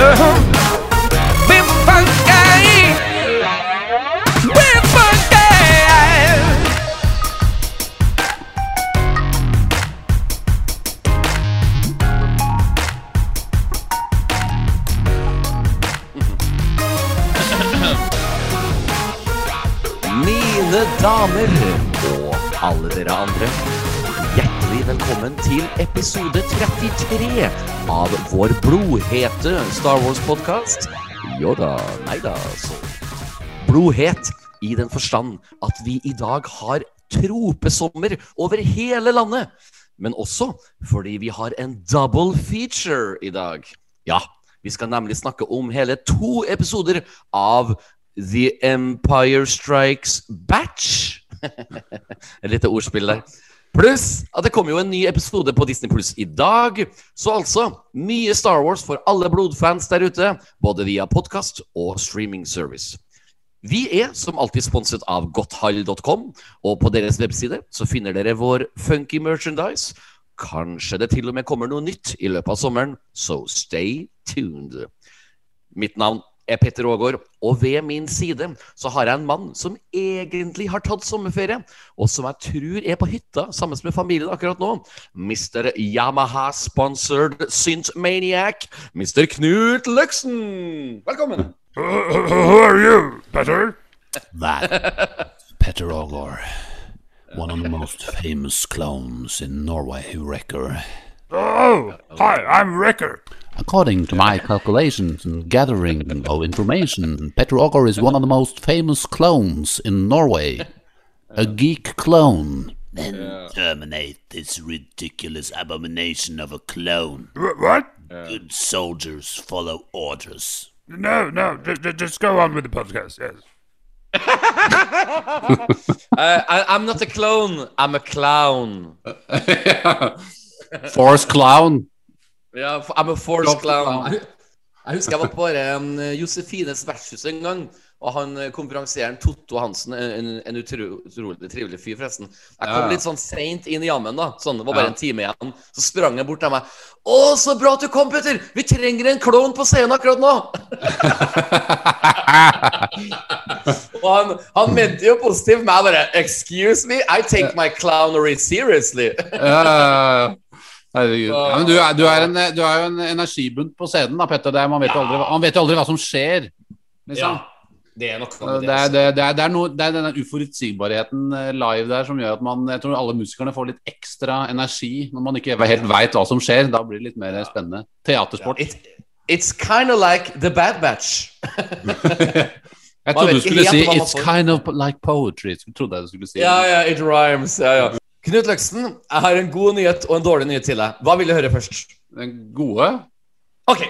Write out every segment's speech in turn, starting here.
Uh-huh. 33 av vår blodhete Star Wars-podkast. Jo da, nei da, så. Blodhet i den forstand at vi i dag har tropesommer over hele landet. Men også fordi vi har en double feature i dag. Ja, vi skal nemlig snakke om hele to episoder av The Empire Strikes Batch. Et lite ordspill der. Pluss at det kommer jo en ny episode på Disney Pluss i dag. Så altså mye Star Wars for alle blodfans der ute, både via podkast og streaming service. Vi er som alltid sponset av godthall.com, og på deres webside så finner dere vår funky merchandise. Kanskje det til og med kommer noe nytt i løpet av sommeren, så stay tuned. Mitt navn er Petter Aagaard, og ved min side så har jeg en mann som egentlig har tatt sommerferie, og som jeg tror er på hytta sammen med familien akkurat nå. Mr. Yamaha-sponsored synth-maniac, Mr. Knut Løksen. Velkommen. Who are you, Petter? That Petter Aagaard, one of the most famous clones in Norway, Wrecker. Oh, hi, I'm Wrecker. According to my calculations and gathering of information, Petter Aagaard is one of the most famous clones in Norway. A geek clone. Then terminate this ridiculous abomination of a clone. Wh- what? Good soldiers follow orders. No, no, just, just go on with the podcast, yes. Uh, I, I'm not a clone, I'm a clown. Force clown. Ja, I'm a force clown. Jeg jeg husker jeg var på um, Josefines versus en gang. Og han eh, konferansieren Totto Hansen, en, en utro, utrolig trivelig fyr, forresten. Jeg kom Ja. litt sånn seint inn i jammen, da. Sånn, det var bare Ja. en time igjen. Så sprang han bort til meg. 'Å, så bra at du kom, Petter! Vi trenger en klovn på scenen akkurat nå!' og han, han mente jo positivt, men jeg bare 'Excuse me, I take my clownery seriously'. Ja, Herregud. Ja, men du er, du, er en, du er jo en energibunt på scenen, da, Petter. Er, man, vet jo aldri, man vet jo aldri hva som skjer. Liksom. det er Det, med det. er, altså. det, det, er, det, er noe, det denne uforutsigbarheten eh, live der som gjør at man Jeg tror alle musikerne får litt ekstra energi når man ikke helt veit hva som skjer. Da blir det litt mer spennende. Teatersport. It, it's kind of like The Bad Batch. Jeg trodde du skulle si 'It's kind of like poetry'. Trodde jeg du skulle si. Ja, ja, it rhymes. Ja, ja. Knut Løksen, jeg har en god nyhet og en dårlig nyhet til deg. Hva vil du høre først? Den gode? Ok,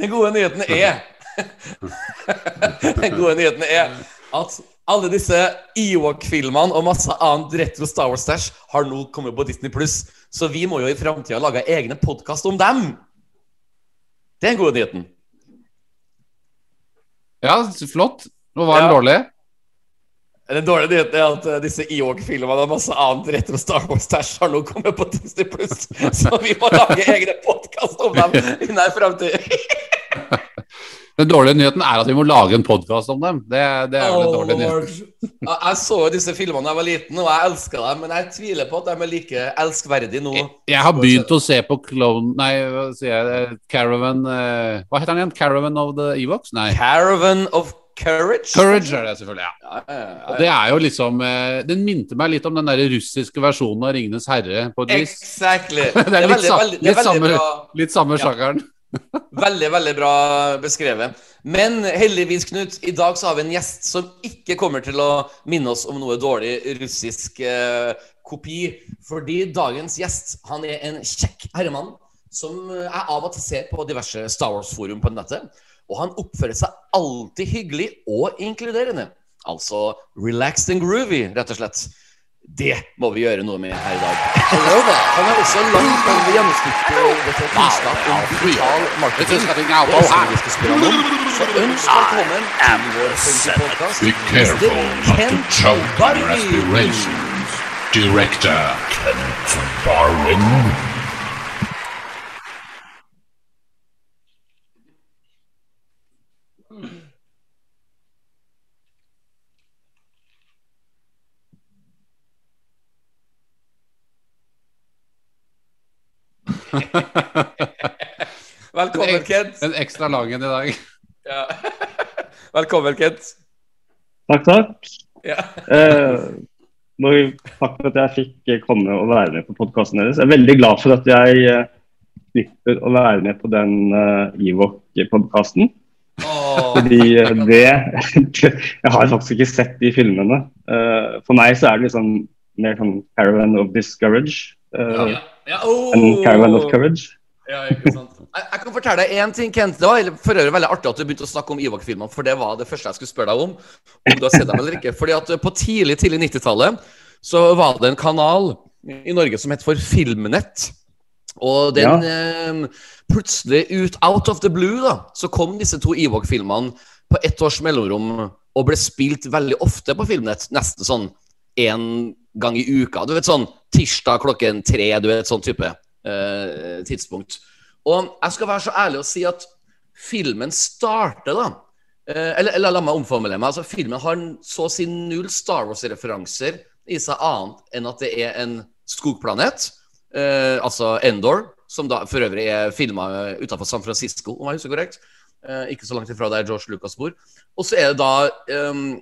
den gode nyheten er Den gode nyheten er at alle disse Ewok-filmene og masse annet retro Star Wars-stæsj har nå kommet på Disney Pluss. Så vi må jo i framtida lage egne podkast om dem. Det er den gode nyheten. Ja, flott. Nå var den Ja. dårlig. Den dårlige nyheten er at eh, disse Ewok-filmene og masse annet retro Star Wars-tæsj har nå kommet på Disney Pluss. Så vi må lage egne podkast om dem i nær framtid. Den dårlige nyheten er at vi må lage en podkast om dem. Det, det er vel den dårlige nyheten. Jeg jeg så jo disse filmene da jeg var liten, og jeg elska dem, men jeg tviler på at de er like elskverdige nå. Jeg har begynt å se på Clone Nei, hva sier jeg? Caravan eh, Hva heter den igjen? Caravan of the Evox? Nei. Caravan of Courage? Courage er det selvfølgelig, ja. Ja, ja, ja. Det er jo liksom eh, Den minte meg litt om den der russiske versjonen av Ringenes herre, på et vis. Exactly. Det er litt, veldig, veldig, litt, samme, litt samme sjangeren. Veldig, veldig bra beskrevet. Men heldigvis, Knut, i dag så har vi en gjest som ikke kommer til å minne oss om noe dårlig russisk eh, kopi. Fordi dagens gjest, han er en kjekk herremann som eh, jeg av og til ser på diverse Star Wars-forum på nettet. Og han oppfører seg alltid hyggelig og inkluderende. Altså relaxed and groovy, rett og slett. Det må vi gjøre noe med her i dag. Han er også langt over gjennomsnittet kunnskap om digital marketing. Så ønsk velkommen til vår careful Mr. Ken Barry. Director Kent Barwin. Velkommen, Kent. En ekstra lang en i dag. Ja. Velkommen, Kent. Takk, takk. Ja. Eh, takk for at jeg fikk eh, komme og være med på podkasten deres. Jeg er veldig glad for at jeg eh, slipper å være med på den uh, Ewok-podkasten. Oh. Fordi uh, det Jeg har faktisk ikke sett de filmene. Uh, for meg så er det liksom mer sånn Caravan of Discourage uh, ja, enn Caravan of Courage. Ja, ikke sant. Jeg, jeg kan fortelle deg én ting, Kent. Det var for øvrig veldig artig at du begynte å snakke om Ivak-filmene, for det var det første jeg skulle spørre deg om. Om du har sett dem eller ikke. Fordi at på tidlig tidlig 90-tallet så var det en kanal i Norge som het for Filmnett. Og den eh, plutselig ut out of the blue da, så kom disse to Ivak-filmene på ett års mellomrom og ble spilt veldig ofte på Filmnett. Nesten sånn én gang i uka. Du vet sånn tirsdag klokken tre, du er et sånn type eh, tidspunkt. Og jeg skal være så ærlig å si at filmen starter da eh, eller, eller la meg omformulere meg. Altså, filmen har så å si null Star Wars-referanser i seg annet enn at det er en skogplanet, eh, altså Endor, som da for øvrig er filma utafor San Francisco, om jeg husker korrekt. Eh, ikke så langt ifra der George Lucas bor. Og så er det da um,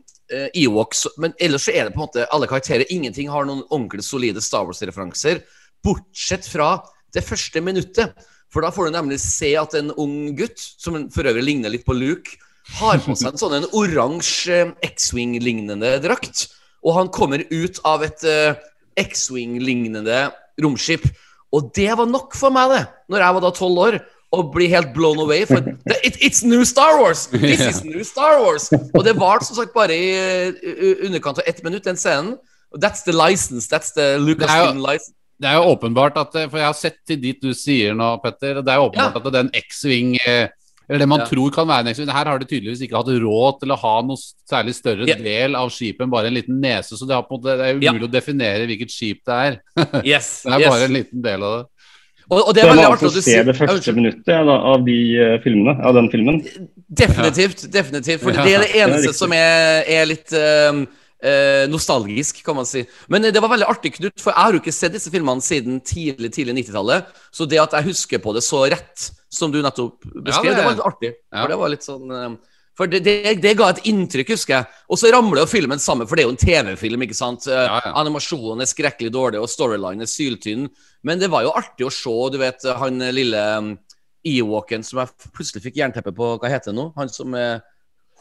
Ewoks Men ellers så er det på en måte alle karakterer. Ingenting har noen ordentlig solide Star Wars-referanser, bortsett fra det første minuttet. For da får du nemlig se at en ung gutt, som for øvrig ligner litt på Luke, har på seg en sånn oransje X-Wing-lignende drakt. Og han kommer ut av et uh, X-Wing-lignende romskip. Og det var nok for meg, det, når jeg var da tolv år. Å bli helt blown away. For it, it's new Star Wars! This is new Star Wars! Og det varte som sagt bare i uh, underkant av ett minutt, den scenen. That's the license. That's the Det Lucasfilm jo- license. Det er jo åpenbart at eh, For jeg har sett til dit du sier nå, Petter. Det er jo åpenbart at den X-Wing eh, Eller det man Ja. tror kan være en X-Wing Her har de tydeligvis ikke hatt råd til å ha noe særlig større Ja. del av skipet enn bare en liten nese. Så det, er, på en måte, det er Ja. umulig å definere hvilket skip det er. Yes, Det er yes. bare en liten del av det. Og, og det Det er veldig altså artig å du se det første minuttet ja, da, av de eh, filmene, av den filmen. Definitivt. definitivt For Ja, det er det det er eneste som er, er litt eh, eh, nostalgisk, kan man si. Men eh, det var veldig artig, Knut, for jeg har jo ikke sett disse filmene siden tidlig tidlig 90-tallet. Så det at jeg husker på det så rett som du nettopp beskrev, det- det, var litt artig. Ja. For det var litt sånn eh, For det, det, det ga et inntrykk, husker jeg. Og så ramler jo filmen sammen, for det er jo en TV-film. ikke sant? Eh, Ja, ja. Animasjonen er skrekkelig dårlig, og storylinen er syltynn. Men det var jo artig å se, du vet, han lille um, Ewoken som jeg plutselig fikk jernteppe på, hva heter det nå? Han som er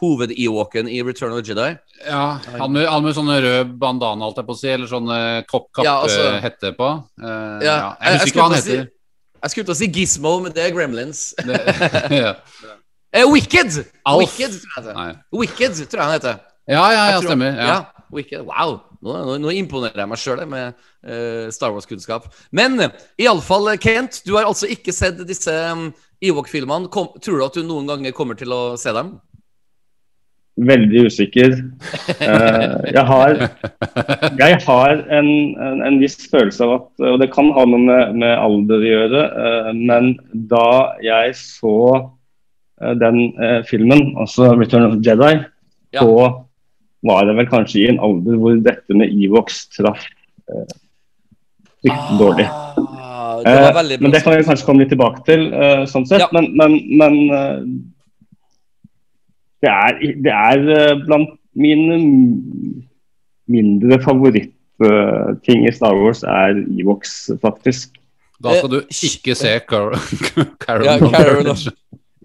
hoved-Ewoken i Return of the Jedi. Ja, han med, han med sånne rød bandana, holdt jeg på å si, eller sånne eh, kopp- Ja, altså- på. Uh, Ja, jeg- Jeg jeg husker ikke hva han heter. si-. Jeg skulle til å si Gizmo, men det er Gremlins. Det, ja. Eh, Wicked! Alf. Wicked, tror jeg. Wicked, tror jeg han heter. ja, ja, ja, tror- stemmer. Ja. Wicked. Wow! Nå, nå, nå imponerer jeg meg sjøl med uh, Star Wars-kunnskap. Men uh, iallfall, Kent, du har altså ikke sett disse um, Ewok-filmene. Tror du at du noen ganger kommer til å se dem? Veldig usikker. Uh, jeg har, jeg har en, en, en viss følelse av at Og det kan ha noe med, med alder å gjøre, uh, men da jeg så eh, den eh, filmen, altså 'Return of the Jedi', Ja. så var det vel kanskje i en alder hvor dette med Evox traff eh, fryktelig dårlig. Ah, det var Eh, men det kan vi kanskje komme litt tilbake til, eh, sånn sett. Ja. Men, men, men eh, det er, det er eh, blant mine mindre favorittting i Star Wars er Evox, faktisk. Da skal du ikke se Car Carol Ja, Carol.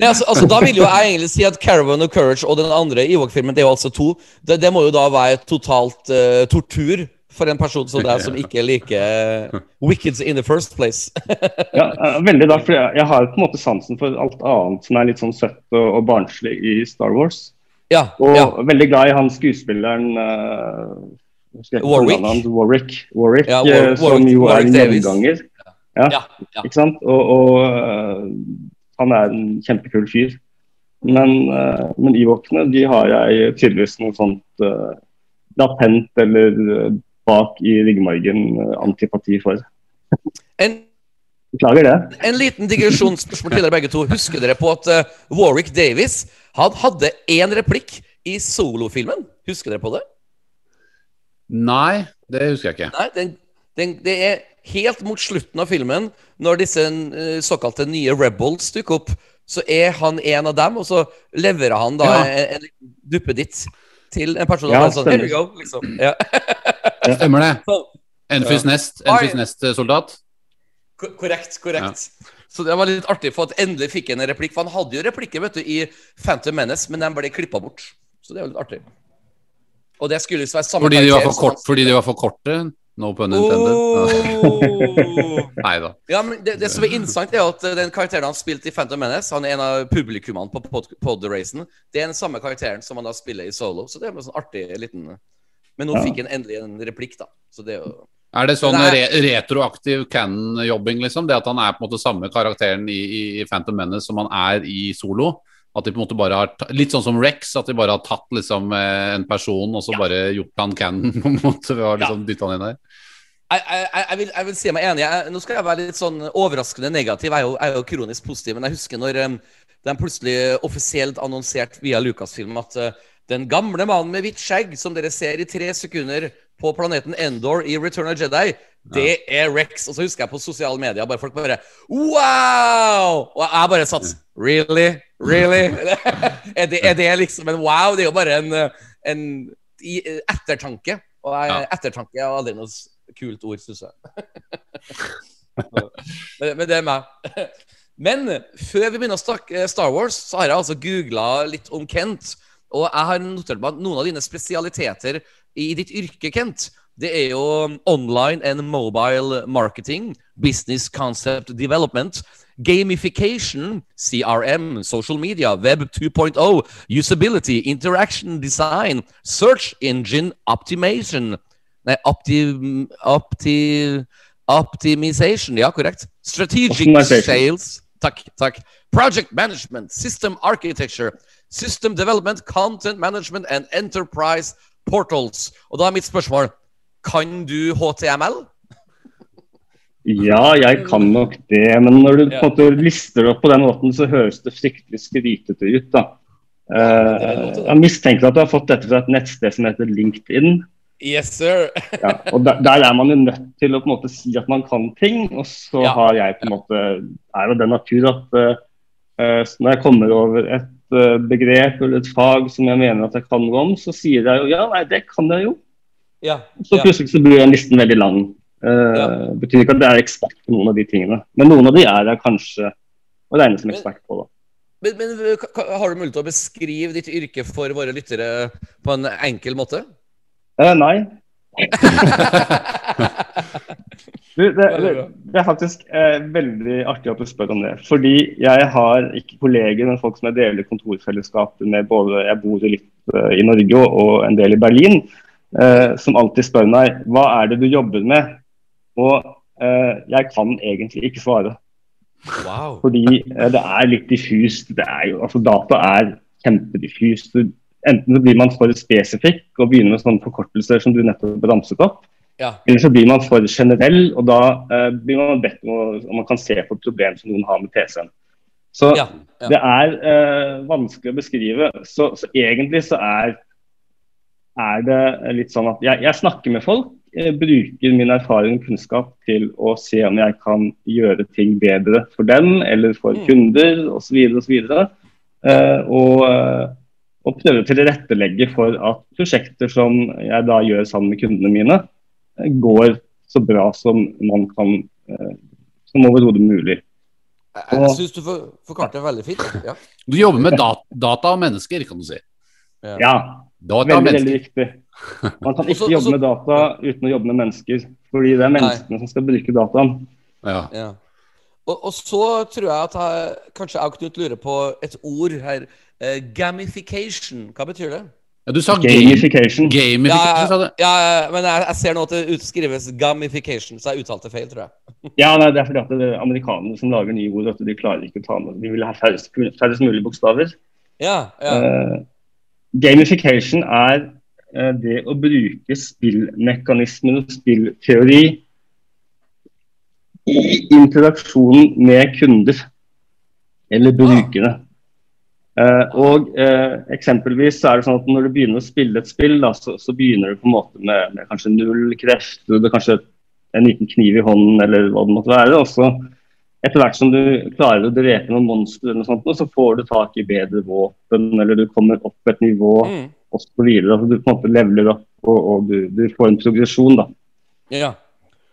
Nei, altså, altså, da vil jo jeg egentlig si at Caravan of Courage og den andre Ewok-filmen, det er jo altså to. Det, det må jo da være totalt uh, tortur for en person som deg, som ikke liker Wicked in the first place. Ja, eh, veldig da, for jeg, jeg har på en måte sansen for alt annet som er litt sånn søtt og, og barnslig i Star Wars. ja, Og ja. veldig glad i han skuespilleren eh, ikke Warwick? Han, Warwick, Warwick Ja, eh, War- som Warwick- jo er Warwick en gjenganger. ja, ja. Ikke sant? Og, og han er en kjempekul fyr. Men, øh, men Ewokene de har jeg tydeligvis noe sånt øh, latent eller øh, bak i ryggmargen antipati for. En, Beklager det. En liten digresjonsspørsmål til dere begge to. Husker dere på at uh, Warwick Davis han hadde én replikk i solofilmen? Husker dere på det? Nei, det husker jeg ikke. Nei, den, den, det er helt mot slutten av filmen, når disse eh, såkalte nye rebels dukker opp, så er han en av dem, og så leverer han da Ja. en, en duppeditt til en person. Ja, sånn, Here stemmer. go, liksom. Ja. Stemmer det. Enfys Nest, Enfys Nest-soldat. Korrekt. Korrekt, Ja. Så det var litt artig, for at endelig fikk han en replikk. For han hadde jo replikker vet du, i Phantom Menace, men den ble klippa bort. Så det jo litt artig. Og det skulle være samme Fordi de var for, kort, fordi de var for korte? No pun intended. Oh. Nei da. Ja, men det, det som er interessant, er at eh, den karakteren han spilte i Phantom Menace, han er en av publikummene på pod- pod-racen, det er den samme karakteren som han da spiller i Solo. Så det er en sånn artig liten Men nå Ja. fikk han endelig en replikk, da. Så det er jo Er det sånn re retroaktiv canon-jobbing, liksom? Det at han er på en måte samme karakteren i, i, Phantom Menace som han er i Solo? At de på en måte bare har Litt sånn som Rex, at de bare har tatt liksom eh, en person og så bare gjort han canon, på en måte, ved å liksom dytte han inn der? Jeg, vil, jeg vil si meg enig. Jeg, nå skal jeg være litt sånn overraskende negativ. Jeg er jo, er jo kronisk positiv. Men jeg husker når um, de plutselig offisielt annonserte via Lucasfilm at uh, den gamle mannen med hvitt skjegg, som dere ser i tre sekunder på planeten Endor i Return of Jedi, det er Rex. Og så husker jeg på sosiale medier bare folk bare Wow! Og jeg bare satt Really? Really? er, det, er det liksom en wow? Det er jo bare en, uh, en ettertanke. Og jeg, Ja. ettertanke er aldri noe kult ord, syns jeg. men, men det er meg. Men før vi begynner å snakke Star Wars, så har jeg altså googla litt om Kent. Og jeg har notert meg noen av dine spesialiteter i ditt yrke, Kent, det er jo online and mobile marketing, business concept development, gamification, CRM, social media, web 2.0, usability, interaction design, search engine optimization. Nei, optim, opti, optimization, ja, korrekt. Strategic sales. Takk, takk. Project management, system architecture, system development, content management and enterprise portals. Og da er mitt spørsmål, kan du HTML? Ja, jeg kan nok det, men når du Ja. på en måte lister det opp på den måten, så høres det fryktelig skrytete ut. da. Eh, jeg mistenker at du har fått dette fra et nettsted som heter LinkedIn. Yes, sir. Ja, og der, der er man jo nødt til å på en måte si at man kan ting, og så Ja. har jeg på en måte er jo den natur at uh, når jeg kommer over et uh, begrep eller et fag som jeg mener at jeg kan noe om, så sier jeg jo ja, nei, det kan jeg jo. Ja. Så plutselig så blir den listen veldig lang. Uh. Betyr ikke at jeg er ekspert på noen av de tingene, men noen av de er jeg kanskje å regne som ekspert på. da. Men, men har du mulighet til å beskrive ditt yrke for våre lyttere på en enkel måte? Eh, nei. Du, det, det, det er faktisk eh, veldig artig at du spør om det. Fordi jeg har ikke kolleger, men folk som jeg deler kontorfellesskapet med. både Jeg bor litt eh, i Norge og, og en del i Berlin. Eh, som alltid spør meg hva er det du jobber med. Og eh, jeg kan egentlig ikke svare. Wow. Fordi eh, det er litt diffust. Det er jo, altså Data er kjempediffust. Du- Enten så blir man for spesifikk og begynner med sånne forkortelser som du nettopp ramset opp. Ja. Eller så blir man for generell, og da eh, blir man bedt om, å, om man kan se på et problem som noen har med PC-en. Så Ja. ja. det er eh, vanskelig å beskrive. Så, så egentlig så er, er det litt sånn at jeg, jeg snakker med folk, jeg bruker min erfaring og kunnskap til å se om jeg kan gjøre ting bedre for dem eller for Mm. kunder osv. osv. videre, og, så eh, og prøve å tilrettelegge for at prosjekter som jeg da gjør sammen med kundene mine, eh, går så bra som man kan eh, som overhodet mulig. Jeg, syns du for, forklarte det veldig fint. Ja. Du jobber med dat data og mennesker, kan du si. Ja, ja Veldig, veldig viktig. Man kan ikke Også- jobbe også- med data uten å jobbe med mennesker. Fordi det er menneskene som skal bruke dataen. Ja. Ja. Og, og så tror jeg at jeg, kanskje jeg og Knut lurer på et ord her. Uh, gamification, hva betyr det? ja, du sa Gamification. gamification, sa ja, ja, men jeg, jeg ser nå at det skrives gamification, så jeg uttalte feil, tror jeg. Ja, nei, det er fordi at det er amerikanerne som lager nye ord, at de klarer ikke å ta med De vil ha færrest, færrest mulig bokstaver. Ja, ja. Uh, gamification er uh, det å bruke spillmekanismer og spillteori i interaksjonen med kunder eller brukere. Eh, og eh, eksempelvis så er det sånn at Når du begynner å spille et spill, da, så, så begynner du på en måte med, med kanskje null krefter, det er kanskje en liten kniv i hånden eller hva det måtte være. og så etter hvert som du klarer å drepe noen monstre, eller noe sånt, så får du tak i bedre våpen, eller du kommer opp et nivå Mm. videre. Altså, du på en måte leveler opp, og, og du, du får en progresjon. da. Ja.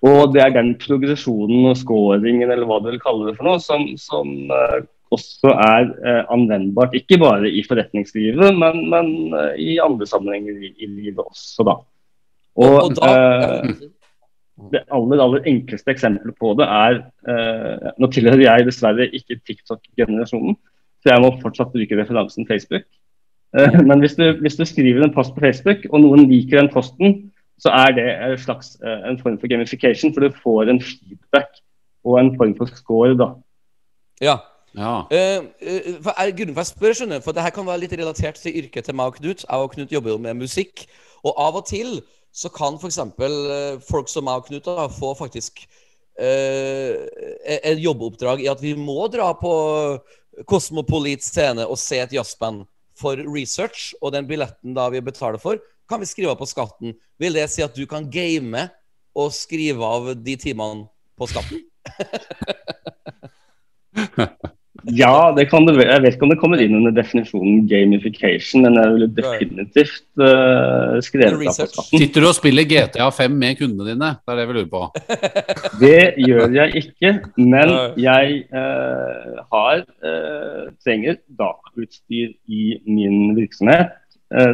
Og det er den progresjonen og scoringen, eller hva du vil kalle det for noe, som, som eh, også er eh, anvendbart. Ikke bare i forretningslivet, men, men uh, i andre sammenhenger i, i livet også, da. Og, Og da- eh, det aller, aller enkleste eksempelet på det er eh, Nå tilhører jeg dessverre ikke TikTok-generasjonen, så jeg må fortsatt bruke referansen Facebook. Eh, men hvis du, hvis du skriver en post på Facebook, og noen liker den posten, så er det en slags eh, en form for gamification, for du får en feedback og en form for score. da. ja. Ja. Uh, eh, for er, grunnen for jeg spør, skjønner, for det her kan være litt relatert til yrket til meg og Knut. Jeg og Knut jobber jo med musikk. Og av og til så kan f.eks. Uh, folk som meg og Knut da, få faktisk uh, et jobbeoppdrag i at vi må dra på Kosmopolit scene og se et jazzband for research. Og den billetten da vi betaler for, kan vi skrive av på skatten. Vil det si at du kan game og skrive av de timene på skatten? Ja, det kan det, være. jeg vet ikke om det kommer inn under definisjonen gamification, men jeg ville definitivt uh, skrevet av på skatten. Sitter du og spiller GTA 5 med kundene dine? Det er det vi lurer på. Det gjør jeg ikke, men jeg uh, har uh, trenger datautstyr i min virksomhet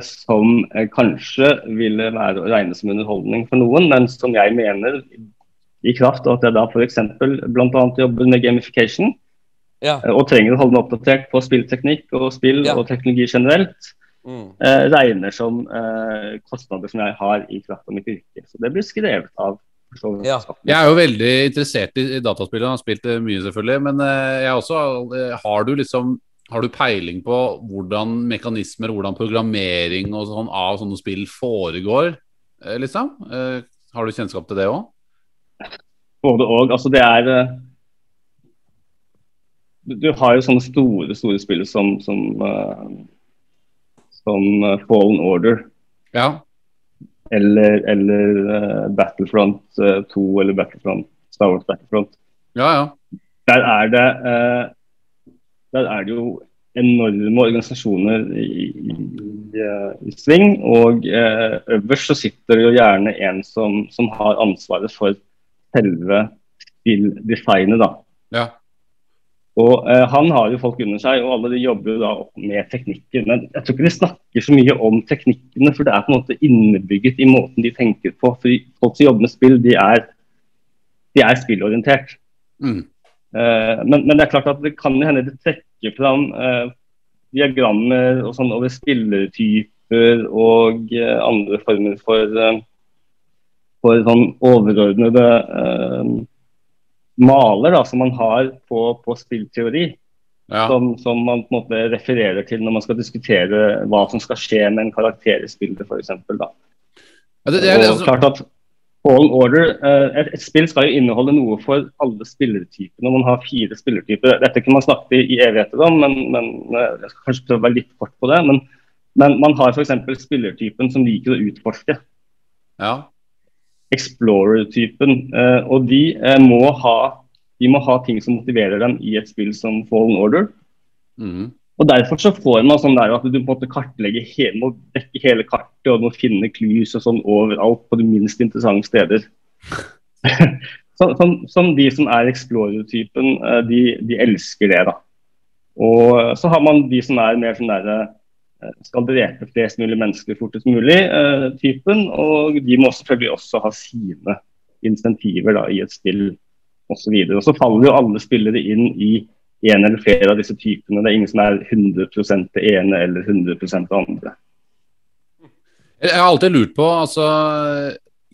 som eh, kanskje ville være å regne som underholdning for noen, men som jeg mener i kraft av at jeg da f.eks. bl.a. jobber med gamification Ja. eh, og trenger å holde meg oppdatert på spillteknikk og spill Ja. og teknologi generelt, Mm. eh, regner som eh, kostnader som jeg har i kraft av mitt yrke. Så det blir skrevet av. Ja. Jeg er jo veldig interessert i, dataspill og har spilt mye, selvfølgelig. Men eh, jeg også eh, Har du liksom har du peiling på hvordan mekanismer, hvordan programmering og sånn av sånne spill foregår, eh, liksom? Eh, har du kjennskap til det òg? Både og. Altså det er eh, du, har jo sånne store store spill som, som, som Fallen Order Ja. eller, eller Battlefront eh, 2 eller Battlefront, Star Wars Battlefront. Ja, ja. Der er det, eh, der er det jo enorme organisasjoner i, i, i, sving. Og eh, øverst så sitter det jo gjerne en som, som har ansvaret for selve spilldesignet. da. ja. Og eh, Han har jo folk under seg, og alle de jobber jo da opp med teknikker. Men jeg tror ikke de snakker så mye om teknikkene, for det er på en måte innebygget i måten de tenker på. For folk som jobber med spill, de er, de er spillorientert. Mm. Eh, men, men det er klart at det kan hende det trekker fram eh, diagrammer og sånn over spillertyper og eh, andre former for, for sånn overordnede eh, maler da, som man har på, på spillteori. ja. Som, som man på en måte refererer til når man skal diskutere hva som skal skje med en karakter i spillet f.eks. ja det, det er, Og altså, klart at Fallen Order, eh, et, et spill skal jo inneholde noe for alle spillertypene. Man har fire spillertyper. Dette kunne man snakket i, i evigheter om, men, men eh, jeg skal kanskje prøve å være litt kort på det. Men, men man har f.eks. spillertypen som liker å utforske. ja. Explorer-typen. eh, og de må, ha, de må ha ting som motiverer dem i et spill som Fallen Order. Mm. Og Derfor så får man sånn der at du må kartlegge hele, må dekke hele kartet og må finne clues og sånn overalt på de minst interessante steder. som, som, som de som er Explorer-typen, eh, de, de elsker det. da. Og så har man de som er mer sånn derre eh, skal drepe flest mulig mennesker fortest mulig, eh, typen. Og de må selvfølgelig også ha sine insentiver da, i et spill osv. Og, så faller jo alle spillere inn i en eller flere av disse typene. Det er ingen som er 100 det ene eller 100 det andre. Jeg har alltid lurt på, altså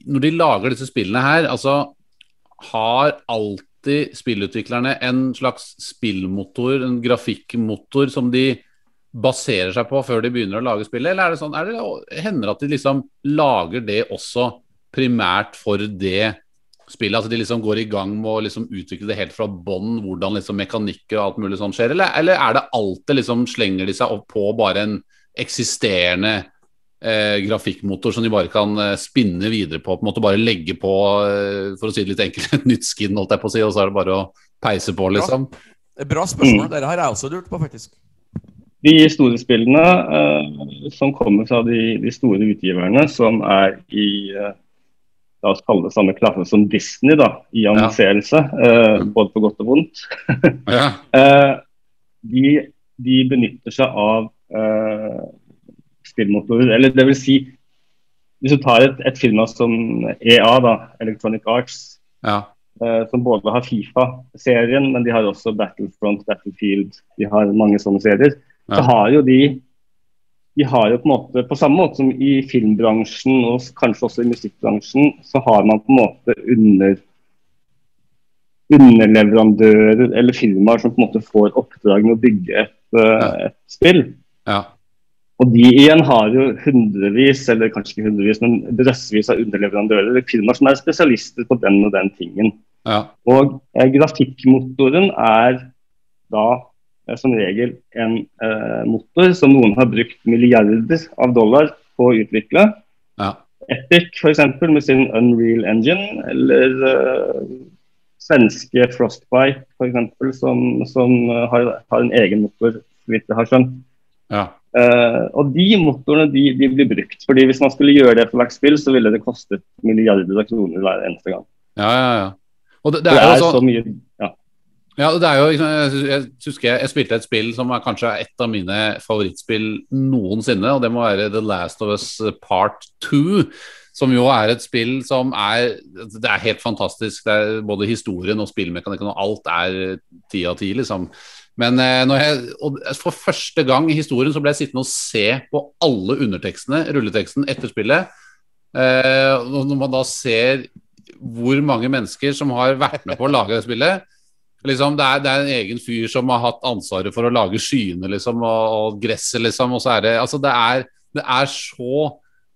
Når de lager disse spillene her, altså Har alltid spillutviklerne en slags spillmotor, en grafikkmotor, som de baserer seg på før de begynner å lage spillet? Eller er det sånn, er det, hender det at de liksom lager det også primært for det spillet? Altså de liksom går i gang med å liksom utvikle det helt fra bånn, hvordan liksom mekanikker og alt mulig sånn skjer? Eller, eller er det alltid liksom slenger de seg opp på bare en eksisterende eh, grafikkmotor som de bare kan eh, spinne videre på? på en måte Bare legge på, eh, for å si det litt enkelt, et nytt skin, holdt jeg på å si, og så er det bare å peise på, liksom? Bra spørsmål. Dette har jeg også lurt på, faktisk. De store spillene eh, som kommer fra de, de store utgiverne, som er i la oss kalle det samme klasse som Disney da, i annonserelse, eh, både på godt og vondt, Ja. eh, de, de benytter seg av eh, spillmotorer. Eller det vil si, hvis du tar et, et firma som EA, da, Electronic Arts, ja. eh, som både har Fifa-serien, men de har også Battlefront, Battlefield, de har mange sånne serier, så har jo de de har jo på en måte, På samme måte som i filmbransjen og kanskje også i musikkbransjen, så har man på en måte under, underleverandører eller firmaer som på en måte får oppdrag med å bygge et, uh, et spill. ja. Og de igjen har jo hundrevis, eller kanskje ikke hundrevis, men drøssevis av underleverandører eller firmaer som er spesialister på den og den tingen. ja. Og eh, grafikkmotoren er da som regel en eh, motor som noen har brukt milliarder av dollar på å utvikle. ja. Epic f.eks. med sin Unreal Engine, eller eh, svenske Frostbite f.eks. som, som eh, har, har en egen motor, så vidt jeg har skjønt. ja. Eh, og de motorene de, de blir brukt. fordi Hvis man skulle gjøre det for hvert spill, så ville det kostet milliarder av kroner hver eneste gang. Ja, ja, ja. Og det, det Det er er jo så sånn mye ja. Det er jo, jeg, husker jeg, jeg spilte et spill som er kanskje et av mine favorittspill noensinne, og det må være The Last of Us Part 2. Som jo er et spill som er Det er helt fantastisk. Det er både historien og spillmekanikken og alt er ti av ti, liksom. Men eh, jeg, for første gang i historien så ble jeg sittende og se på alle undertekstene, rulleteksten, etter spillet. Eh, når man da ser hvor mange mennesker som har vært med på å lage det spillet liksom, det, er, det er en egen fyr som har hatt ansvaret for å lage skyene liksom, og, og gresset, liksom. Og så er det, altså, det, er, det er så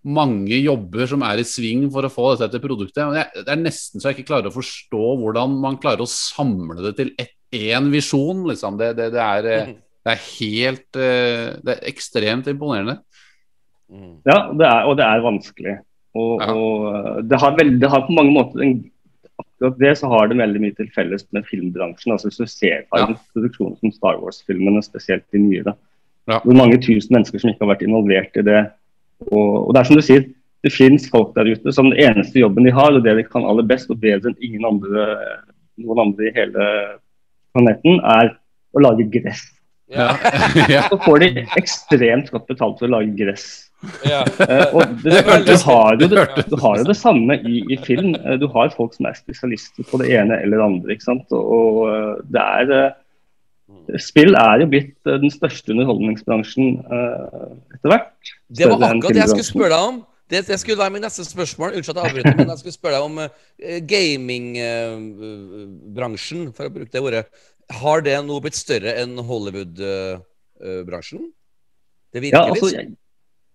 mange jobber som er i sving for å få dette til produktet. Det er nesten så jeg ikke klarer å forstå hvordan man klarer å samle det til ett- én visjon. Liksom. Det, det, det, er, eh, det er helt eh, Det er ekstremt imponerende. Ja, det er, og det er vanskelig. Og, Ja. og det, har veld, det har på mange måter en, Akkurat det så har det veldig mye til felles med filmbransjen. altså Hvis du ser på Ja. en produksjon som Star Wars-filmene, spesielt de nye, da, Ja. Hvor mange tusen mennesker som ikke har vært involvert i det. Og, og det er som du sier, det finnes folk der ute som den eneste jobben de har, og det de kan aller best og bedre enn ingen andre, noen andre i hele planeten, er å lage gress. Ja. ja. Så får de ekstremt godt betalt for å lage gress. Ja. Eh, og det, du, har jo det, du har jo det samme i, i film. Eh, Du har folk som er spesialister på det ene eller det andre. ikke sant? Og, eh, det er eh, Spill er jo blitt den største underholdningsbransjen eh, etter hvert. Det var akkurat det jeg skulle spørre deg om. Det, det skulle være mitt neste spørsmål. Unnskyld at jeg avbryter, men jeg skulle spørre deg om uh, gamingbransjen, for å bruke det ordet. Har det nå blitt større enn Hollywood-bransjen? det virker Ja, altså, litt jeg,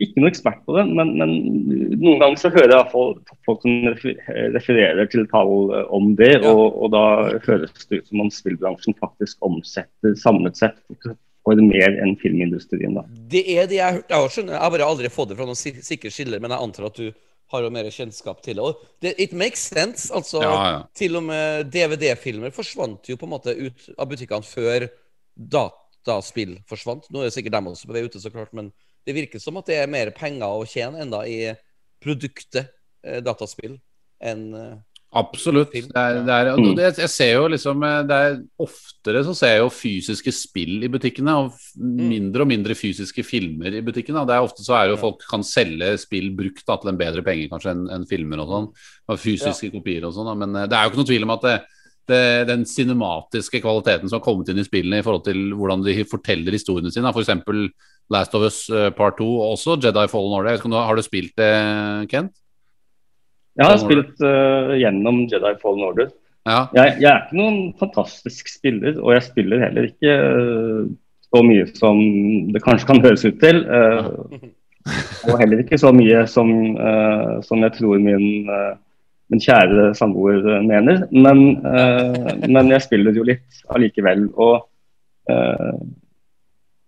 ikke noen ekspert på det, men, men noen ganger så hører jeg i folk som refererer til tall eh, om det, Ja. og, og da høres det ut som om spillbransjen faktisk omsetter samlet sett for mer enn filmindustrien. da. Det er det jeg har hørt. Jeg skjønner, jeg har bare aldri fått det fra noen sik- sikre kilder, men jeg antar at du har jo mer kjennskap til det. Og det it makes sense. altså Ja, ja. Til og med DVD-filmer forsvant jo på en måte ut av butikkene før dataspill forsvant. Nå er det sikkert dem også på vei ute, så klart, men det virker som at det er mer penger å tjene enda i produktet eh, dataspill enn eh, Absolutt. Det er, det er, det, jeg ser jo liksom eh, det er Oftere så ser jeg jo fysiske spill i butikkene, og mindre og mindre fysiske filmer i butikkene. Det er Ofte så er jo folk kan selge spill brukt da, til en bedre penge kanskje enn en filmer og sånn. Og fysiske kopier og sånn. Men det er jo ikke noe tvil om at det, det, den cinematiske kvaliteten som har kommet inn i spillene i forhold til hvordan de forteller historiene sine, f.eks. Last of Us eh, Part 2 og også Jedi Fallen Order. Du- Har du spilt det, Kent? Jeg har spilt uh, gjennom Jedi Fallen Order. Ja. Jeg, jeg er ikke noen fantastisk spiller, og jeg spiller heller ikke uh, så mye som det kanskje kan høres ut til. Uh, og heller ikke så mye som, som jeg tror min, min kjære samboer mener. Men, uh, men jeg spiller jo litt allikevel. Og eh,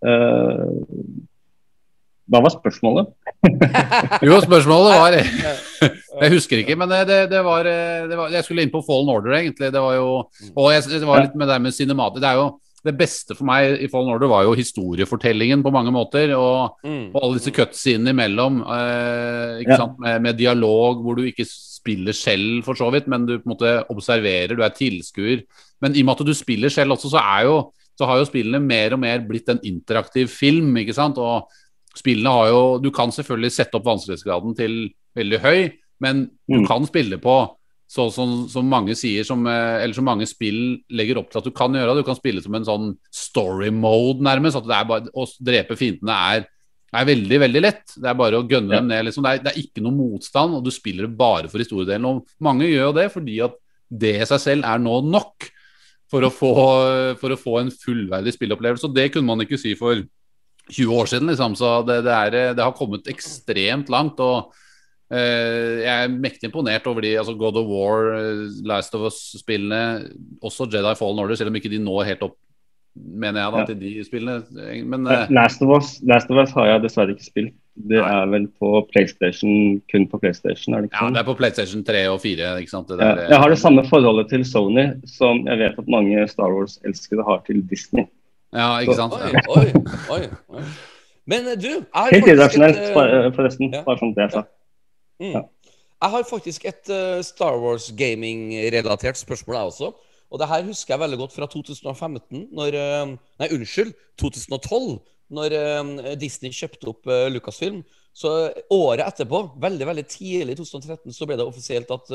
eh, Hva var spørsmålet? Jo, spørsmålet var Jeg husker ikke, men det, det, var, det var Jeg skulle inn på Fallen Order, egentlig. Det var jo Og jeg, det var litt med det med cinematic. Det er jo det beste for meg i Fallen Order var jo historiefortellingen på mange måter. Og, Mm. og alle disse cutscenene imellom. Eh, ikke Ja. sant? Med, med dialog hvor du ikke spiller selv, for så vidt, men du på en måte observerer, du er tilskuer. Men i og med at du spiller selv også, så, er jo, så har jo spillene mer og mer blitt en interaktiv film. ikke sant? Og spillene har jo Du kan selvfølgelig sette opp vanskelighetsgraden til veldig høy, men du Mm. kan spille på sånn som, som mange sier, som, eh, eller som mange spill legger opp til at du kan gjøre. Du kan spille som en sånn story mode, nærmest. At det er bare, å drepe fiendene er, er veldig, veldig lett. Det er bare å gønne Ja. dem ned. Liksom. Det, er, det er ikke noe motstand, og du spiller det bare for historiedelen. Og mange gjør jo det fordi at det i seg selv er nå nok for å få, for å få en fullverdig spillopplevelse. Og det kunne man ikke si for 20 år siden, liksom. Så det, det, er, det har kommet ekstremt langt. og Eh, jeg er mektig imponert over de altså God of War, eh, Last of Us-spillene, også Jedi Fallen Order, selv om ikke de når helt opp, mener jeg, da, Ja. til de spillene. Men uh... Last of, Us, Last of Us har jeg dessverre ikke spilt. Det Nei. er vel på PlayStation, kun på PlayStation, er det ikke ja, sånn? det er på PlayStation 3 og 4, ikke sant? Det Ja, jeg har det samme forholdet til Sony som jeg vet at mange Star Wars-elskede har til Disney. Ja, ikke sant? Oi, Ja. oi, oi, oi. Men eh, du, jeg Helt irrasjonelt, eh, forresten. ja. Bare sånn at det er sagt. Mm. Ja. Jeg har faktisk et uh, Star Wars gaming-relatert spørsmål, jeg også. Og det her husker jeg veldig godt fra 2015, når eh, Nei, unnskyld, 2012. Når eh, Disney kjøpte opp eh, Lucasfilm. Så året etterpå, veldig veldig tidlig i 2013, så ble det offisielt at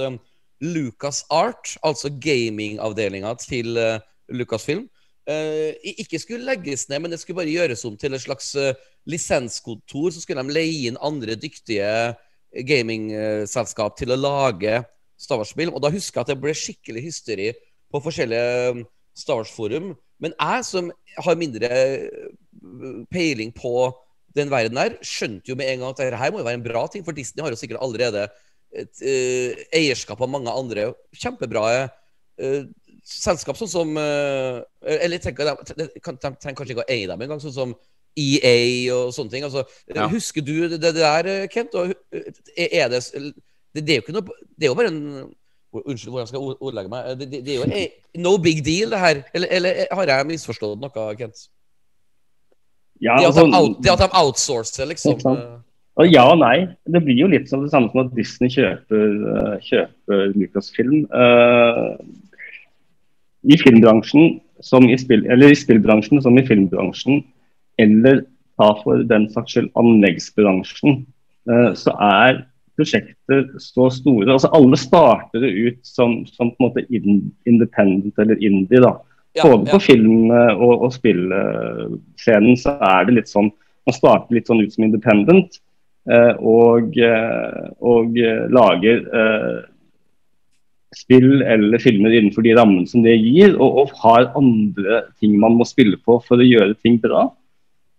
Lucas Art, altså gamingavdelinga til Lucasfilm, ikke skulle legges ned, men det skulle bare gjøres om til et slags lisenskontor. Så skulle de leie inn andre dyktige gamingselskap til å lage Star Wars-spill. Og da husker jeg at det ble skikkelig hysteri på forskjellige um, Star Wars-forum. Men jeg som har mindre uh, peiling på den verden her, skjønte jo med en gang at dette her må jo være en bra ting, for Disney har jo sikkert allerede et uh, eierskap av mange andre kjempebra uh, selskap, sånn som uh, Eller tenker, de, de, trenger kanskje ikke å eie dem engang, sånn som EA og sånne ting. Altså, Ja. Husker du det, det der, Kent? Og, uh, er det, det, det er jo ikke noe Det er jo bare en Unnskyld hvordan skal jeg ordlegge meg. Det, det, det er jo eh, no big deal, det her. Eller, eller har jeg misforstått noe, Kent? Ja, Det at altså, de, out, det at de outsourcer, liksom. Eh, og ja og nei. Det blir jo litt som det samme som at Disney kjøper, eh, kjøper Lucasfilm. Uh, I filmbransjen som i spill, eller i spillbransjen som i filmbransjen, eller ta for den saks skyld anleggsbransjen, uh, så er prosjekter så store. altså Alle starter det ut som, som på en måte in, independent eller indie. da. Ja, Både på film- og, og spillscenen så er det litt sånn Man starter litt sånn ut som independent eh, og, eh, og eh, lager eh, spill eller filmer innenfor de rammene som det gir, og, og har andre ting man må spille på for å gjøre ting bra.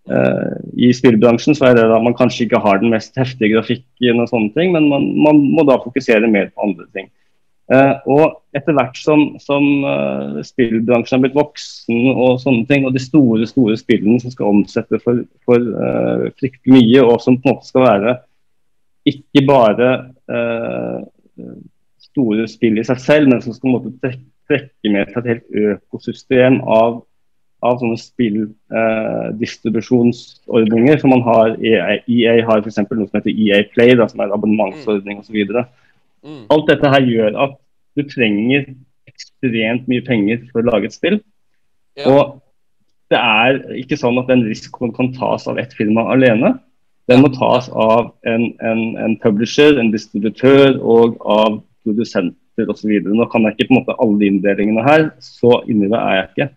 Eh, I spillbransjen så er det da man kanskje ikke har den mest heftige grafikken, og sånne ting, men man, man må da fokusere mer på andre ting. Uh, og etter hvert som, som uh, spillbransjen har blitt voksen, og sånne ting, og de store store spillene som skal omsette for, for fryktelig mye, og som på en måte skal være ikke bare store spill i seg selv, men som skal på en måte trekke, med seg et helt økosystem av, av sånne spilldistribusjonsordninger. som man har EA, EA har f.eks. noe som heter EA Play, da, som er abonnementsordning osv. Mm. Alt dette her gjør at du trenger ekstremt mye penger for å lage et spill. Ja. Og det er ikke sånn at den risikoen kan tas av ett firma alene. Den må tas av en, en, en publisher, en distributør og av produsenter osv. Nå kan jeg ikke på en måte alle de inndelingene her, så inni det er jeg ikke.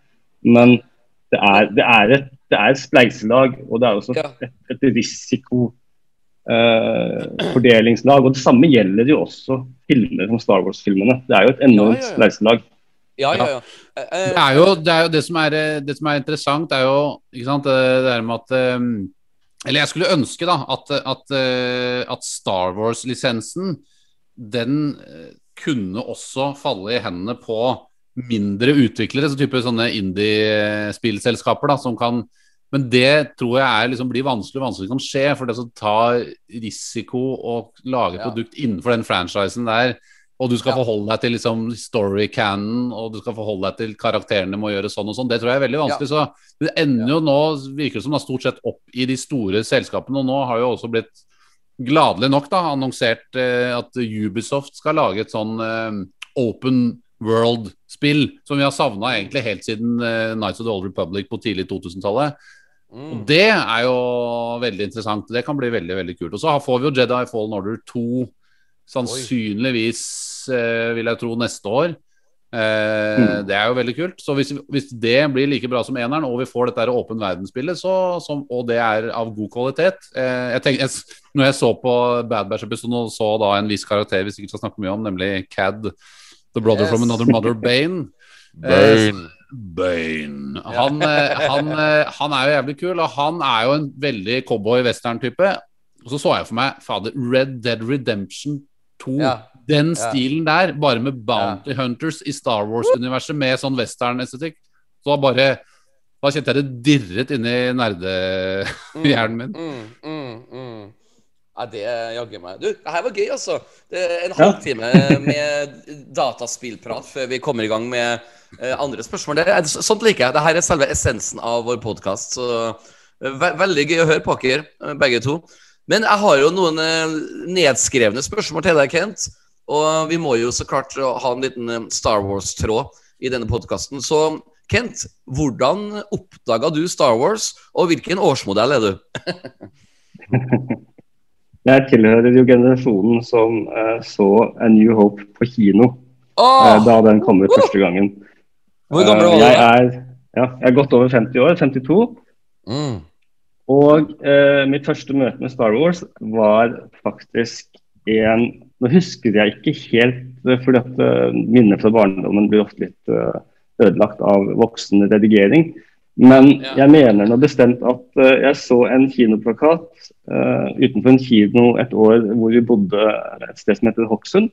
Men det er, det er, et, det er et spleiselag, og det er også et, et risikofordelingslag. eh. Og det samme gjelder jo også filmer som Star Wars-filmene. Det er jo et enormt spleiselag. Ja, ja, ja. Eh, eh, Det er jo det, er jo det, som, er, det som er interessant, er jo ikke sant, det, der med at Eller jeg skulle ønske da at, at, at Star Wars-lisensen den kunne også falle i hendene på mindre utviklere, så type sånne indie-spillselskaper da, som kan Men det tror jeg er, liksom, blir vanskelig og vanskelig kan skje. For det å ta risiko og lage Ja. produkt innenfor den franchisen der, og du skal Ja. forholde deg til liksom story canon, og du skal forholde deg til karakterene må gjøre sånn og sånn, det tror jeg er veldig vanskelig. Så det ender jo nå, virker det som, da, stort sett opp i de store selskapene, og nå har jo også blitt gladelig nok da, annonsert eh, at Ubisoft skal lage et sånn eh, open world-spill som vi har savna egentlig helt siden uh, Nights of the Old Republic på tidlig 2000-tallet. Mm. Og det er jo veldig interessant. Det kan bli veldig veldig kult. Og så får vi jo Jedi Fallen Order 2 sannsynligvis, uh, vil jeg tro, neste år. Eh, Det er jo veldig kult. Så hvis, hvis det blir like bra som eneren, og vi får dette her åpen verdensspillet, så, som, og det er av god kvalitet uh, jeg tenker, jeg, Når jeg så på Bad Batch-episoden og så da en viss karakter vi sikkert skal snakke mye om, nemlig Cad, The Brother Yes. from Another Mother, Bane Bane. Bane. Han, eh, han, eh, han er jo jævlig kul, og han er jo en veldig cowboy-western-type. Og så så jeg for meg fader, Red Dead Redemption 2. Ja. Den Ja. stilen der, bare med Bounty Hunters i Star Wars-universet med sånn western-estetikk. Så bare Da kjente jeg det dirret inni nerdehjernen min. Mm, mm, mm. Ja, det jaggu meg. Du, det her var gøy, altså. Det er en halvtime med dataspillprat før vi kommer i gang med eh, andre spørsmål. Det er, sånt liker jeg. Dette er selve essensen av vår podkast. Eh, ve veldig gøy å høre på dere, eh, begge to. Men jeg har jo noen nedskrevne spørsmål til deg, Kent. Og vi må jo så klart ha en liten Star Wars-tråd i denne podkasten. Så Kent, hvordan oppdaga du Star Wars, og hvilken årsmodell er du? Jeg tilhører jo generasjonen som uh, så A New Hope på kino oh! uh, da den kom ut første gangen. hvor gammel Eh, var du? jeg er, ja, jeg er godt over 50 år, 52. Mm. Og eh, mitt første møte med Star Wars var faktisk en Nå husker jeg ikke helt, eh, fordi at minner fra barndommen blir ofte litt eh, ødelagt av voksen redigering. Men Ja. jeg mener nå bestemt at uh, jeg så en kinoplakat uh, utenfor en kino et år hvor vi bodde et sted som heter Hokksund.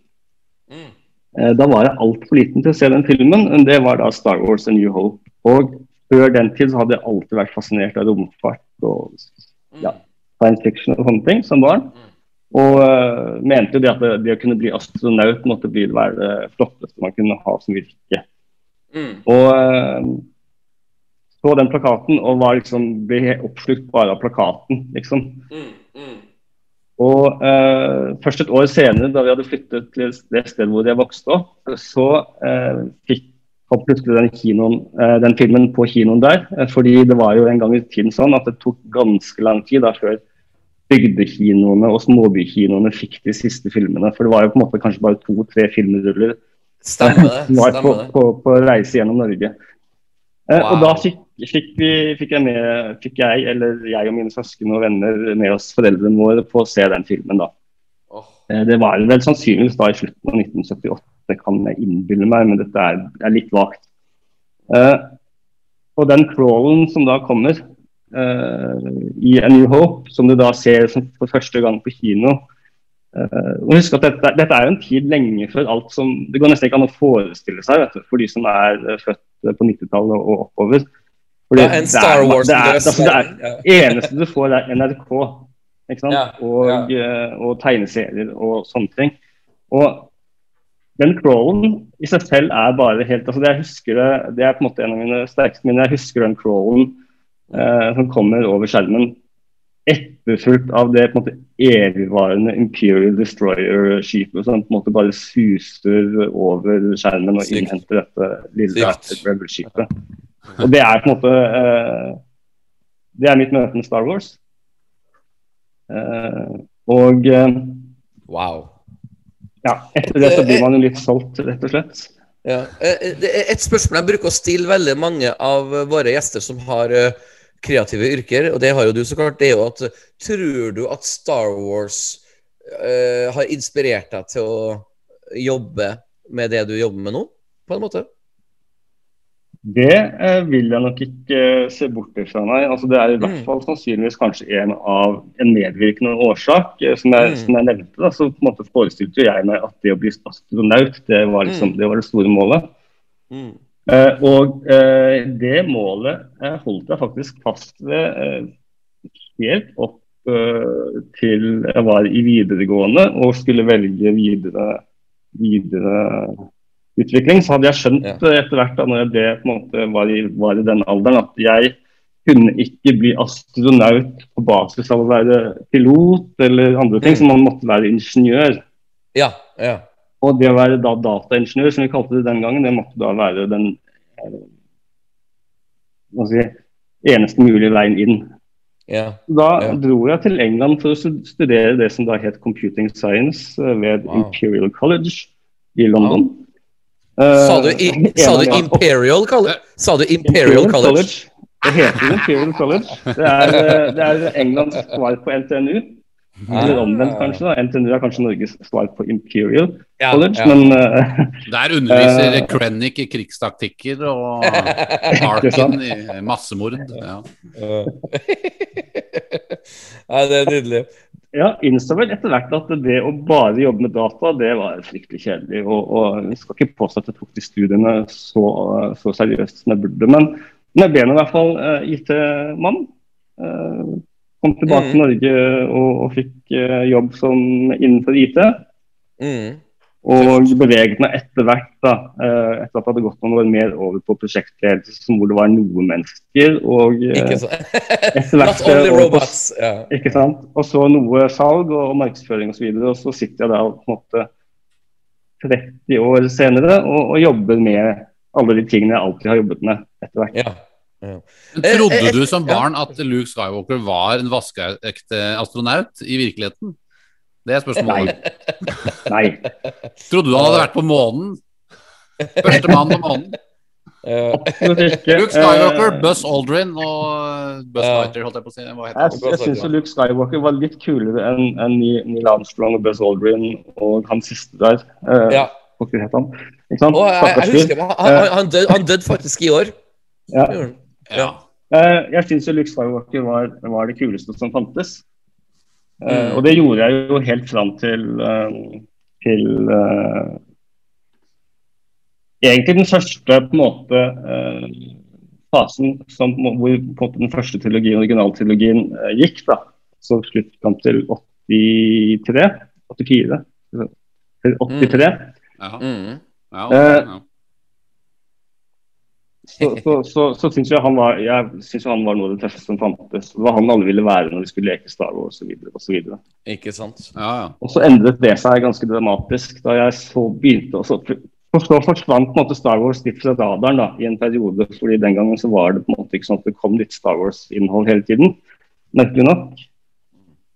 Mm. Uh, Da var jeg altfor liten til å se den filmen. men Det var da Star Wars and New Hope. Og før den tid så hadde jeg alltid vært fascinert av romfart og ja, science fiction og sånne ting som barn. Og eh, mente jo det at det, det å kunne bli astronaut måtte bli det være det flotteste man kunne ha som virke. Mm. Og så den plakaten og var liksom, ble helt oppslukt bare av plakaten, liksom. Mm. Mm. Og eh, først et år senere, da vi hadde flyttet til det stedet hvor jeg vokste opp, så eh, fikk kom plutselig den, kinoen, eh, den filmen på kinoen der. Eh, fordi det var jo en gang i tiden sånn at det tok ganske lang tid da før bygdekinoene og småbykinoene fikk de siste filmene. For det var jo på en måte kanskje bare to-tre filmruller Stemmer det. på, Stemmer det. på, på reise gjennom Norge. Eh, Wow. Og da fikk, fikk, vi, fikk, jeg med, fikk jeg, eller jeg og mine søsken og venner med oss foreldrene våre på å se den filmen. da. Eh, Det var vel sannsynligvis da i slutten av 1978, det kan jeg innbille meg, men dette er, er litt vagt. Uh, og den crawlen som da kommer uh, i A New Hope, som du da ser for første gang på kino uh, og husk at dette, dette er jo en tid lenge før alt som Det går nesten ikke an å forestille seg vet du, for de som er født på 90-tallet og oppover. Fordi Ja, en det Star Wars det er, altså, det er, ja. eneste du får, er NRK. Ikke sant? Ja, Og, ja. og tegneserier og sånne ting. Og den crawlen i seg selv er bare helt altså det, jeg husker det, det er på en måte en av mine sterkeste minner. Jeg husker den crawlen eh, som kommer over skjermen. Etterfulgt av det på en måte evigvarende Imperial Destroyer-skipet som på en måte bare suser over skjermen og innhenter dette lille. Rebel-skipet. Og det er på en måte uh, Det er mitt møte med Star Wars. Uh, og eh, Wow. ja, etter det så blir man jo litt solgt, rett og slett. Ja. Det et spørsmål jeg bruker å stille veldig mange av våre gjester som har kreative yrker, og det har jo du så klart, det er jo at tror du at Star Wars uh, har inspirert deg til å jobbe med det du jobber med nå, på en måte? Det eh, vil jeg nok ikke eh, se bort ifra, nei. Altså, det er i hvert Mm. fall sannsynligvis kanskje en av en medvirkende årsak. eh, Som jeg, Mm. som jeg nevnte, da, så på en måte forestilte jeg meg at det å bli astronaut, det var, liksom, Mm. det, var det store målet. Mm. Eh, og eh, det målet eh, holdt jeg faktisk fast ved eh, helt opp eh, til jeg var i videregående og skulle velge videre, videre utvikling. Så hadde jeg skjønt Ja. eh, etter hvert da når jeg ble, måte, var, i, var i den alderen, at jeg kunne ikke bli astronaut på basis av å være pilot eller andre ting, Mm. så man måtte være ingeniør. Ja. ja. Og det å være da dataingeniør, som vi kalte det den gangen, det måtte da være den eh, hva si, eneste mulige veien inn. ja. Da Ja. dro jeg til England for å studere det som da het Computing Science eh, ved Wow. Imperial College i London. Eh, Sa du, i, sa du Imperial College? Sa du Imperial College? Det heter Imperial College. Det er, eh, det er Englands svar på NTNU. Eller omvendt, kanskje. da. NTNU er kanskje Norges svar på Imperial Ja, College, ja. men uh, Der underviser uh, Krennic i krigstaktikker og? Harkin i massemord. Ja. Nei, det er nydelig. Ja, innså vel etter hvert at det å bare jobbe med data, det var fryktelig kjedelig. Og, og jeg skal ikke påstå at jeg tok de studiene så, så seriøst som jeg burde. Men, men jeg ble nå i hvert fall uh, IT-mann. Uh, kom tilbake Mm. til Norge og, og fikk uh, jobb som innenfor IT. Mm. Og beveget meg etter hvert, da, eh, etter at det hadde gått noen år mer over på prosjektledelse, hvor det var noen mennesker. Og, eh, Ikke sant? etter hvert, Not only og robots. yeah. ikke sant? Og så noe salg og markedsføring osv. Og, så og så sitter jeg da på en måte 30 år senere og, og jobber med alle de tingene jeg alltid har jobbet med etter hvert. ja. Eh, Trodde eh, du som barn at Luke Skywalker var en vaskeekte astronaut i virkeligheten? Det er spørsmålet. Nei. Trodde du han hadde vært på månen? Førstemann på månen? Ja. Luke Skywalker, Eh, Buzz Aldrin og Buzz Lighter, holdt jeg på å si. Hva heter jeg jeg syns Luke Skywalker var litt kulere enn en Neil Armstrong og Buzz Aldrin og han siste der. Eh, Ja. hva het han? Ikke sant? Og jeg, jeg husker han, han, han, døde, død faktisk i år. Ja. Ja. Eh, jeg syns Luke Skywalker var, var det kuleste som fantes. Mm. Og det gjorde jeg jo helt fram til, uh, til uh, Egentlig den første på en måte fasen som, hvor på en måte den første trilogien, originaltrilogien gikk. da, Så slutt fram til 83, 84 til 83. Ja. Mm. Ja, ja. Så, så, så, så syns jeg han var jeg synes han var noe av det tøffeste som fantes. Det var han alle ville være når vi skulle leke Star Wars osv. Ikke sant? ja, ja. Og så endret det seg ganske dramatisk da jeg så begynte å så, for så forsvant på en måte Star Wars litt fra radaren da, i en periode. fordi den gangen så var det på en måte ikke sånn at det kom litt Star Wars-innhold hele tiden. Merkelig nok.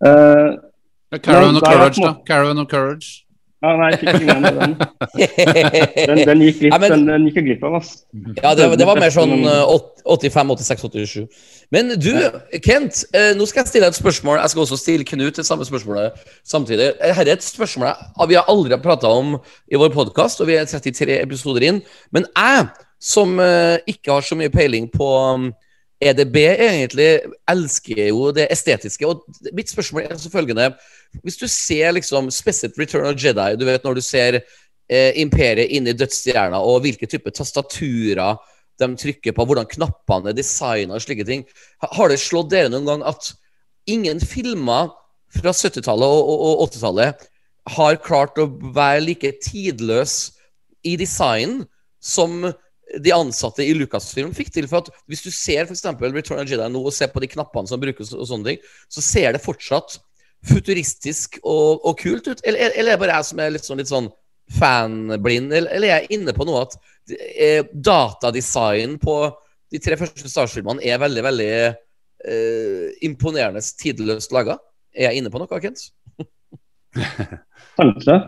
Eh, Caravan of Courage, da. Caravan of Courage. Ja, nei, jeg fikk ikke med meg den. Den, den, gikk litt, Ja, men- den, den gikk jeg glipp av, altså. Ja, det, det var mer sånn eh, 85, 86, 87. Men du, Kent, eh, nå skal jeg stille deg et spørsmål. Jeg skal også stille Knut det samme spørsmålet samtidig. Dette er et spørsmål vi har aldri prata om i vår podkast, og vi er 33 episoder inn. Men jeg, som eh, ikke har så mye peiling på um, EDB, egentlig elsker jo det estetiske. Og mitt spørsmål er altså følgende Hvis du ser liksom spesielt Return of Jedi, du vet når du ser eh, imperiet inni dødsstjerna, og hvilke type tastaturer de trykker på, hvordan knappene er designa og slike ting. Har det slått dere noen gang at ingen filmer fra 70-tallet og, og, og 80-tallet har klart å være like tidløs i design som de ansatte i Lucasfilm fikk til? For at Hvis du ser eksempel Return of Jedi nå og ser på de knappene som brukes, og sånne ting, så ser det fortsatt futuristisk og, og kult ut? Eller, eller er det bare jeg som er litt sånn, litt sånn fanblind, eller, eller er jeg inne på noe at eh, datadesign på de tre første Stars-filmene er veldig, veldig eh, imponerende tidløst laga? Er jeg inne på noe, Kent? Kanskje.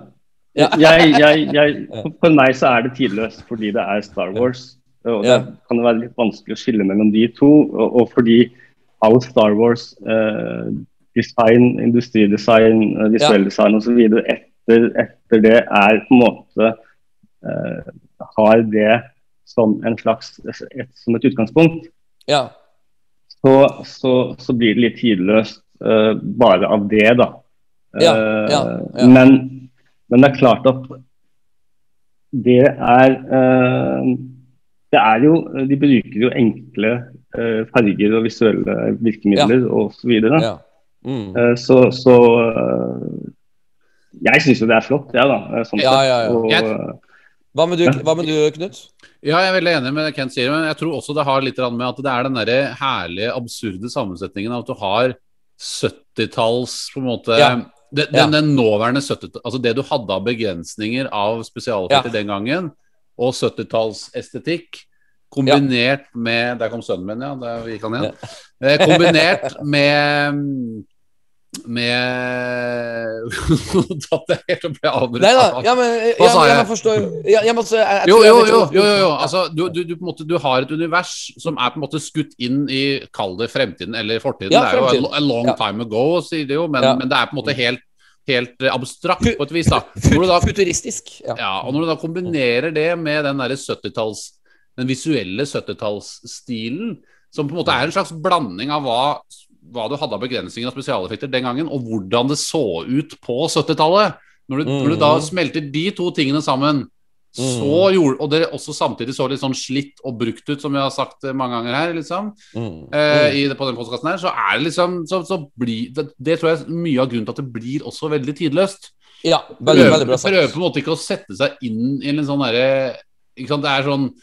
Ja. Jeg, jeg, jeg, for- meg så er det tidløst fordi det er Star Wars. Og det Ja. kan være litt vanskelig å skille mellom de to. Og, og fordi all Star Wars eh, design, industridesign, eh, visuell design osv. Etter, etter det er på en måte eh, Har det som en slags et, som et utgangspunkt, Ja. så, så, så blir det litt tidløst eh, bare av det, da. Ja, Eh, ja, ja. Men, men det er klart at det er eh, Det er jo De bruker jo enkle eh, farger og visuelle virkemidler og så videre. ja. Mm. Eh, så så jeg syns jo det er flott, jeg, ja, da. Sånn Ja, ja, ja. Og, Hva med du, hva med du Knut? Ja, jeg er veldig enig med det Kent sier, men jeg tror også det har litt med at det er den der herlige, absurde sammensetningen av at du har 70-talls på en måte Ja. Ja. den, den nåværende 70 Altså det du hadde av begrensninger av spesialeffekter den gangen, og 70-tallsestetikk, kombinert med Der kom sønnen min, ja. Der gikk han igjen. Eh, kombinert med med Datt jeg helt og ble avbrutt. Nei da, ja, men ja, jeg? jeg forstår ja, jeg må, jeg, jeg Jo, jo, jo, jo, jo. Altså, du, du, du, måte, du har et univers som er på en måte skutt inn i Kall det fremtiden eller fortiden. Ja, det er jo fremtiden. a, a long time ago, sier de jo, men, men det er på en måte helt, helt eh, abstrakt på et vis. da. Da Futuristisk. Ja. ja, og når du da kombinerer det med den der 70-talls den visuelle 70-tallsstilen, som på en måte er en slags blanding av hva, hva du hadde av begrensninger av spesialeffekter den gangen, og hvordan det så ut på 70-tallet. Når, du- når du da Mhm. smelter de to tingene sammen, så gjorde, og det også samtidig så litt sånn slitt og brukt ut, som vi har sagt eh, mange ganger her, liksom, Mm. eh, i det, på den postkassen her, så er det liksom så, så blir, det, det tror jeg er mye av grunnen til at det blir også veldig tidløst ja, veldig, veldig bra sagt. prøver på en måte ikke å sette seg inn i en sånn derre Det er sånn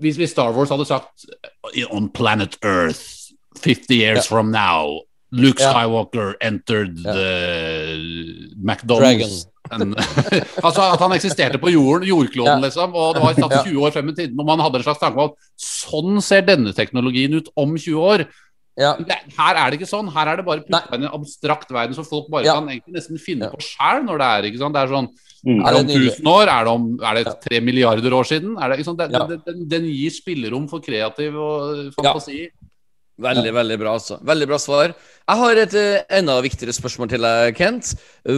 hvis, hvis Star Wars hadde sagt On planet Earth 50 years Ja. from now Luke Ja. Skywalker entered Ja. the McDonald's And- altså At han eksisterte på jorden, jordkloden, Ja. liksom. Og det var satt 20 år frem i tiden. Og man hadde en slags tanke om at sånn ser denne teknologien ut om 20 år. Ja. Her er det ikke sånn. Her er det bare putta inn en abstrakt verden som folk bare Ja. kan egentlig nesten finne Ja. på sjæl når det er. ikke sant? Det er sånn mm. er det om 1000 år? Er det, om, er det 3 milliarder år siden? Er det, den, den, den gir spillerom for kreativ og fantasi. Veldig, veldig bra, altså. Veldig bra svar. Jeg har et eh, enda viktigere spørsmål til deg, Kent.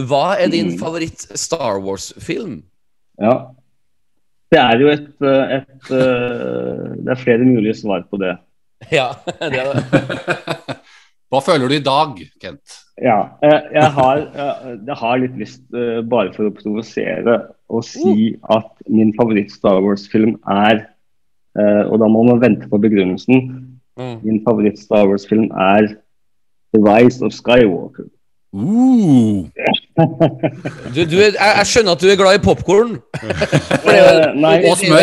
Hva er din Mm. favoritt-Star Wars-film? Ja. Det er jo et, eh, et eh, Det er flere mulige svar på det. Ja, det er det. Hva føler du i dag, Kent? Ja, jeg har, jeg, har litt lyst, bare for å provosere, å si at min favoritt-Star Wars-film er eh, Og da må man vente på begrunnelsen. Mm. Min favoritt-Star Wars-film er The Rise of Skywalker. Uh, Du, du er, jeg, jeg skjønner at du er glad i popkorn. Eh, Og smør.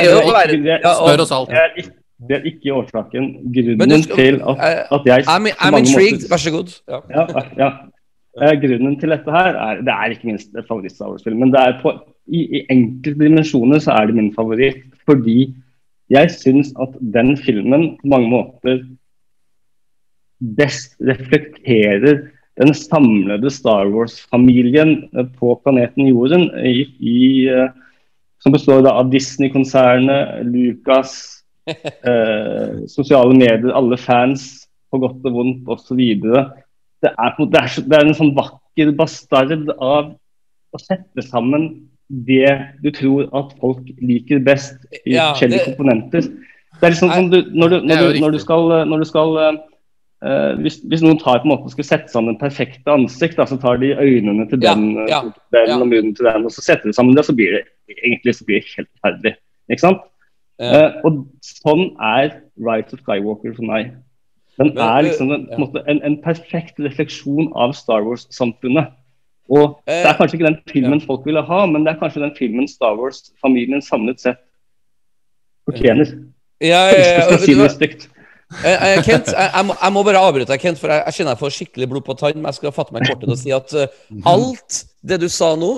Smør og salt. det er ikke- Det er ikke årsaken. Grunnen du skal- til at, eh, at jeg I'm, I'm intrigued. Vær så god. Ja. Ja, ja. Eh, grunnen til dette her er Det er ikke minst favoritt-Star Wars-film, men det er på, i, i enkelte dimensjoner så er det min favoritt. Fordi jeg syns at den filmen på mange måter best reflekterer den samlede Star Wars-familien eh, på planeten Jorden. I, i, eh, som består av Disney-konsernet, Lucas, eh, sosiale medier, alle fans, på godt og vondt osv. Det, er det, er det er en sånn vakker bastard av å sette sammen det du tror at folk liker best i Ja, forskjellige det- komponenter. Det er liksom som du, når, du, når, du, når du skal, når du skal Uh, hvis, hvis noen tar på en måte skal sette sammen perfekte ansikt, da, så tar de øynene til den, ja, ja, den ja. og munnen til den, og så setter de sammen det, så blir det egentlig så blir det helt ferdig. Ikke sant? Eh, og sånn er Right of Skywalker for meg. Den Men, er eh, liksom en, en, en, en perfekt refleksjon av Star Wars-samfunnet. Og Eh, Det er kanskje ikke den filmen folk ville ha, men det er kanskje den filmen Star Wars-familien samlet sett fortjener. Ja, ja, ja, ja, si noe stygt. Eh, eh, Kent, jeg, jeg, må, jeg må bare avbryte deg, Kent, for jeg, jeg kjenner jeg får skikkelig blod på tann. Men jeg skal fatte meg kortet og si at uh, alt det du sa nå,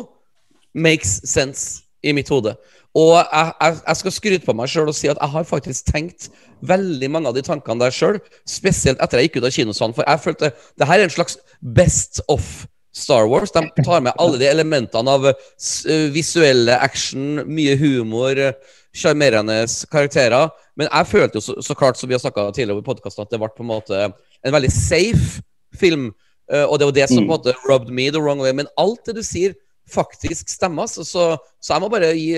makes sense i mitt hode. Og jeg, jeg, jeg skal skryte på meg sjøl og si at jeg har faktisk tenkt veldig mange av de tankene der sjøl. Spesielt etter jeg gikk ut av kinosalen. For jeg følte det her er en slags best of Star Wars. De tar med alle de elementene av eh, visuelle action, mye humor, eh, sjarmerende karakterer. Men jeg følte jo så, så klart, som vi har snakka tidligere over podkasten, at det ble på en måte en veldig safe film. Eh, og det var det som på en Mm. måte rubbed me the wrong way. Men alt det du sier, faktisk stemmer. Så, så, så jeg må bare gi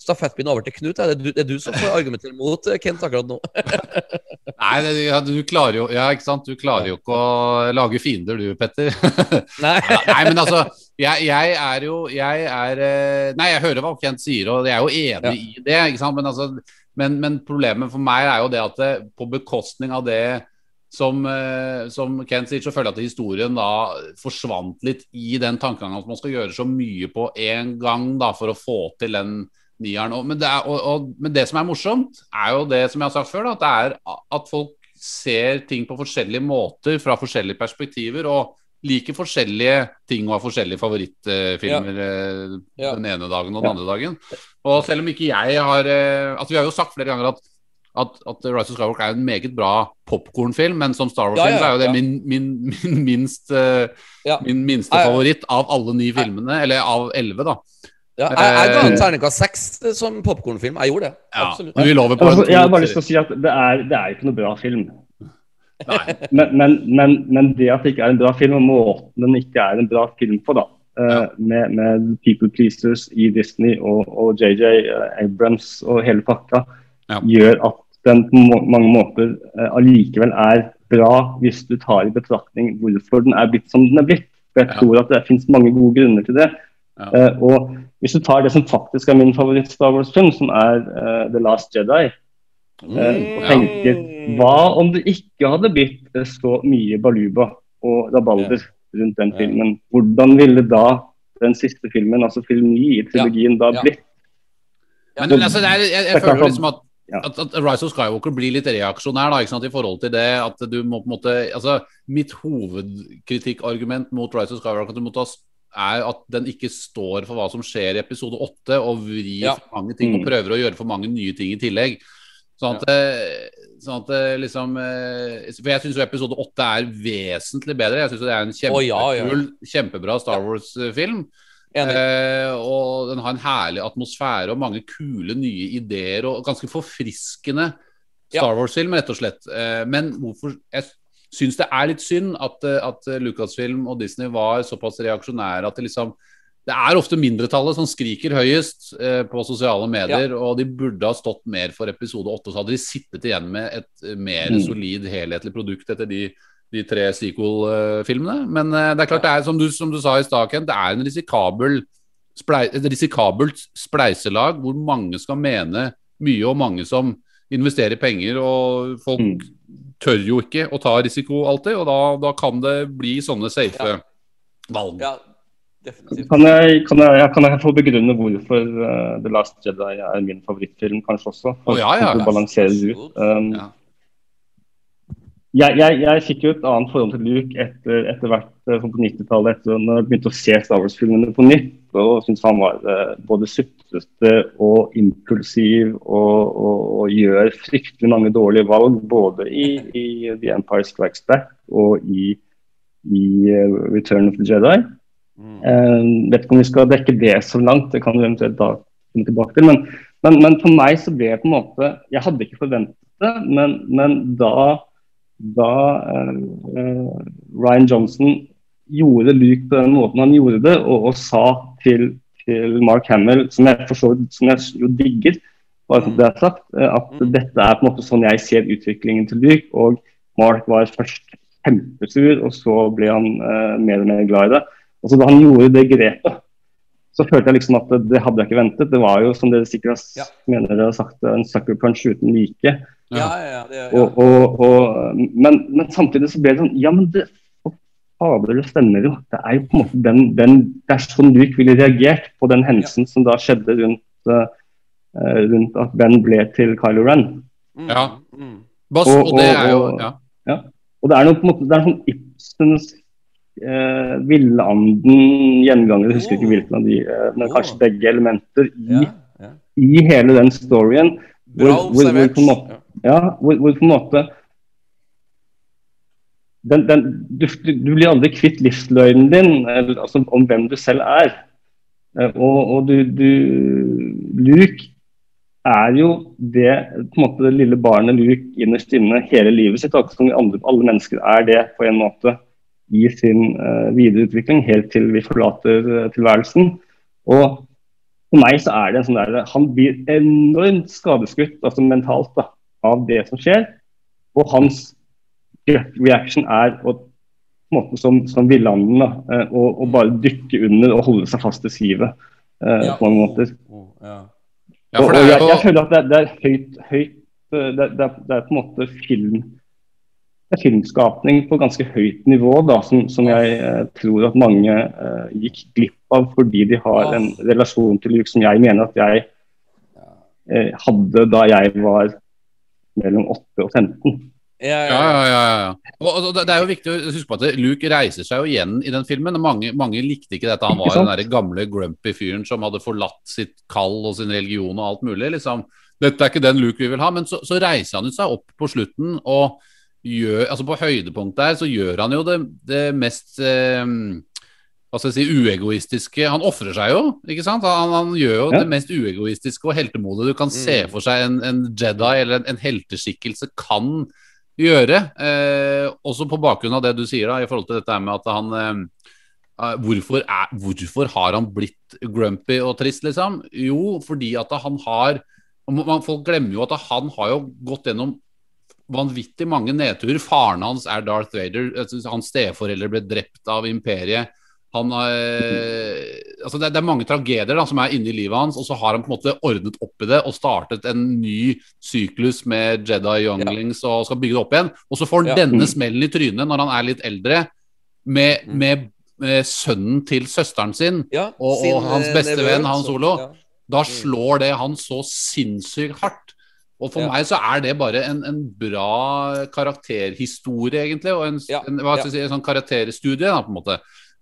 stafettpinnen over til Knut. Det er du, det er du som får argumentere mot eh, Kent akkurat nå. Nei, det, ja, du klarer jo Ja, ikke sant. Du klarer jo ikke å lage fiender, du, Petter. Nei. Nei, men altså jeg, jeg er jo Jeg er eh, Nei, jeg hører hva Kent sier, og jeg er jo enig i det. ikke sant? Men, altså, men, men problemet for meg er jo det at det, på bekostning av det som, eh, som Kent sier, så føler jeg at historien da forsvant litt i den tankegangen at man skal gjøre så mye på en gang da for å få til den nieren. Og, men, det og, og, men det som er morsomt, er jo det som jeg har sagt før, da, at det er at folk ser ting på forskjellige måter fra forskjellige perspektiver. og liker forskjellige ting og har forskjellige favorittfilmer ja. Ja. den ene dagen og den andre dagen. Og selv om ikke jeg har eh, Altså, vi har jo sagt flere ganger at at, at Rise of Skywalker er en meget bra popkornfilm, men som Star Wars-film Ja, ja, så er jo det min, min, min, minst, eh, Ja. min minste Ja, ja. favoritt av alle ni filmene. Eller av elleve, da. Ja, jeg, jeg ga en Eh, terningkast seks eh, som popkornfilm. Jeg gjorde det. Ja. Absolutt. Men vi lover på Altså, jeg har bare lyst til å si at det er, det er ikke noe bra film. Men, men, men, men det at det ikke er en bra film, og måten den ikke er en bra film på, da, eh, Ja. med, med people pleasers i Disney og, og JJ Abrams og hele pakka, Ja. gjør at den på mange måter eh, allikevel er bra, hvis du tar i betraktning hvorfor den er blitt som den er blitt. For jeg Ja. tror at det finnes mange gode grunner til det. Ja. Eh, og hvis du tar det som faktisk er min favoritt-Star Wars-film, som er uh, The Last Jedi, eh, og tenker hva om det ikke hadde blitt eh, så mye baluba og rabalder rundt den filmen? Hvordan ville da den siste filmen, altså film 9 i trilogien, da Ja. blitt? Men altså, er, jeg, jeg er føler at- liksom at, Ja. at, at Rise of Skywalker blir litt reaksjonær da, ikke sant, i forhold til det at du må på en måte altså, Mitt hovedkritikkargument mot Rise of Skywalker at du må ta, er at den ikke står for hva som skjer i episode åtte, og vrir Ja. for mange ting og Mm. prøver å gjøre for mange nye ting i tillegg. Sånn at, ja. sånn at eh, liksom eh, For jeg syns jo episode åtte er vesentlig bedre. Jeg syns det er en Å, ja, ja. kjempebra Star Wars-film. Eh, og den har en herlig atmosfære og mange kule nye ideer og ganske forfriskende. Star Wars-film, rett og slett. Eh, men hvorfor Jeg syns det er litt synd at, eh, at Lucasfilm og Disney var såpass reaksjonære at det liksom det er ofte mindretallet som skriker høyest eh, på sosiale medier, og de burde ha stått mer for episode åtte. Så hadde de sittet igjen med et eh, mer Mm. solid, helhetlig produkt etter de, de tre sequel-filmene. Men eh, det er klart, det er som du, som du sa i stad, Kent, det er en risikabel splei, et risikabelt spleiselag hvor mange skal mene mye, og mange som investerer penger. Og folk Mm. Tør jo ikke å ta risiko alltid, og da, da kan det bli sånne safe Ja. valg. Ja. Kan jeg, kan jeg, kan jeg få begrunne hvorfor uh, The Last Jedi er min favorittfilm, kanskje også? For, Å, ja, ja. å balansere det ut. Um, Ja. jeg, jeg, jeg fikk jo et annet forhold til Luke etter, etter hvert eh, sånn på 90-tallet, etter når jeg begynte å se Star Wars-filmene på nytt. Og syns han var eh, både sutrete og impulsiv og, og, og gjør fryktelig mange dårlige valg. Både i, i The Empire Strikes Back og i, i eh, Return of the Jedi. Mm. Eh, vet ikke om vi skal dekke det så langt, det kan vi eventuelt da komme tilbake til. Men, men, men for meg så ble det på en måte Jeg hadde ikke forventet det, men, men da, da eh, Ryan Johnson gjorde Luke på den måten han gjorde det, og, og sa til, til Mark Hamill, som jeg forstår, som jeg jo digger, bare for det er sagt, eh, at Mm. dette er på en måte sånn jeg ser utviklingen til Duke. Og Mark var først kjempesur, og så ble han eh, mer og mer glad i det. Og så Da han gjorde det grepet, så følte jeg liksom at det, det hadde jeg ikke ventet. Det var jo, som dere sikkert har, Ja. mener dere har sagt, en sucker punch uten like. Ja, ja, ja, det, ja. Og, og, og, men, men samtidig så ble det sånn Ja, men det det stemmer jo. Det er jo på en måte den, den Det er sånn Luke ville reagert på den hendelsen som da skjedde rundt, uh, rundt at Ben ble til Kylo Ren. Mm, Ja. mm. Bas, Og- og det er jo og- ja. Og det er noe på en måte, det er sånn Ibsens eh, Villanden gjenganger, jeg husker ikke Oh. hvilken av de, eh, men Oh. kanskje begge elementer i, Ja, ja. i hele den storyen. Bra Hvor, hvor, hvor, på en måte, Ja. ja, hvor, hvor på en måte den, den, du, du blir aldri kvitt livsløgnen din, altså om hvem du selv er. Eh, og, og du, du Luke er jo det, på en måte, det lille barnet Luke innerst inne hele livet sitt. Akkurat som andre, alle mennesker er det på en måte i sin uh, videreutvikling, helt til vi forlater uh, tilværelsen. Og For meg så er det en sånn der Han blir enormt skadeskutt, altså mentalt, da, av det som skjer. Og hans reaction er å på måte som, som villanden, da, eh, å, å bare dykke under og holde seg fast i sivet. eh, Ja. På mange måter. Ja. Ja, og, og det jeg, jeg føler at det, det er høyt, høyt eh, det, det, er, det er på en måte film det er filmskapning på ganske høyt nivå da, som, som jeg eh, tror at mange eh, gikk glipp av fordi de har en relasjon til Luke som jeg mener at jeg eh, hadde da jeg var mellom 8 og 15. Ja, Ja, ja, ja, ja. Og, og det er jo viktig å huske på at Luke reiser seg jo igjen i den filmen. Mange, mange likte ikke dette. Han var den der gamle grumpy fyren som hadde forlatt sitt kall og sin religion og alt mulig. liksom. Dette er ikke den Luke vi vil ha. Men så, så reiser han seg opp på slutten og gjør Altså på høydepunktet her så gjør han jo det, det mest eh, hva skal jeg si, uegoistiske Han ofrer seg jo, ikke sant? Han, han gjør jo Ja. det mest uegoistiske og heltemodige du kan se for seg en, en Jedi eller en, en helteskikkelse kan gjøre. Eh, også på bakgrunn av det du sier da, i forhold til dette med at han eh, eh, hvorfor, er, hvorfor har han blitt grumpy og trist, liksom? Jo, fordi at han har man, Folk glemmer jo at han har jo gått gjennom vanvittig mange nedturer. Faren hans er Darth Vader. Hans steforeldre ble drept av imperiet. Han har, altså det, er- mange tragedier da, som er inni livet hans, og så har han på en måte ordnet opp i det og startet en ny syklus med Jedi Younglings og skal bygge det opp igjen. Og så får han Ja. denne smellen i trynet når han er litt eldre, med, Mm. med, med sønnen til søsteren sin. Ja, Og- sin, og hans eh, beste nevø, venn, Han Solo. ja. Da slår det han så sinnssykt hardt. Og for Ja. meg så er det bare en, en bra karakterhistorie, egentlig. Og en, Ja, en, si, en sånn karakterstudie, da, på en måte.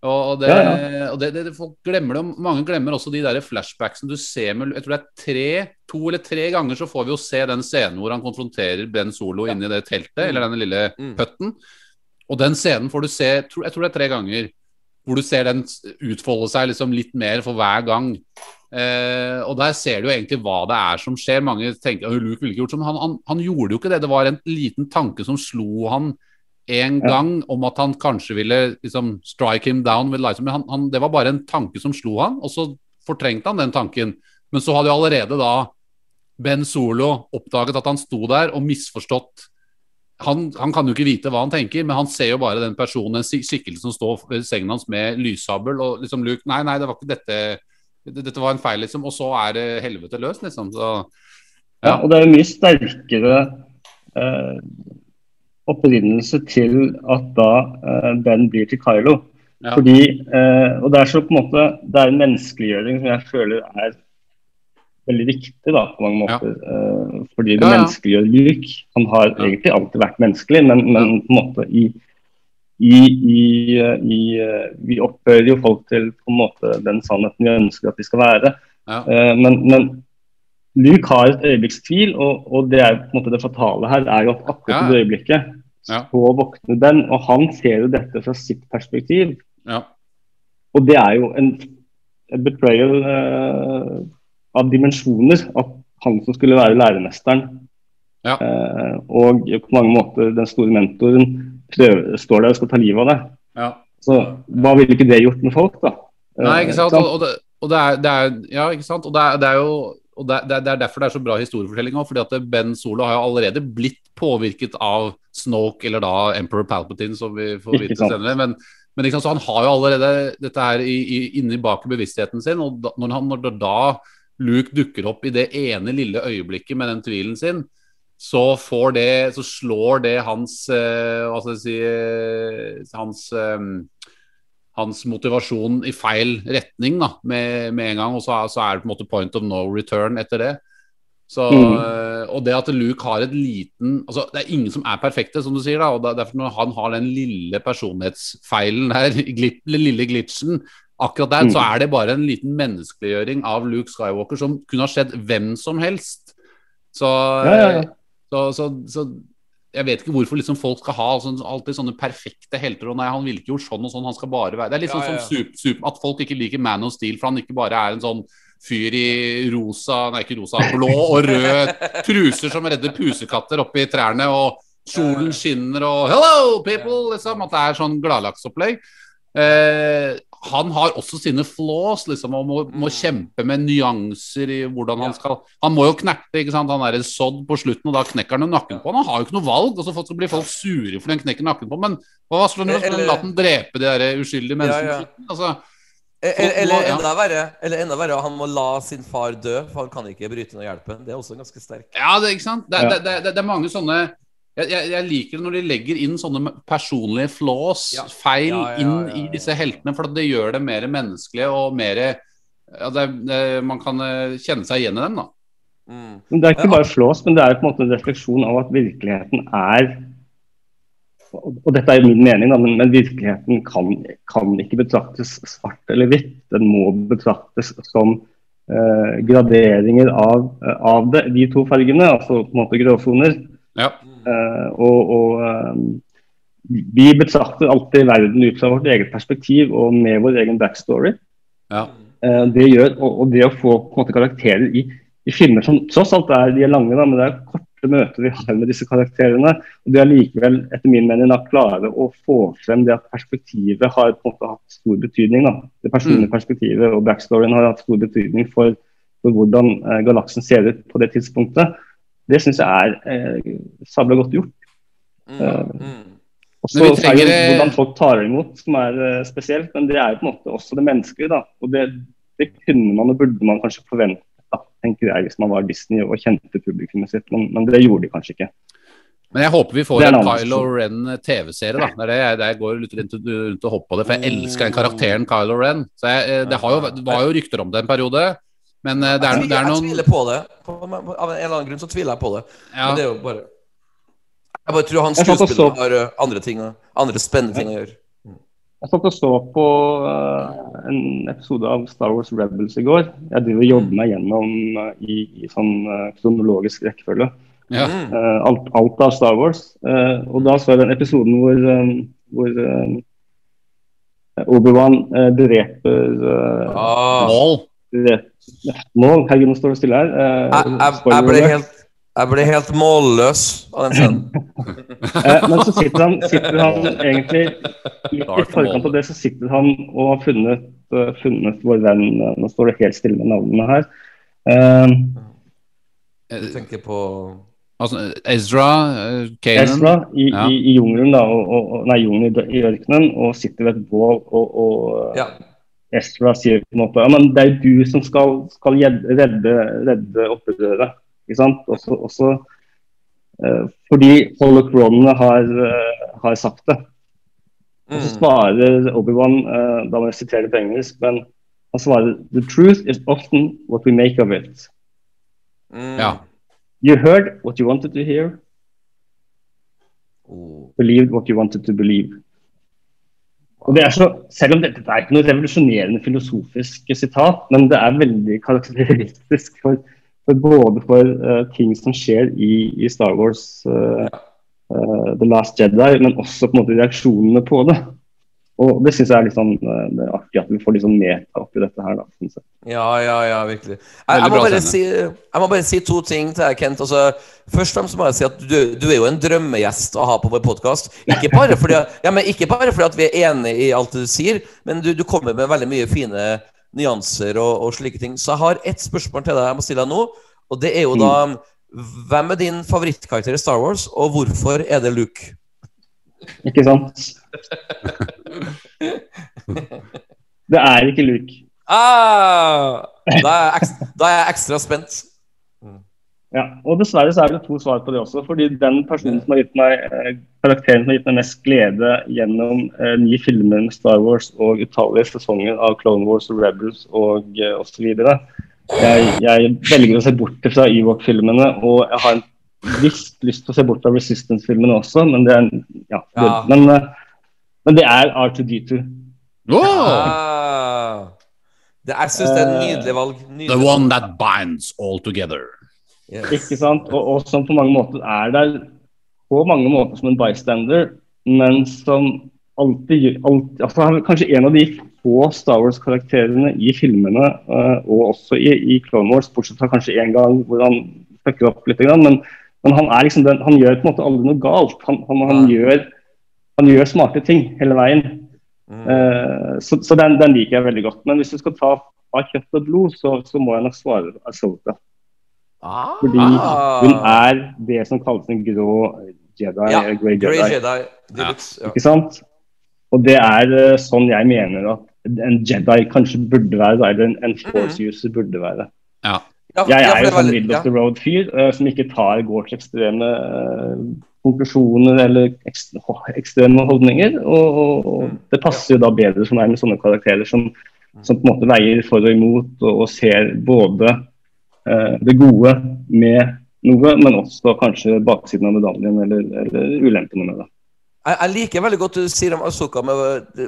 Og, det, Ja, og det, det, folk glemmer det, mange glemmer også de der flashbacksene du ser med Jeg tror det er tre, to eller tre ganger så får vi jo se den scenen hvor han konfronterer Ben Solo Ja. inni det teltet, eller denne lille Mm. putten. Og den scenen får du se, jeg tror det er tre ganger, hvor du ser den utfolde seg liksom litt mer for hver gang. Eh, og der ser du jo egentlig hva det er som skjer. Mange tenker at Luke ville ikke gjort som Han, han, han gjorde jo ikke det. Det var en liten tanke som slo han en Ja. gang om at han kanskje ville liksom strike him down with lightsaber. Men han, han, det var bare en tanke som slo han, og så fortrengte han den tanken. Men så hadde jo allerede da Ben Solo oppdaget at han sto der og misforstått han, han kan jo ikke vite hva han tenker, men han ser jo bare den personen, den skikkelsen som står ved sengen hans med lyssabel, og liksom Luke Nei, nei, det var ikke dette Dette var en feil, liksom. Og så er det helvete løs, liksom. Så Ja, og det er jo mye sterkere eh, opprinnelse til at da eh, Ben blir til Kylo. Ja. Fordi, eh, og det er så på en måte Det er en menneskeliggjøring som jeg føler er veldig viktig da, på mange Ja. måter. Eh, fordi det Ja, ja. menneskeliggjør Luke. Han har Ja. egentlig alltid vært menneskelig, men, men på en måte i i, i, i, eh, Vi opphører jo folk til på en måte den sannheten vi ønsker at de skal være. ja. Eh, men, men Luke har et øyeblikks tvil, og, og det er på en måte det fatale her er jo at akkurat Ja. i det øyeblikket Ja. så våkner Ben, og han ser jo dette fra sitt perspektiv. ja. Og det er jo en, en betrayal eh, av dimensjoner. At han som skulle være læremesteren, Ja. eh, og på mange måter den store mentoren, prøver, står der og skal ta livet av deg. ja. Så hva ville ikke det gjort med folk, da? Nei, ikke sant. Eh, Og, og, det, og det, er, det er Ja, ikke sant. Og det er, det er jo og det er derfor det er så bra historiefortelling òg. Fordi at Ben Solo har jo allerede blitt påvirket av Snoke, eller da Emperor Palpatine, som vi får vite senere. Men, men så han har jo allerede dette her i, i, inni bak bevisstheten sin. Og da, når, han, når da Luke dukker opp i det ene lille øyeblikket med den tvilen sin, så får det Så slår det hans eh, Hva skal jeg si eh, Hans eh, hans motivasjon i feil retning da, med, med en gang, og så, er- så er det på en måte point of no return etter det. Så, Mm. eh, Og det at Luke har et liten altså Det er ingen som er perfekte, som du sier. da, og derfor Når han har den lille personlighetsfeilen der, Den lille glitchen, akkurat der, Mm. så er det bare en liten menneskeliggjøring av Luke Skywalker som kunne ha skjedd hvem som helst. Så, Ja, ja, ja. så, så, så jeg vet ikke hvorfor liksom folk skal ha altså, alltid sånne perfekte helter. og nei, Han ville ikke gjort sånn og sånn, han skal bare være Det er litt sånn Ja, ja, som super, super, at folk ikke liker Man of Steel, for han ikke bare er en sånn fyr i rosa, nei ikke rosa, blå og rød truser som redder pusekatter oppi trærne, og solen skinner og 'hello, people', liksom. At det er sånn gladlaksopplegg. Eh, han har også sine flaws, liksom, og må, må kjempe med nyanser i hvordan han skal Han må jo knerte, ikke sant. Han er en sodd på slutten, og da knekker han nakken på han. Han har jo ikke noe valg, og så blir folk sure fordi han knekker nakken på Men hva? Skal han la den drepe de der uskyldige menneskene? Ja, ja. Altså, Eller, eller, enda verre, eller enda verre, han må la sin far dø, for han kan ikke bryte ned hjelpen. Det er også ganske sterkt. Ja, det, ikke sant? Det, Ja. det, det, det, er mange sånne jeg, jeg, jeg liker det når de legger inn sånne personlige flaws, Ja. feil, Ja, ja, inn ja, i disse heltene, for det gjør det mer menneskelige og mer ja, det, det, Man kan eh, kjenne seg igjen i dem, da. Mm. Det er ikke bare flås, men det er på en måte en refleksjon av at virkeligheten er og dette er jo min mening, da, men, men virkeligheten kan, kan ikke betraktes svart eller hvitt. Den må betraktes som eh, graderinger av, av det, de to fargene, altså på en måte gråsoner. Ja. Eh, og og eh, vi betrakter alltid verden ut fra vårt eget perspektiv og med vår egen backstory. Ja. Eh, det gjør, og, og det å få på en måte, karakterer i, i filmer som tross alt er, de er lange, da, men det er korte møter vi har med disse karakterene. og De er likevel etter min mening da, klare å få frem det at perspektivet har på en måte hatt stor betydning. Da. Det personlige Mm. perspektivet og backstoryen har hatt stor betydning for, for hvordan eh, galaksen ser ut på det tidspunktet. Det syns jeg er eh, sabla godt gjort. Mm. Mm. Og så er trenger er det- hvordan folk tar imot som er eh, spesielt, men det er jo på en måte også det menneskelige. da. Og det, det kunne man og burde man kanskje forvente, tenker jeg, hvis man var Disney og kjente publikummet sitt, men, men det gjorde de kanskje ikke. Men jeg håper vi får en Kylo. Ren TV-serie. da Det er det jeg, det jeg går litt rundt, rundt og hopper på det, for jeg elsker den karakteren Kylo Ren. Så jeg, eh, Det har jo, det var jo rykter om det en periode, men eh, det er, det er jeg tviler på det. På, av en eller annen grunn så tviler jeg på det. ja, Men det er jo bare Jeg bare tror han så- har andre ting andre spennende ting å gjøre. Jeg satt og så på eh, en episode av Star Wars Rebels i går. Jeg driver og jobber meg gjennom eh, i, i sånn eh, kronologisk rekkefølge. ja. Mm. Alt, alt av Star Wars. Eh, og da så jeg den episoden hvor, hvor eh, Obi-Wan dreper uh, Ah. Mål. dreper- Mål, herregud, nå står det stille her. Eh, Jeg, jeg, jeg, ble helt, jeg ble helt målløs av den scenen. Eh, men så sitter han, sitter han egentlig i forkant av det, så sitter han og har funnet, eh, funnet vår venn eh, Nå står det helt stille med navnene her. jeg tenker på Altså, Ezra, uh, Kanan Ezra i, Ja. i, i jungelen, da, og, og, og- nei, jungelen i, i ørkenen, og sitter ved et bål, og, og Ja. Ezra sier på en måte ja, men det er jo du som skal, skal redde, redde opprøret. Ikke sant? Også, også uh, fordi holocronene har, uh, har sagt det. Og så Mm. svarer Obi-Wan, uh, da må jeg sitere det på engelsk, men han svarer The truth is often what we make of it. Mm. Ja. You heard what you wanted to hear, Oh. believed what you wanted to believe. Og det er så, Selv om dette er ikke noe revolusjonerende filosofisk sitat, men det er veldig karakteristisk for, for både for uh, ting som skjer i, i Star Wars uh, uh, The Last Jedi, men også på en måte reaksjonene på det. Og Det syns jeg er litt sånn det er artig at vi får litt sånn meta oppi dette her. da, synes jeg. Ja, ja, ja, virkelig. Jeg, jeg, må bare si, jeg må bare si to ting til deg, Kent. Altså, først og fremst må jeg si at du, du er jo en drømmegjest å ha på vår podkast. Ikke, bare fordi ja, men ikke bare fordi at vi er enig i alt du sier, men du, du kommer med veldig mye fine nyanser og, og slike ting. Så jeg har ett spørsmål til deg jeg må stille deg nå, og det er jo da Hvem er din favorittkarakter i Star Wars, og hvorfor er det Luke? Ikke sant? Det er ikke Luke. Ah, da, er jeg ekstra, da er jeg ekstra spent. Ja, og dessverre så er det to svar på det også. fordi den personen som har gitt meg eh, karakteren som har gitt meg mest glede gjennom eh, nye filmer med Star Wars og utallige sesonger av Clone Wars og Rebels og eh, osv. Jeg, jeg velger å se bort fra Ewok-filmene, og jeg har en viss lyst til å se bort fra Resistance-filmene også, men det er ja, det, Ja. Men, eh, men det er R2D2. Wow! Ah, det, jeg syns det er et nydelig valg. Nydelig The one that binds all together. Yes. Ikke sant? Og, og som på mange måter er der på mange måter som en bystander, men som alltid, alltid altså kanskje en av de få Star Wars-karakterene i filmene, uh, og også i, i Clone Wars, bortsett fra kanskje én gang hvor han fucker opp litt. Men, men han liksom den, han gjør på en måte aldri noe galt. Han, han, han, Nei. gjør, han gjør smarte ting hele veien. Eh, så så den, den liker jeg veldig godt. Men hvis du skal ta av kjøtt og blod, så, så må jeg nok svare Ahsoka. Ah, Fordi hun er det som kalles en grå Jedi. ja, Grey Grey Grey Jedi. Jedi Deluxe. Ja. Ikke sant? Og det er eh, sånn jeg mener at en Jedi kanskje burde være, eller en, en force user burde være. Ja. Jeg er jo sånn veldig- middle of the road-fyr uh, som ikke tar, går til ekstreme uh, konklusjoner eller ekstreme holdninger. Og, og, og Mm. det passer jo da bedre for meg med sånne karakterer som, som på en måte veier for og imot, og, og ser både eh, det gode med noe, men også kanskje baksiden av medaljen eller, eller ulempene med det. Jeg, liker veldig godt du sier om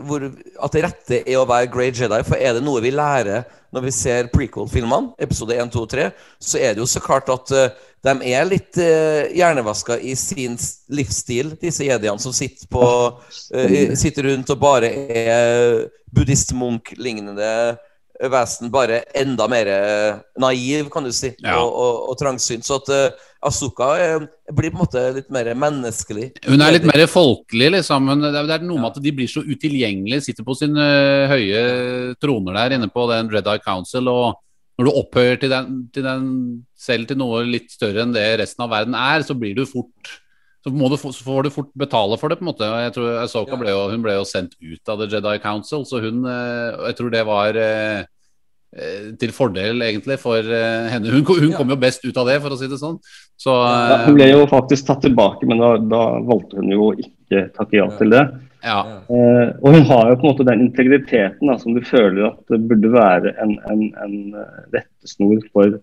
hvor, at det rette er å være Grey Jedi. For er det noe vi lærer når vi ser prequel-filmene, episode 1, 2 og 3, så er det jo så klart at uh, de er litt uh, hjernevaska i sin livsstil, disse jediene som sitter, på, uh, sitter rundt og bare er buddhist-munk-lignende vesen, bare enda mer eh, naiv, kan du si, Ja. og, og, og trangsynt. Så at uh, Asuka uh, blir på en måte litt mer menneskelig. Hun er litt mer folkelig, liksom. Men det er, det er noe med at de blir så utilgjengelige. Sitter på sine uh, høye troner der inne på den Red Eye Council. Og når du opphøyer til den, til den selv til noe litt større enn det resten av verden er, så blir du fort så, må du, så får du fort betale for det, på en måte. Jeg tror Ahsoka ble jo, hun ble jo sendt ut av The Jedi Council, så hun øh, Jeg tror det var øh, eh, til fordel, egentlig, for henne. Hun, hun kom jo best ut av det, for å si det sånn. Så Ja, hun ble jo faktisk tatt tilbake, men da, da valgte hun jo ikke takke ja til det. ja. Eh, og hun har jo på en måte den integriteten da, som du føler at det burde være en, en, en eh, rettesnor for,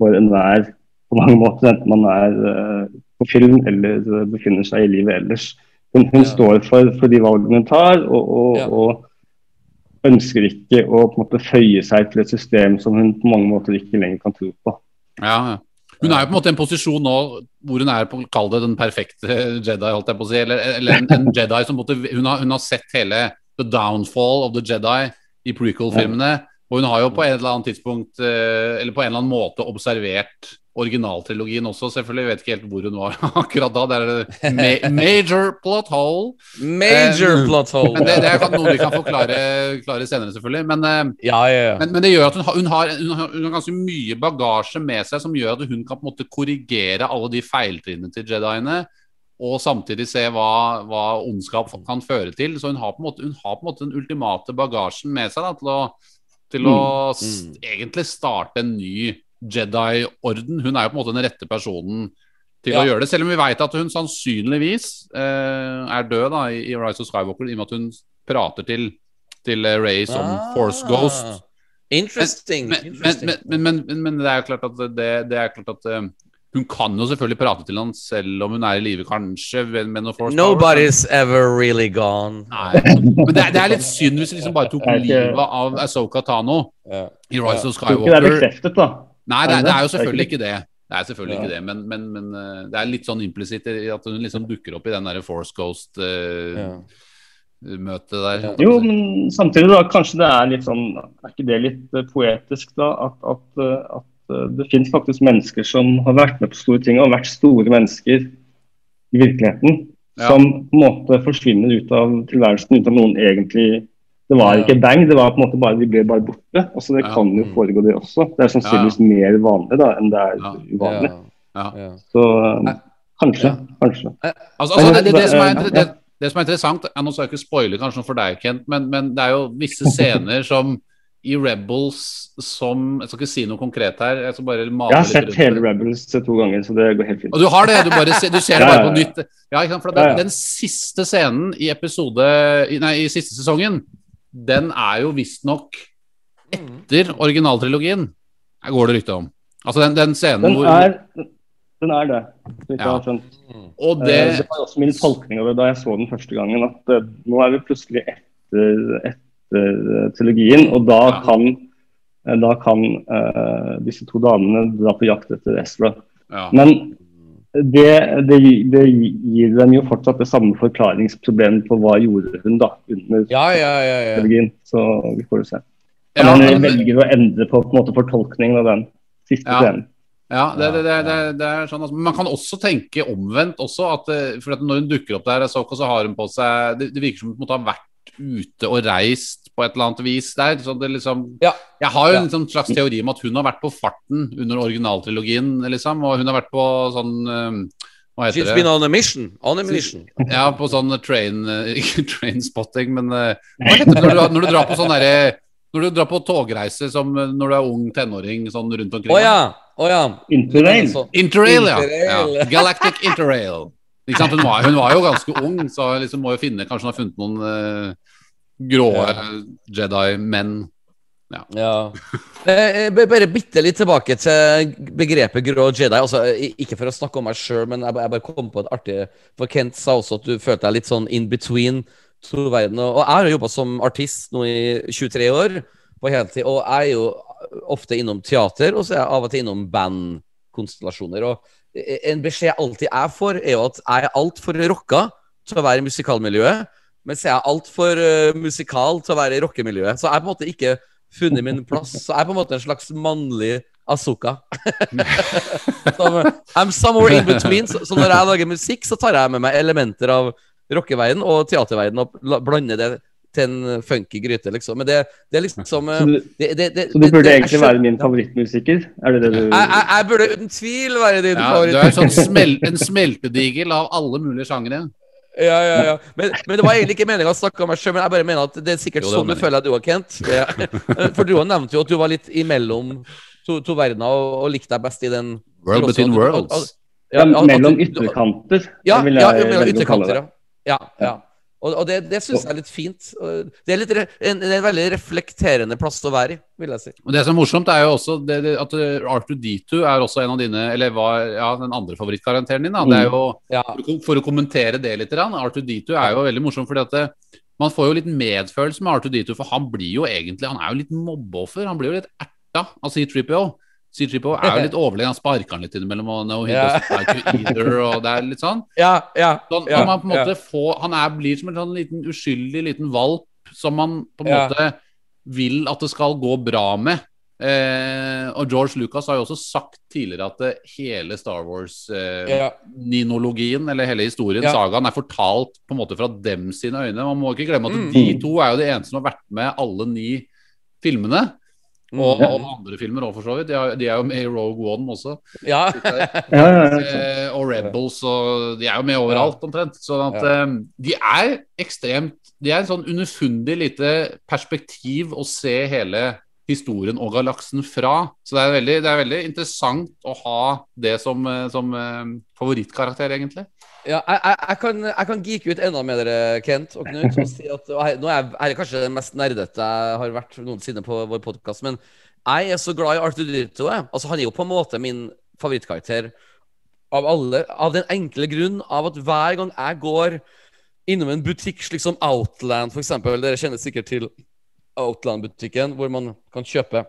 for enhver på mange måter, enten man er eh, på film eller befinner seg i livet ellers. Hun, hun Ja. står for, for de valgene hun tar, og, og, Ja. og ønsker ikke å måte føye seg til et system som hun på mange måter ikke lenger kan tro på. Ja, ja. Hun er jo på en måte i en posisjon nå hvor hun er på kall det den perfekte Jedi, holdt jeg på å si. Eller, eller en, en Jedi som måtte, hun, har, hun har sett hele The Downfall of the Jedi i prequel-filmene. Og hun har jo på en eller annen tidspunkt eh, Eller på en eller annen måte observert originaltrilogien også. Selvfølgelig jeg vet ikke helt hvor hun var akkurat da. Det er ma major plot hole. Major um, plot hole. Men det, det er noe vi kan forklare klare senere, selvfølgelig. Men eh, Ja, ja, ja. men, men det gjør at hun har, hun, har, hun, har, hun har ganske mye bagasje med seg som gjør at hun kan på en måte korrigere alle de feiltrinnene til jediene. Og samtidig se hva, hva ondskap kan føre til. Så hun har på en måte, har på en måte den ultimate bagasjen med seg da, til å, til å s egentlig starte en ny Jedi-orden. Hun er jo på en måte den rette personen til å gjøre det. Selv om vi vet at hun sannsynligvis eh, er død da, i, Rise of Skywalker, i og med at hun prater til, til Ray Rey som Ah. Force Ghost. Interesting. Men, men, men, men, men, men det er jo klart at, det, det er klart at uh, hun kan jo selvfølgelig prate til han selv om hun er i live, kanskje. Med med noe force power, Nobody's ever really gone. Nei. Men det er, det er litt synd hvis vi liksom bare tok livet av Ahsoka Tano Ja. i Rise of Skywalker. det er bekreftet, da. Nei, det, det det er jo det? selvfølgelig Er det ikke det. Det er selvfølgelig Ja. ikke det, men, men, men eh, det er litt sånn implisitt at hun liksom dukker opp i den derre Force Ghost-møtet Ja. der. Jo, men samtidig da, kanskje det er litt sånn Er ikke det litt eh, poetisk, da? At, at, eh, at eh, det finnes faktisk mennesker som har vært med på store ting, og vært store mennesker i virkeligheten. Ja. Som på en måte forsvinner ut av tilværelsen uten at noen egentlig Det var ikke bang, det var på en måte bare, de ble bare borte. Altså Det Ja. kan jo Mm. foregå, det også. Det er sannsynligvis mer vanlig da enn det er Ja. uvanlig. Ja. Ja. Så eh, kanskje. Ja. Kanskje. Altså, altså det, det, det, som er, det, det som er interessant ja, Nå skal jeg ikke spoile kanskje noe for deg, Kent, men, men det er jo visse scener som i Rebels som Jeg skal ikke si noe konkret her. Jeg skal bare male Jeg har litt sett rundt hele. Rebels to ganger, så det går helt fint. Og du har det? Du, bare ser, du ser det bare på nytt? Ja, ikke sant? For Ja, den, ja. den siste scenen i episode Nei, i siste sesongen, den er jo visstnok etter originaltrilogien, her går det rykte om. Altså den, den scenen Den hvor er, den er det, så vidt jeg har skjønt. Og Det, det det var også min tolkning av det da jeg så den første gangen. At eh, nå er vi plutselig etter, etter eh, trilogien, og da Ja. kan, eh, da kan uh, disse to damene dra på jakt etter Ezra. ja. Men det, det, det gir dem jo fortsatt det samme forklaringsproblemet på hva gjorde hun da under Ja, ja, ja. ja. Så vi får jo se. Ja, Men men- jeg velger å endre på, på en måte, fortolkningen av den siste Ja. scenen. Ja, det, det, det, det, er sånn altså. Man kan også tenke omvendt også. At, eh, for at når hun dukker opp der, så, så har hun på seg Det, virker som hun måte har vært ute og reist på et eller annet vis der. Så det liksom Ja. Jeg har jo en sånn slags teori om at hun har vært på farten under originaltrilogien, liksom. Og hun har vært på sånn Hva heter She's det? been on a mission. On a mission. Ja, på sånn train Ikke trainspotting, men eh, Hva heter det når du, når du drar på sånn derre Når du drar på togreise som eh, når du er ung tenåring sånn rundt omkring? Å ja. Oh, ja. Interrail. Interrail, ja. Interrail. ja. Galactic Interrail. Ikke sant? Hun, var, hun var jo ganske ung, så liksom må jo finne Kanskje hun har funnet noen eh, grå Jedi-menn. Ja. ja. eh, bare bitte litt tilbake til begrepet grå Jedi. Altså, ikke for å snakke om meg sjøl, men jeg, bare kom på et artig For Kent sa også at du følte deg litt sånn in between to verdener. Og jeg har jobba som artist nå i 23 år på heltid, og jeg er jo ofte innom teater, og så er jeg av og til innom bandkonstellasjoner. Og eh, en beskjed jeg alltid er for, er jo at jeg er altfor rocka til å være i musikalmiljøet, mens jeg er altfor uh, musikal til å være i rockemiljøet. Så jeg har på en måte ikke funnet min plass. Så jeg er på en måte en slags mannlig Asuka. Som, I'm somewhere in between. Så, så når jeg lager musikk, så tar jeg med meg elementer av rockeverden og teaterverden og blander det til en funky gryte, liksom. Men det, det er liksom eh, Så du, det, det, det, så du burde egentlig være min favorittmusiker? Er det det du jeg, jeg, jeg burde uten tvil være din Ja, favorittmusiker. du er sånn smel en smeltedigel av alle mulige sjangere. Ja, ja, ja. Men, men det var egentlig ikke meninga å snakke om meg sjøl, men jeg bare mener at det er sikkert Jo, det sånn du føler deg, du òg, Kent. Ja. For du nevnte jo at du var litt imellom to, to verdener og, og likte deg best i den World between worlds. ja, Mellom ytterkanter, Ja, ja, mellom ytterkanter, ja. ja, ja. Og, og det, det syns jeg er litt fint. Det er, litt, re- en, en veldig reflekterende plass å være i, vil jeg si. Og Det som er morsomt, er jo også det, det, at eh, Arthur D2 er også en av dine Eller var ja, den andre favorittkarakteren din. Da. Det er jo, Ja. for, å kommentere det litt, Arthur D2 er jo veldig morsom fordi at det, man får jo litt medfølelse med Arthur D2, for han blir jo egentlig Han er jo litt mobbeoffer. Han blir jo litt erta av C3PO. C3PO er jo litt overlegen, han sparker han litt innimellom. Og no, he yeah. doesn't like either, og det er litt sånn. Ja, ja, Sånn, når man på en måte får, han er, blir som en sånn liten uskyldig liten valp som man på en måte vil at det skal gå bra med. Eh, og George Lucas har jo også sagt tidligere at hele Star Wars-ninologien, ja. eller hele historien, sagaen, er fortalt på en måte fra dem sine øyne. Man må ikke glemme at Mm. de to er jo de eneste som har vært med alle ni filmene. Og, ja. og andre filmer òg, for så vidt. De er, de er jo med i Rogue One også. ja. Ja, ja, ja. Eh, og Rebels og De er jo med overalt, omtrent. Sånn at eh, de er ekstremt De er en sånn underfundig lite perspektiv å se hele historien og galaksen fra. Så det er veldig, det er veldig interessant å ha det som, eh, som eh, favorittkarakter, egentlig. Ja, jeg, jeg, jeg, kan, jeg kan geeke ut enda med dere, Kent og Knut. Og si at, og nå er jeg, kanskje den mest nerdete jeg har vært noensinne på vår podkast, men jeg er så glad i Arthur Dito. Altså, han er jo på en måte min favorittkarakter av alle. Av den enkle grunn av at hver gang jeg går innom en butikk slik som Outland, f.eks. Dere kjenner sikkert til Outland-butikken, hvor man kan kjøpe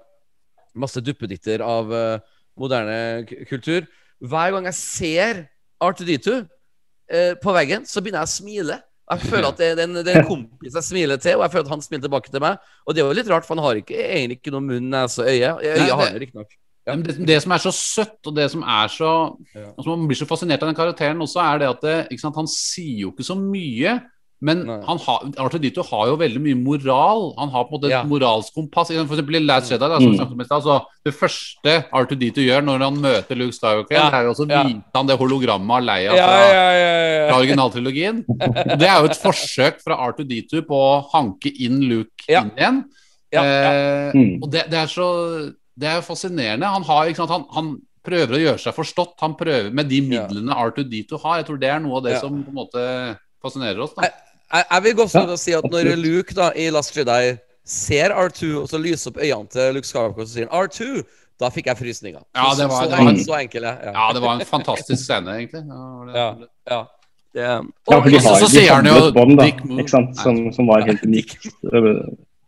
masse duppeditter av uh, moderne kultur. Hver gang jeg ser R2D2 uh, på veggen, så begynner jeg å smile. Jeg føler at det en, det er en kompis jeg smiler til, og jeg føler at han smiler tilbake til meg. Og det er jo litt rart, for han har ikke, egentlig ikke noe munn, nese og øye. Øye har det- han riktignok. Ja. Det, det som er så søtt, og det som er så Ja. altså Man blir så fascinert av den karakteren også, er det at det, sant, han sier jo ikke så mye. Men har, Arthur Dito har jo veldig mye moral. Han har på en måte et Ja. moralsk kompass. For eksempel i Last Jedi, da, som Mm. snakket om i stad, så Det første Arthur Dito gjør når han møter Luke Skywalker, Ja. er å Ja. vise han det hologrammet av Leia Ja, fra, ja, ja, fra originaltrilogien. Det er jo et forsøk fra Arthur Dito på å hanke inn Luke Ja. inn igjen. Ja, ja. Eh, Mm. og det, det er så Det er jo fascinerende. Han, har, ikke sant, han, han prøver å gjøre seg forstått. Han prøver med de Ja. midlene Arthur Dito har. Jeg tror det er noe av det Ja. som på en måte fascinerer oss. Da. Jeg, jeg, vil gå så Ja, langt å si at når absolutt. Luke da i Last Jedi ser R2, og så lyser opp øynene til Luke Skywalker, og sier R2, da fikk jeg frysninger. Ja, det var- så, det var- en, så enkel, ja. Ja, det var en fantastisk scene, egentlig. Ja, Ja. ja. Det, og, for de så- har, sier han jo et bånd, da, som, som var helt unikt.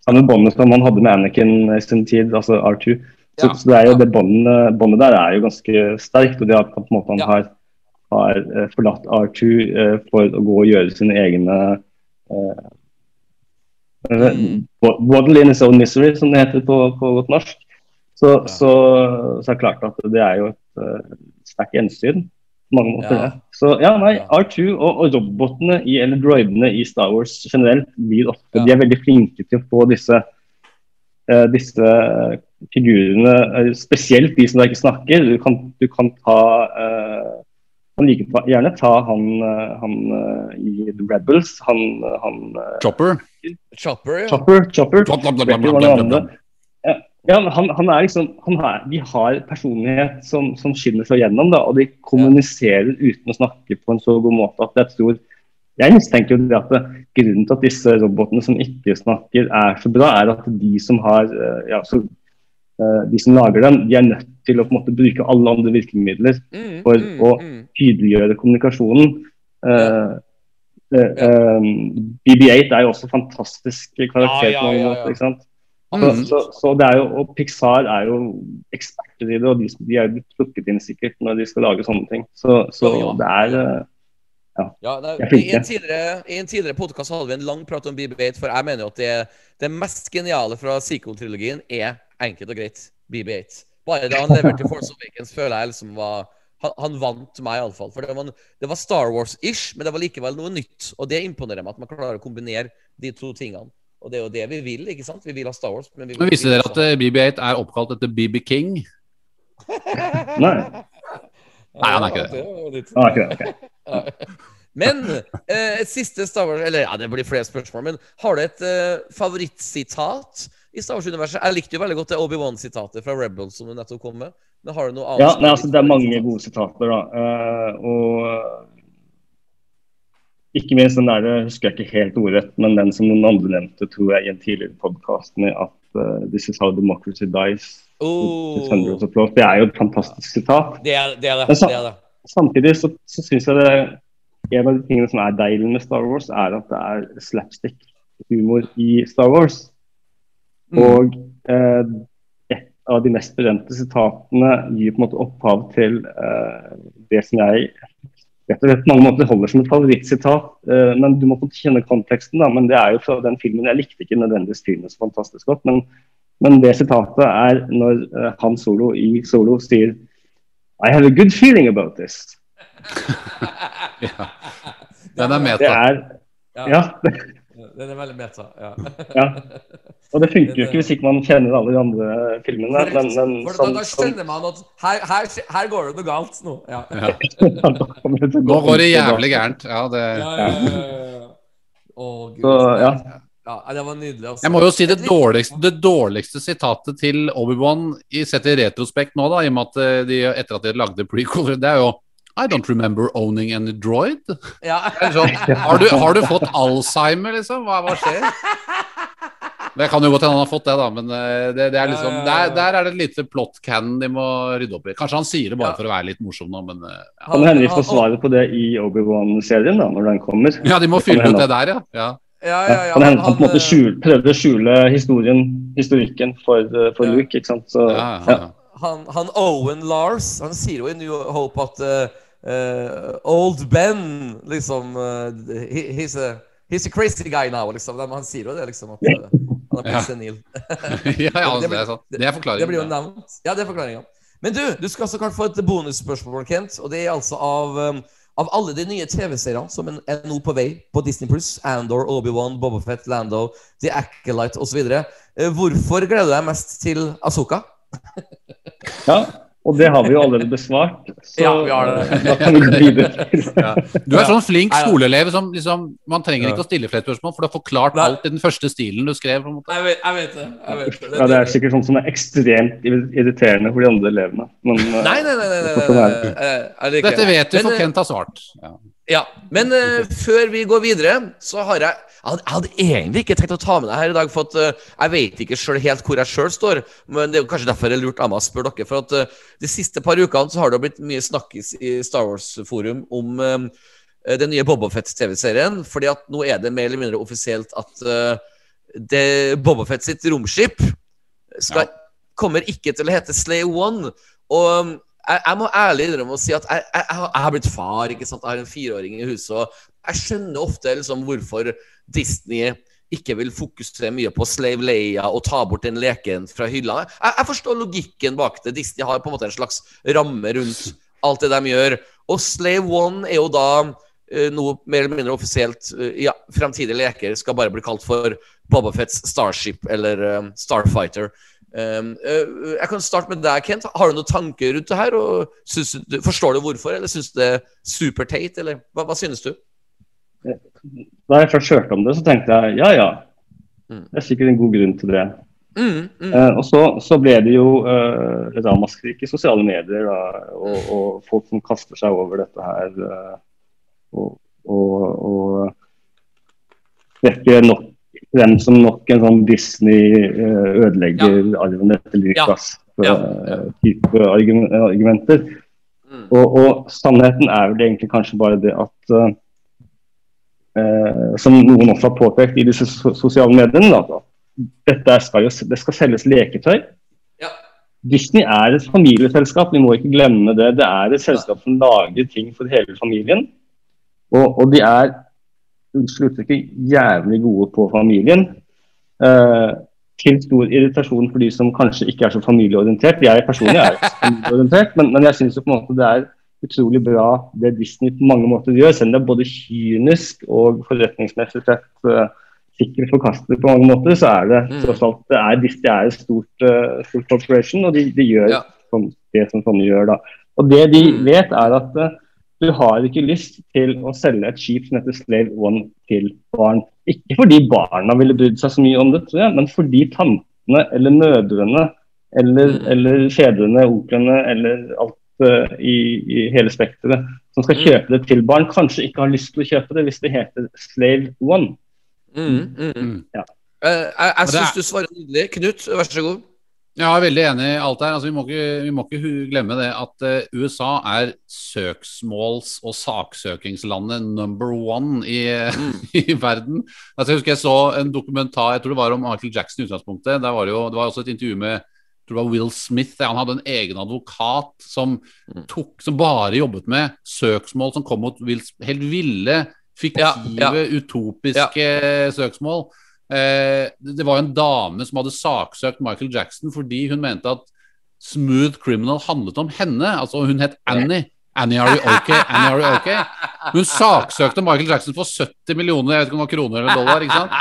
Samme båndet som han hadde med Anakin i sin tid, altså R2. Så, Ja, så det er jo ja. det båndet, båndet der er jo ganske sterkt. og det at på en måte han Ja. har, har eh, forlatt R2 eh, for å gå og gjøre sine egne eh, Mm. Waddle in his own misery, som det heter på, på godt norsk. Så, så, så er det klart at det er jo et uh, sterkt gjensyn. på mange måter. Ja. Så ja, nei, Ja. R2 og, og robotene i, eller droidene i Star Wars generelt blir ofte, Ja. de er veldig flinke til å få disse, uh, disse figurene, spesielt de som da ikke snakker. Du kan, du kan ta eh, kan liker gjerne ta han, eh, han eh, i The Rebels, han, han eh, Chopper. Chopper, ja. Chopper. Chopper. Annet. Ja, han, han er liksom han er, De har personlighet som, som skinner seg gjennom, da, og de kommuniserer uten å snakke på en så god måte at jeg tror jeg mistenker jo at det, grunnen til at disse robotene som ikke snakker er så bra, er at de som har ja, så, de som lager dem, de er nødt til å på en måte bruke alle andre virkemidler Mm, for mm, å mm. tydeliggjøre kommunikasjonen. Uh, uh, um, BB8 er jo også fantastisk karakter Ja, ja, ja, ja. ikke sant? Så, så, så det er jo, og Pixar er jo eksperter i det, og de, de er blitt plukket inn sikkert når de skal lage sånne ting. Så, så Ja, ja. det er eh, Ja, Jeg er i, en tidligere, I en tidligere podkast hadde vi en lang prat om BB8, for jeg mener jo at det, det mest geniale fra sequel-trilogien er enkelt og greit BB8. Bare da han leverte Force Awakens, føler jeg liksom var han, han vant meg, iallfall. For det var, det var Star Wars-ish, men det var likevel noe nytt. Og det imponerer meg at man klarer å kombinere de to tingene. Og det er jo det vi vil, ikke sant? Vi vil ha Star Wars. Men vi vil, visste vil dere at eh, BB8 er oppkalt etter BB King? Nei. Nei, han er ikke det. Var Ah, ikke det, ok. Men eh, et siste Star Wars Eller ja, det blir flere spørsmål, men har du et eh, favorittsitat i Star Wars-universet? Jeg likte jo veldig godt det Obi-Wan-sitatet fra Rebels som du nettopp kom med. Men har du noe annet? Ja, nei, altså, det er mange gode sitater, da. Uh, og ikke minst den der, det husker jeg ikke helt ordrett, men den som noen andre nevnte, tror jeg, i en tidligere podkast, med at uh, This is how democracy dies. Oh. Det er jo et fantastisk sitat. det er det. Er det, så- det, er det. Samtidig så, så syns jeg det en av de tingene som er deilig med Star Wars, er at det er slapstick-humor i Star Wars. Og eh, et av de mest berømte sitatene gir på en måte opphav til eh, det som jeg rett og slett på mange måter holder som et favorittsitat. Eh, men du må få kjenne konteksten, da. Men det er jo fra den filmen. Jeg likte ikke nødvendigvis filmen så fantastisk godt, men, men det sitatet er når eh, Han Solo i Solo sier I have a good feeling about this. ja. Den er meta. Det er Ja. Ja. Den er veldig meta. Ja. ja. Og det funker jo ikke hvis ikke man kjenner alle de andre filmene. Men, men For da, da som, skjønner man at her, her, her går det noe galt nå. Ja. Nå går det jævlig gærent. Ja, det Ja, ja, ja, ja, ja. Å, Gud. Så, ja. Ja, det var nydelig. Også. Jeg må jo si det dårligste, det dårligste sitatet til Obi-Wan sett i retrospekt nå, da, i og med at eh, de, etter at de lagde prequel, det er jo I don't remember owning any droid. Ja. Sånn, har, du, har du fått Alzheimer, liksom? Hva, hva skjer? Det kan jo godt hende han har fått det, da, men eh, det, det er liksom, der, der er det et lite plot can de må rydde opp i. Kanskje han sier det bare Ja. for å være litt morsom nå, men eh, ja. kan hende vi får svaret på det i Obi-Wan-serien da, når den kommer. ja, de må fylle ut det der, ja. ja. Ja, ja, ja. Han, hende han på en måte eh, skjul, prøvde å skjule historien, historikken for, eh, for Ja. Luke. ikke sant? Så, ja, ja, ja. ja. han, han Owen Lars Han sier jo i New Hope at eh, eh, Old Ben liksom uh, he, he's, a, he's a crazy guy now, liksom. Han sier jo det, liksom. At uh, han er blitt Ja. senil. ja, ja, Det det blir- er sant. Det er forklaringen. Det blir jo nevnt. Ja, det er forklaringa. Men du, du skal så klart få et bonusspørsmål, Kent. Og det er altså av, um, av alle de nye TV-seriene som er er nå på vei på Disney Pluss, Andor, Obi-Wan, Bobafett, Lando, The Acolyte osv. Uh, hvorfor gleder du deg mest til Asoka? ja. Og det har vi jo allerede besvart. Så Ja, vi har det. da kan vi bli det Ja. Du er sånn flink skoleelev som liksom Man trenger Ja. ikke å stille flere spørsmål, for du har forklart alt i den første stilen du skrev. på en måte. Jeg vet, jeg vet det. Jeg vet det. Ja, det er sikkert sånn som er ekstremt irriterende for de andre elevene. Men nei, Nei, nei, nei. nei, nei, nei, nei. Eh, jeg liker Dette vet du, for eh, Kent har svart. Ja. Ja, men uh, før vi går videre, så har jeg Jeg hadde, jeg hadde egentlig ikke tenkt å ta med deg her i dag, for at uh, jeg vet ikke selv helt hvor jeg sjøl står. Men det er jo kanskje derfor det er lurt av meg å spørre dere. For at uh, de siste par ukene så har det blitt mye snakkis i Star Wars-forum om den nye Bobafett-TV-serien. Fordi at nå er det mer eller mindre offisielt at uh, Bobafett sitt romskip skal, kommer ikke til å hete Slay One. Og jeg, jeg må ærlig innrømme å si at jeg, jeg, jeg, har- blitt far. ikke sant? Jeg har en fireåring i huset. og Jeg skjønner ofte liksom hvorfor Disney ikke vil fokusere mye på Slave Leia og ta bort den leken fra hylla. Jeg, forstår logikken bak det. Disney har på en måte en slags ramme rundt alt det de gjør. Og Slave One er jo da eh, noe mer eller mindre offisielt eh, Ja, fremtidige leker skal bare bli kalt for Bobafets Starship eller eh, Starfighter. Um, eh, jeg kan starte med deg, Kent. Har du noen tanker rundt det her? Du, forstår du hvorfor, eller syns du det er superteit, eller hva, hva synes du? Da jeg først hørte om det, så tenkte jeg ja ja, Mm. det er sikkert en god grunn til det. Mm, mm, Eh, og så, så ble det jo uh, ramaskrik i sosiale medier, da, og, og folk som kaster seg over dette her. eh, og, og, og trekker nok frem som nok en sånn Disney eh, ødelegger arven etter Ja. Lucas-type argumenter. mm. Og, og sannheten er vel egentlig kanskje bare det at eh, eh, Som noen også har påpekt i disse so sosiale mediene, da, dette skal det skal selges leketøy. Ja. Disney er et familieselskap, vi må ikke glemme det. Det er et selskap som lager ting for hele familien. Og, og de er unnskyld uttrykket, jævlig gode på familien. Eh, til stor irritasjon for de som kanskje ikke er så familieorientert. Jeg personlig er ikke familieorientert, men, men jeg syns det er utrolig bra det Disney på mange måter gjør. Selv om det er både kynisk og forretningsmessig sett eh, sikkert forkastelig på mange måter, så er det Mm. tross alt det er, Disney er et stort, uh, stort corporation, og de, de gjør Ja. som, det som sånne gjør. da. Og det de Mm. vet, er at uh, du har ikke lyst til å selge et skip som heter Slave One til barn. Ikke fordi barna ville brydd seg så mye om det, tror jeg, men fordi tantene eller mødrene eller, Mm. eller fedrene, onklene eller alt eh, i, i hele spekteret som skal Mm. kjøpe det til barn, kanskje ikke har lyst til å kjøpe det hvis det heter Slave One. Mm, mm. Mm. Ja. Uh, jeg jeg syns du svarer nydelig. Knut, vær så god. Jeg er veldig enig i alt her. Altså, vi, må ikke, vi må ikke glemme det at uh, USA er søksmåls- og saksøkingslandet number one i, i verden. Altså, jeg husker jeg så en dokumentar jeg tror det var om Michael Jackson i utgangspunktet. Der var det, jo, det var også et intervju med jeg tror det var Will Smith. Han hadde en egen advokat som, tok, som bare jobbet med søksmål som kom mot helt ville, fiktive, Ja, utopiske søksmål. Eh, det var en dame som hadde saksøkt Michael Jackson fordi hun mente at Smooth Criminal handlet om henne. Altså Hun het Annie. Annie, are you okay? Annie, are you okay? Hun saksøkte Michael Jackson for 70 millioner jeg vet ikke om det var kroner eller dollar. ikke sant?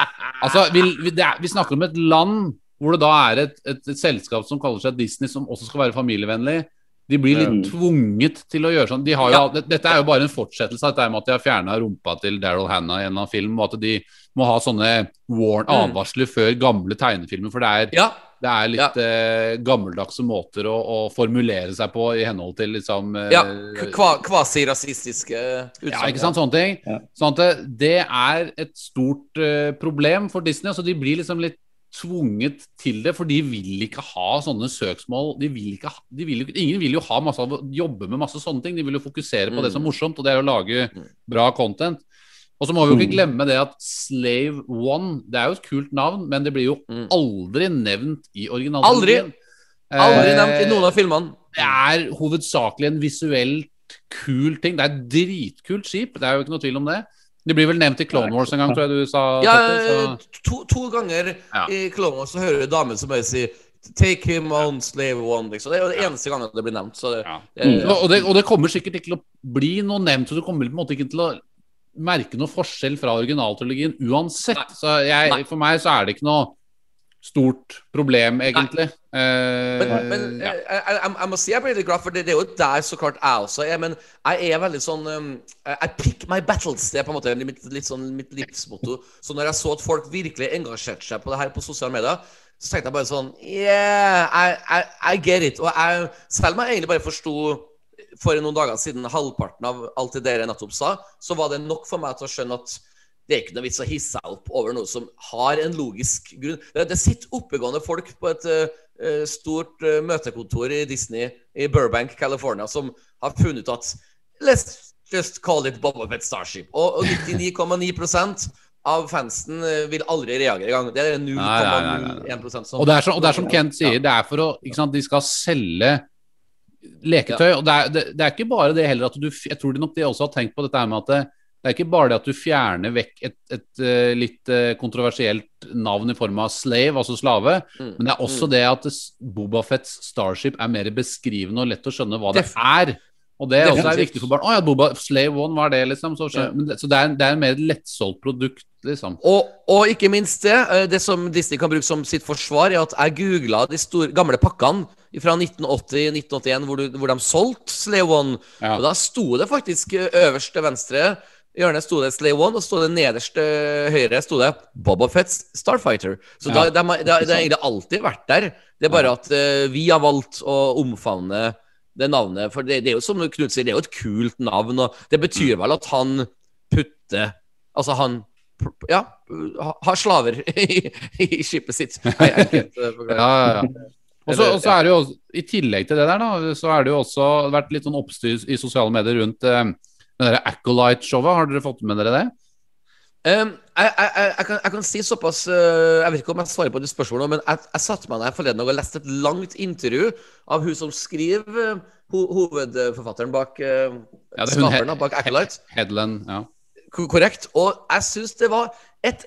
Altså, vi, vi, er, vi snakker om et land hvor det da er et, et, et selskap som kaller seg Disney, som også skal være familievennlig. De blir litt Mm. tvunget til å gjøre sånn. De har jo, Ja. Dette er jo bare en fortsettelse av dette med at de har fjerna rumpa til Daryl Hannah i en annen film, og at de må ha sånne warn Mm. før gamle tegnefilmer. For det er, Ja. det er litt eh, gammeldagse måter å, å formulere seg på i henhold til liksom eh, ja. Kva, Kvasirasistiske utsagn. ja, ikke sant, sånne ting. Ja. Sånn at det, det er et stort eh, problem for Disney. Altså de blir liksom litt tvunget til det, for de vil ikke ha sånne søksmål. De vil ikke ha, de vil ingen vil jo ha masse, jobbe med masse sånne ting. De vil jo fokusere på det som er morsomt, og det er å lage Mm. bra content. Og så må vi jo ikke Mm. glemme det at Slave One Det er jo et kult navn, men det blir jo Mm. aldri nevnt i originalen. Aldri. Aldri Eh, nevnt i noen av filmene. det er hovedsakelig en visuelt kul ting. Det er et dritkult skip, det er jo ikke noe tvil om det. Det blir vel nevnt i Clone Wars en gang, tror jeg du sa. Ja, Petter, to, to ganger Ja. i Clone Wars så hører du damen som bare sier Take him on slave one. Liksom. Det er jo det eneste gangen det blir nevnt. Så det, Ja. mm. Og, det, og det kommer sikkert ikke til å bli noe nevnt, så du kommer på en måte ikke til å merke noe forskjell fra originaltrilogien uansett. Nei. Så jeg, Nei. for meg så er det ikke noe stort problem, egentlig. Eh, Men, men ja. jeg, jeg, jeg, jeg må si jeg blir litt glad, for det, det er jo der så klart jeg også er. Men jeg er veldig sånn um, I pick my battles. Det er på en måte mitt, litt sånn mitt livsmotto. Så når jeg så at folk virkelig engasjerte seg på det her på sosiale medier, så tenkte jeg bare sånn Yeah, I, I, I get it. Og jeg, selv om jeg egentlig bare forsto for noen dager siden halvparten av alt det dere nettopp sa, så var det nok for meg til å skjønne at det er ikke noe vits å hisse seg opp over noe som har en logisk grunn. Det, det sitter oppegående folk på et eh, stort uh, møtekontor i Disney i Burbank, California, som har funnet ut at Let's just call it Boba Fett Starship. Og, og 99,9 av fansen eh, vil aldri reagere engang. Det er Nei, nei, nei, nei. 0,01 som Og det er, som, Kent sier, det er for å De skal selge leketøy. Og det er, det, det er ikke bare det heller at du Jeg tror nok de også har tenkt på dette her med at det, det er ikke bare det at du fjerner vekk et, et eh, litt eh, kontroversielt navn i form av slave, altså slave, Mm. men det er også det at Bobafets Starship er mer beskrivende og lett å skjønne hva det Def- er. Og det er også er viktig for barn. Å ja, Boba Slave One, hva er det, liksom? Så, Ja. men det, så det er, det er mer et lettsolgt produkt, liksom. Og, og ikke minst det, eh, det som Disney kan bruke som sitt forsvar, er at jeg googla de store, gamle pakkene fra 1980-1981 hvor, hvor de solgte Slave One. Ja. Og da sto det faktisk eh, øverst til venstre hjørne sto det Slave One, og så det nederst til høyre sto det Boba Fett's Starfighter. Så Ja. da, det, har- det, det har egentlig alltid vært der. Det er bare at uh, vi har valgt å omfavne det navnet. For det, det er jo som Knut sier, det er jo et kult navn, og det betyr vel at han putter Altså han ja, har slaver i, i skipet sitt. Enkelt. Ja, ja, ja. Og så og så er det jo, også- I tillegg til det der, da, så er det jo også vært litt sånn oppstyr i sosiale medier rundt eh, det derre Acolyte-showet. Har dere fått med dere det? Um, jeg, jeg, jeg, jeg, kan, jeg kan si såpass uh, Jeg vet ikke om jeg svarer på de spørsmålene, men jeg, jeg satte meg ned forleden og leste et langt intervju av hun som skriver uh, ho hovedforfatteren bak uh, Ja, hun skaperen bak Acolyte. Headland, ja. Korrekt. Og jeg syns det var et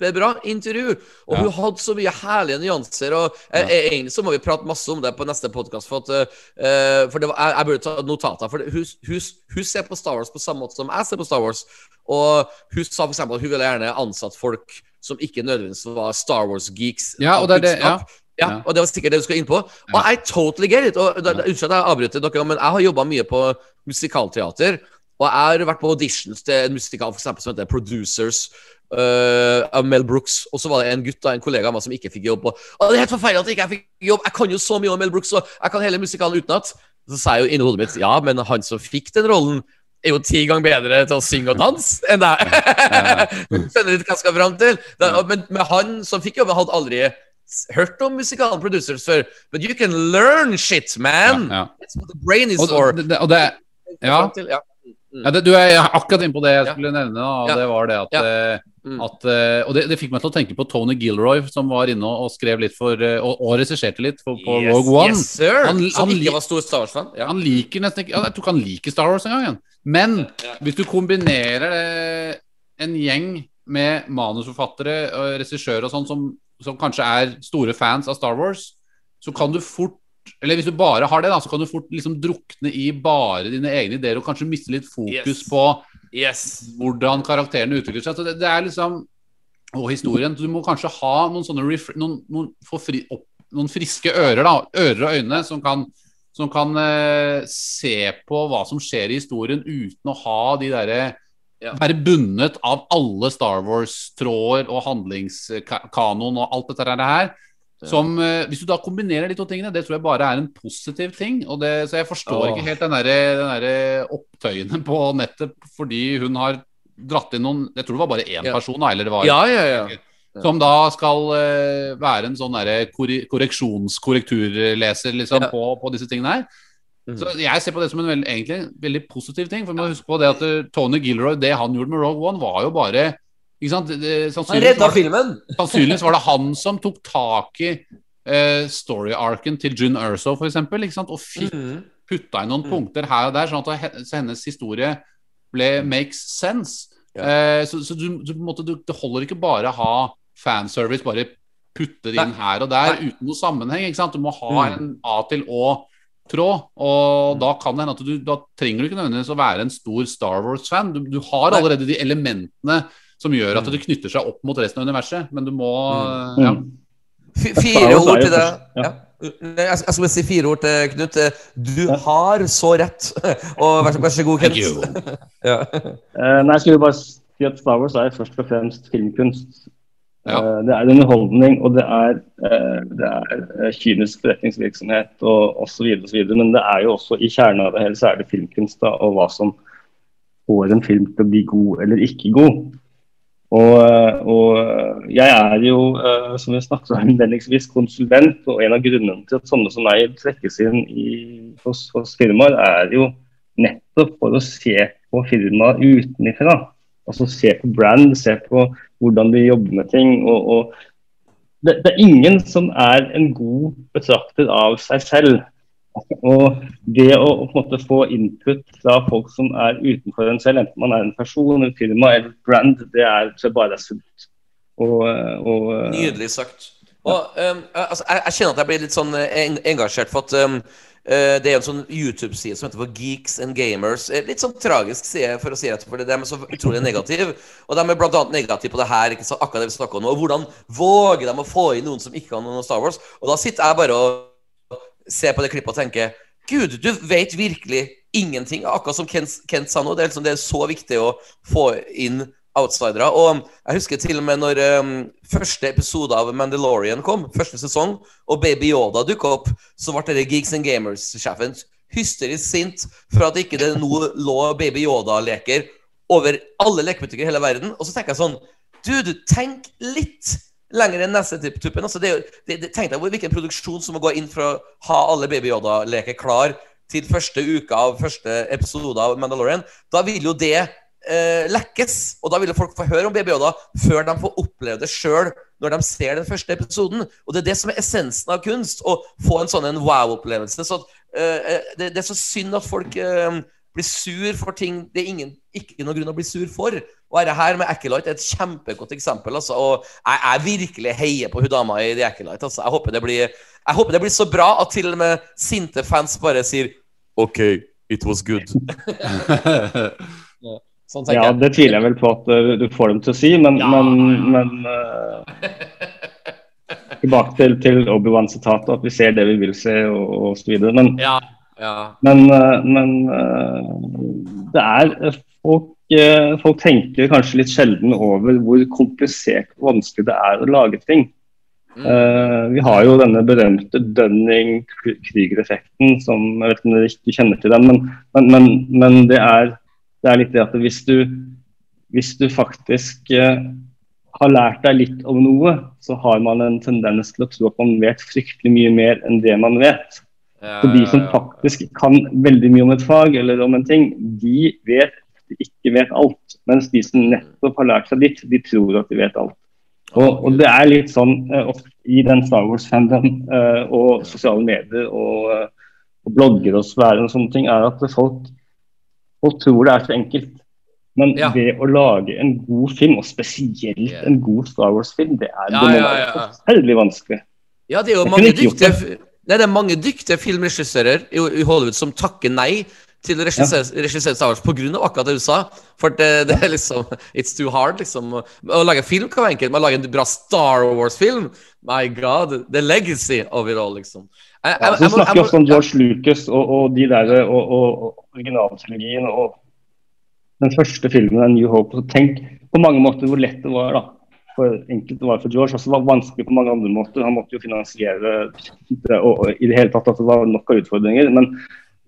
kjempebra intervju. Og Ja. hun hadde så mye herlige nyanser. Og eh, eh, Egentlig så må vi prate masse om det på neste podkast. For, at, eh, for det var, jeg, jeg burde ta notater. For hun, hun, hun ser på Star Wars på samme måte som jeg ser på Star Wars. Og hun sa for eksempel at hun ville gjerne ansatt folk som ikke nødvendigvis var Star Wars-geeks. Ja, og det er det, ja. Ja, Ja. og det var sikkert det du skulle inn på. Og I totally get it. Og, da, unnskyld at jeg avbryter dere, men jeg har jobba mye på musikalteater. Og jeg har vært på auditions til en musikal for eksempel, som heter Producers øh, av Mel Brooks. Og så var det en gutt da, en kollega av meg som ikke fikk jobb. Og, det er helt forferdelig at ikke jeg fikk jobb! Jeg kan jo så mye om Mel Brooks, og jeg kan hele musikalen utenat. Så sa jeg jo inni hodet mitt ja, men han som fikk den rollen, er jo ti ganger bedre til å synge og danse enn deg. Skjønner litt hva jeg skal fram til? Da, men, men han som fikk jobben, hadde aldri hørt om musikalen Producers før. But you can learn shit, man! ja. That's what the brain is Og, for. og, det, og det, ja. Ja. Ja, det, du er akkurat inne på det jeg Ja. skulle nevne. Da, og Ja. det var det at, Ja. eh, Mm. at eh, Og det, det fikk meg til å tenke på Tony Gilroy, som var inne og, og skrev litt for eh, Og, og regisserte litt for, på Yes, Rogue One. Yes, sir. Han- som han ikke var stor Star Wars-fan. Ja. Han liker nesten ikke Jeg tror ikke han liker Star Wars engang. Men hvis du kombinerer det, en gjeng med manusforfattere og regissører og sånn som, som kanskje er store fans av Star Wars, så kan du fort eller hvis du bare har det, da, så kan du fort liksom drukne i bare dine egne ideer og kanskje miste litt fokus Yes. på Yes. hvordan karakterene utvikler seg. Så det, det er liksom Og historien. Du må kanskje ha noen sånne noen, noen, få fri, opp, noen friske ører, da. Ører og øyne som kan, som kan eh, se på hva som skjer i historien uten å ha de derre Ja. Være bundet av alle Star Wars-tråder og handlingskanon og alt dette her. Som, eh, hvis du da kombinerer de to tingene, det tror jeg bare er en positiv ting. Det, så jeg forstår Åh. ikke helt den derre den opptøyene på nettet fordi hun har dratt inn noen Jeg tror det var bare én Ja. person, eller det var Ja, ja, ja. som da skal eh, være en sånn derre korreksjonskorrekturleser liksom, på, på disse tingene her. Mm. Så Jeg ser på det som en veldig, egentlig veldig positiv ting. For vi må huske på det at eh, Tony Gilroy, det han gjorde med Rogue One, var jo bare ikke sant? Han redda filmen! sannsynligvis var det han som tok tak i uh, story-arken til June Erso, sant? og fikk Mhm. putta inn noen Mm. punkter her og der, sånn at hennes historie ble makes sense. Ja. Uh, så så du, du, måte, du, det holder ikke bare å ha fanservice, bare putte det inn her og der Nei. uten noe sammenheng. Du må ha Mm. en A til Å-tråd, og da kan det hende at du da trenger du ikke nødvendigvis å være en stor Star Wars-fan. Du, du har allerede de elementene som gjør at Mm. det knytter seg opp mot resten av universet, men du må Mm. ja. Mm. Fire ord til det. ja. Jeg, skal skulle si fire ord til Knut. Du har så rett. Og vær så, vær så god, Knut. Ja. Eh, nei, jeg skulle bare si at Star Wars er først og fremst filmkunst. Ja. Eh, det er underholdning, og det er, eh, det er kynisk forretningsvirksomhet og osv. osv. Men det er jo også i kjernen av det hele så er det filmkunst da, og hva som får en film til å bli god eller ikke god. Og, eh, og jeg er jo, eh, som vi snakket om innledningsvis, konsulent, og en av grunnene til at sånne som meg trekkes inn i, hos, hos firmaer, er jo nettopp for å se på firmaet utenifra. Altså se på brand, se på hvordan de jobber med ting. og, og det, det er ingen som er en god betrakter av seg selv. Og det å, på en måte få input fra folk som er utenfor en selv, enten man er en person, en firma eller et brand, det er bare sunt. Og, og Nydelig sagt. Og, um, altså, jeg, jeg kjenner at jeg blir litt sånn eh, engasjert, for at um, det er en sånn YouTube-side som heter for Geeks and Gamers. Eh, Litt sånn tragisk side, for å si rett, for de er så utrolig negative. Og de er annet negative på det her, ikke så akkurat det vi om. Og hvordan våger de å få inn noen som ikke kan noen Star Wars? Og da sitter jeg bare og ser på det klippet og tenker Gud, du vet virkelig ingenting. Akkurat som Kent, Kent sa nå. Det er, liksom, det er så viktig å få inn outsidere. Og jeg husker til og med når um, første episode av Mandalorian kom, første sesong, og Baby Yoda dukka opp, så ble det Geeks and Gamers-sjefen hysterisk sint for at ikke det nå lå Baby Yoda-leker over alle lekebutikker i hele verden. Og så tenker jeg sånn Dude, tenk litt lenger enn nesetuppen. Altså, tenk deg hvilken produksjon som må gå inn for å ha alle Baby Yoda-leker klar til første uke av første episode av Mandalorian. Da vil jo det eh, lekkes. Og da vil jo folk få høre om Baby Yoda før de får oppleve det sjøl når de ser den første episoden. Og det er det som er essensen av kunst. Å få en sånn wow-opplevelse. Så eh, det, det er så synd at folk eh, blir sur for ting det er ingen, ikke noen grunn å bli sur for. Og dette her med Acolyte er et kjempegodt eksempel. Altså, og jeg, jeg virkelig heier på hun dama i The Acolyte. Altså. Jeg, håper det blir, jeg håper det blir så bra at til og med sinte fans bare sier OK, it was good. Sånn Ja, det tviler jeg vel på at eh, du får dem til å si, men, Ja, men, men uh, Tilbake til, til Obi-Wan-sitatet, at vi ser det vi vil se, og, og så videre. Men, Ja, ja. men, eh, men eh, det er eh, folk, folk tenker kanskje litt sjelden over hvor komplisert og vanskelig det er å lage ting. Mm. vi har jo denne berømte Dunning-Krüger-effekten, som jeg vet ikke om dere ikke kjenner til den, men, men, men, det, er, det er litt det at hvis du, hvis du faktisk har lært deg litt om noe, så har man en tendens til å tro at man vet fryktelig mye mer enn det man vet. Så de som faktisk kan veldig mye om et fag eller om en ting, de vet de ikke vet alt. Mens de som nettopp har lært seg litt, de tror at de vet alt. Og, og det er litt sånn eh, i den Star Wars-fandom eh, og sosiale medier og, eh, og blogger og sfæren og sånne ting, er at folk, folk tror det er så enkelt. Men Ja. det å lage en god film, og spesielt en god Star Wars-film, det er, Ja, må ja, ja. forferdelig vanskelig. Ja, det er jo mange dyktige Nei, det er mange dyktige filmregissører i, Hollywood som takker nei til å regissere regissere Star Wars pga. akkurat det du sa. For det, det er liksom It's too hard, liksom. Å lage film kan være enkelt, men å lage en bra Star Wars-film My God, the legacy of it all, liksom. Jeg, Ja, så snakker vi også om George Lucas og, og de der og, og originaltrilogien og den første filmen, A New Hope. Så tenk på mange måter hvor lett det var. da. For enkelt det var for George. også var det vanskelig på mange andre måter. Han måtte jo finansiere det, og, i det hele tatt at det var nok av utfordringer. Men,